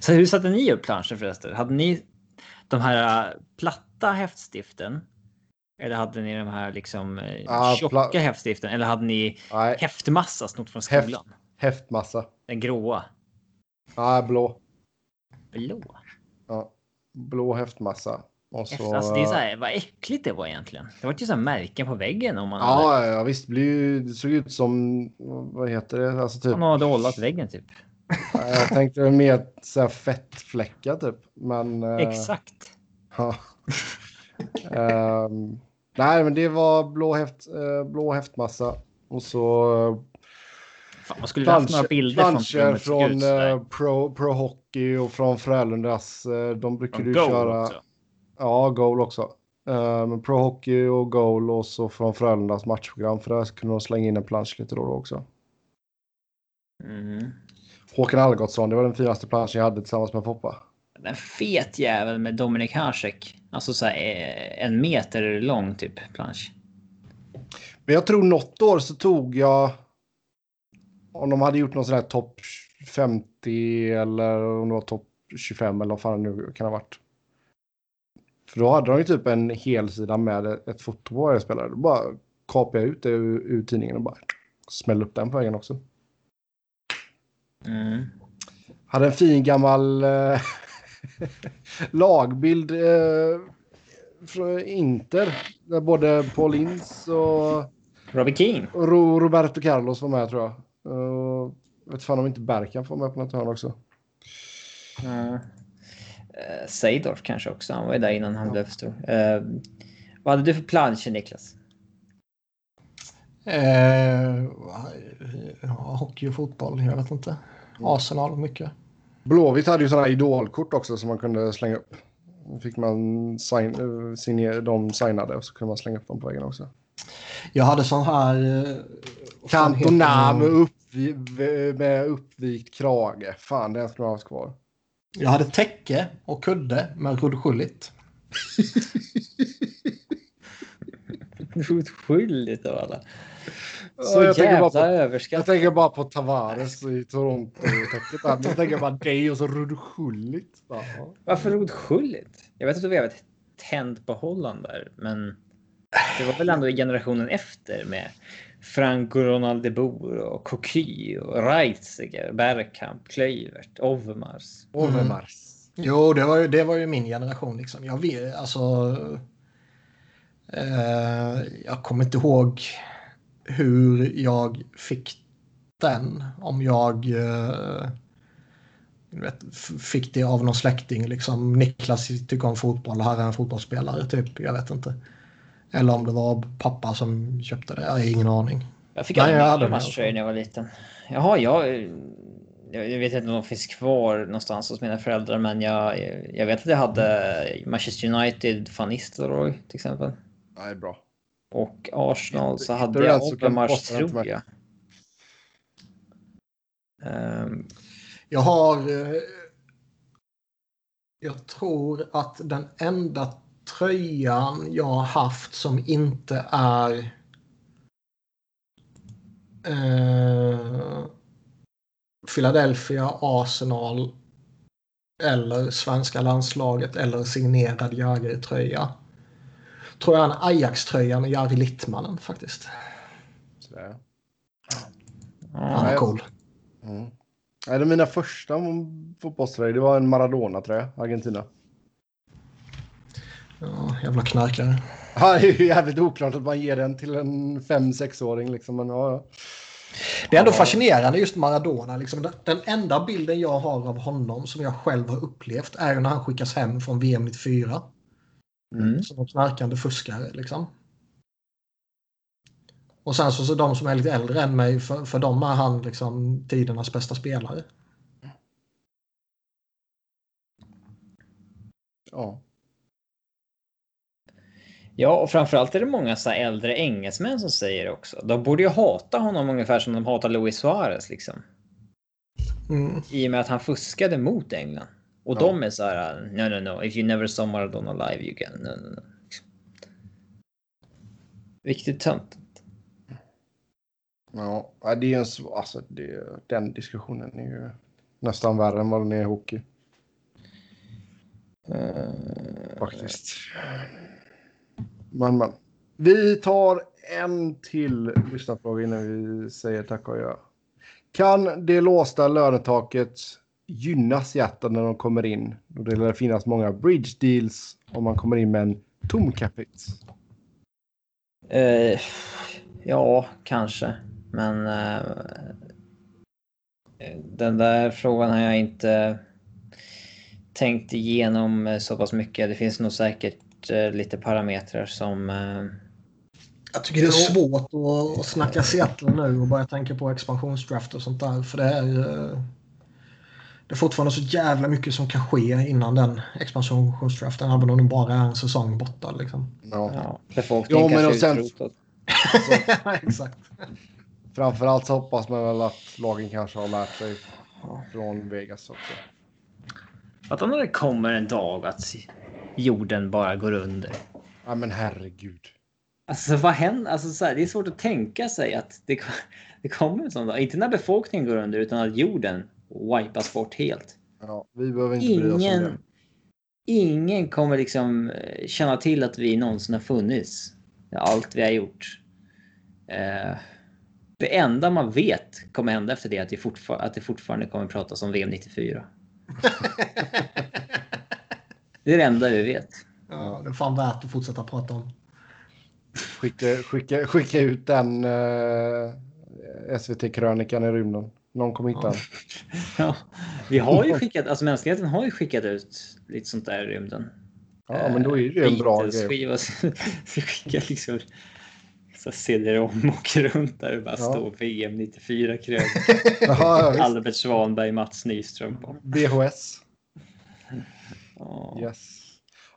Så hur satte ni upp planscher förresten? Hade ni de här äh, platta häftstiften? Eller hade ni de här liksom Ja, tjocka häftstiften? Eller hade ni Nej, häftmassa snott från Häft. skolan? häftmassa. Den gråa? Nej, blå. Blå? Ja. Blå häftmassa. Och så... Alltså det är så här, vad äckligt det var egentligen. Det var ju så här märken på väggen om man Ja, ja, visst. Det, blir ju, det såg ut som, vad heter det? Alltså typ, hade, man hade ollat väggen typ. jag tänkte mer så här fettfläckar typ. Men, eh, Exakt. Ja. Ehm, nej, men det var blå, häft, eh, blå häftmassa. Och så eh, Fan, man skulle haft några bilder från planscher från sådär. eh, pro, pro Hockey och från Frölundas. de brukar Från ju köra. också. Ja, Goal också. Men Pro Hockey och Goal och så från Frölundas matchprogram. För där kunde de slänga in en plansch lite då och då också. Mm. Håkan Algotsson, det var den finaste planschen jag hade tillsammans med Poppa. En fet jävel med Dominik Hasek. Alltså så här, eh, en meter lång typ plansch. Men jag tror något år så tog jag... Om de hade gjort någon sån här topp 50 eller om det var topp 25 eller vad fan det nu kan ha varit. För då hade de ju typ en helsida med ett foto på varje spelare. Då bara kapade jag ut det ur, ur tidningen och bara smällde upp den på väggen också. Mm. Hade en fin gammal eh, lagbild eh, från Inter. Där både Paul Ince och Robbie Keane. Och Ro- Roberto Carlos var med tror jag. Uh, vet fan om inte Bergkamp var med på något hörn också. Mm. Uh, Seidorf kanske också. Han var ju där innan han blev stor. Uh, vad hade du för planscher Niklas? Eh, ja, hockey och fotboll, jag vet inte. Arsenal mycket. Blåvitt hade ju sådana idolkort också som man kunde slänga upp. Då fick man sign, uh, signer, de signade och så kunde man slänga upp dem på väggen också. Jag hade sån här... eh, Cantona med, uppvi, med uppvikt krage. Fan, den skulle man ha haft kvar. Jag hade täcke och kudde med rullskylligt. Oskyldigt av alla. Ja, Så jag tänker bara jävla på- Jag överskattat. tänker bara på Tavares i Toronto-täcket. där. Jag tänker bara dig och så rullskylligt. Varför rodskylligt? Jag vet inte om vi har ett tänd på Holland där, men det var väl ändå generationen efter med Franco Ronaldebor och Coquille och Reitziger, Bergkamp, Kluivert, Overmars. Overmars. Jo, det var ju, det var ju min generation. Liksom. Jag vet, alltså... Eh, jag kommer inte ihåg hur jag fick den. Om jag eh, vet, fick det av någon släkting. Liksom, Niklas tycker om fotboll, här är en fotbollsspelare. Typ, jag vet inte. Eller om det var pappa som köpte det. Jag har ingen aning. Jag fick Nej, aldrig jag hade Overmars den. tröjor när jag var liten. Jaha, jag, jag vet inte om de finns kvar någonstans hos mina föräldrar, men jag, jag vet att jag hade Manchester United, Van Nistelrooy till exempel. Nej, bra. Och Arsenal så Hittar hade jag så till tror jag. Ehm, Jag har... eh, Jag tror att den enda tröjan jag har haft som inte är eh, Philadelphia, Arsenal eller svenska landslaget eller signerad Jagr-tröja. Tror jag är en Ajax-tröja med Jari Littmanen faktiskt. Sådär. Han är Ja. cool. Mm. Det mina första fotbollströjor, det var en Maradona-tröja, Argentina. Ja, jävla knarkare. Ja, det är ju jävligt oklart att man ger den till en 5-6-åring liksom, men ja. ja. Det är ändå fascinerande just Maradona. Liksom, den, den enda bilden jag har av honom som jag själv har upplevt är när han skickas hem från VM 94. Mm. Som en knarkande fuskare. Liksom. Och sen så, så de som är lite äldre än mig, för, för dem är han liksom tidernas bästa spelare. Ja. Ja, och framförallt är det många så äldre engelsmän som säger det också. De borde ju hata honom ungefär som de hatar Luis Suarez liksom. Mm. I och med att han fuskade mot England. Och Ja. de är så här, no, no, no, if you never saw Maradona live you can, no, no, no. Riktigt töntigt. Ja, det är en sv- alltså det, den diskussionen är ju nästan värre än vad den är i hockey. Eh, Faktiskt. Men, men. Vi tar en till lyssnarfråga innan vi säger tack och adjö. Kan det låsta lönetaket gynna Seattle när de kommer in? Då det lär finnas många bridge deals om man kommer in med en tom capita. Eh, ja, kanske. Men eh, den där frågan har jag inte tänkt igenom eh, så pass mycket. Det finns nog säkert eh, lite parametrar som... Eh, Jag tycker det är svårt att, att snacka Seattle nu och börja tänka på expansionsdraft och sånt där. För det är, eh, det är fortfarande så jävla mycket som kan ske innan den expansionsdraften. Även om det bara är en säsong borta. Liksom. Ja. ja, befolkningen Ja, men kanske sen- utrotad. Exakt. Framförallt så hoppas man väl att lagen kanske har lärt sig från Vegas också. Att om det kommer en dag att jorden bara går under. Ja, men herregud. Alltså vad händer? Alltså, så här, det är svårt att tänka sig att det, det kommer en sån dag. Inte när befolkningen går under utan att jorden wipas bort helt. Ja, vi behöver inte bry oss om det. Ingen, ingen kommer liksom eh, känna till att vi någonsin har funnits. Allt vi har gjort. Eh, det enda man vet kommer hända efter det är att det, fortfar- att det fortfarande kommer pratas om VM 94. Det är det enda vi vet. Ja, det är fan värt att fortsätta prata om. Skicka, skicka, skicka ut den uh, SVT-krönikan i rymden. Någon kommer hitta den. Ja, vi har ju skickat, alltså mänskligheten har ju skickat ut lite sånt där i rymden. Ja, men då är det ju en bra grej. Skiva, vi skickar liksom så CD-ROM åker runt där och bara Ja. står VM 94 krög. Jaha, ja, visst. Albert Svanberg, Mats Nyström på. VHS. Ja. Yes.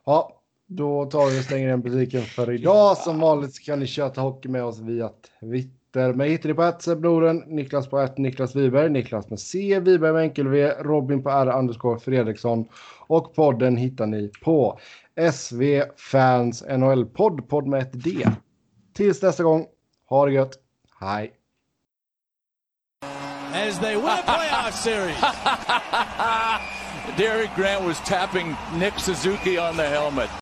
Ja, då tar vi och stänger den butiken för idag. Som vanligt så kan ni köta hockey med oss via Twitter. Mig hittar ni på Sebnoren, Niklas på ett Niklas Wiberg, Niklas med C, Wiberg med enkel V, Robin på R underscore Fredriksson och podden hittar ni på SV Fans NHL podd, podd med ett D. Tills nästa gång, ha det gött. Hej! As they win a playoff series. Derek Grant was tapping Nick Suzuki on the helmet.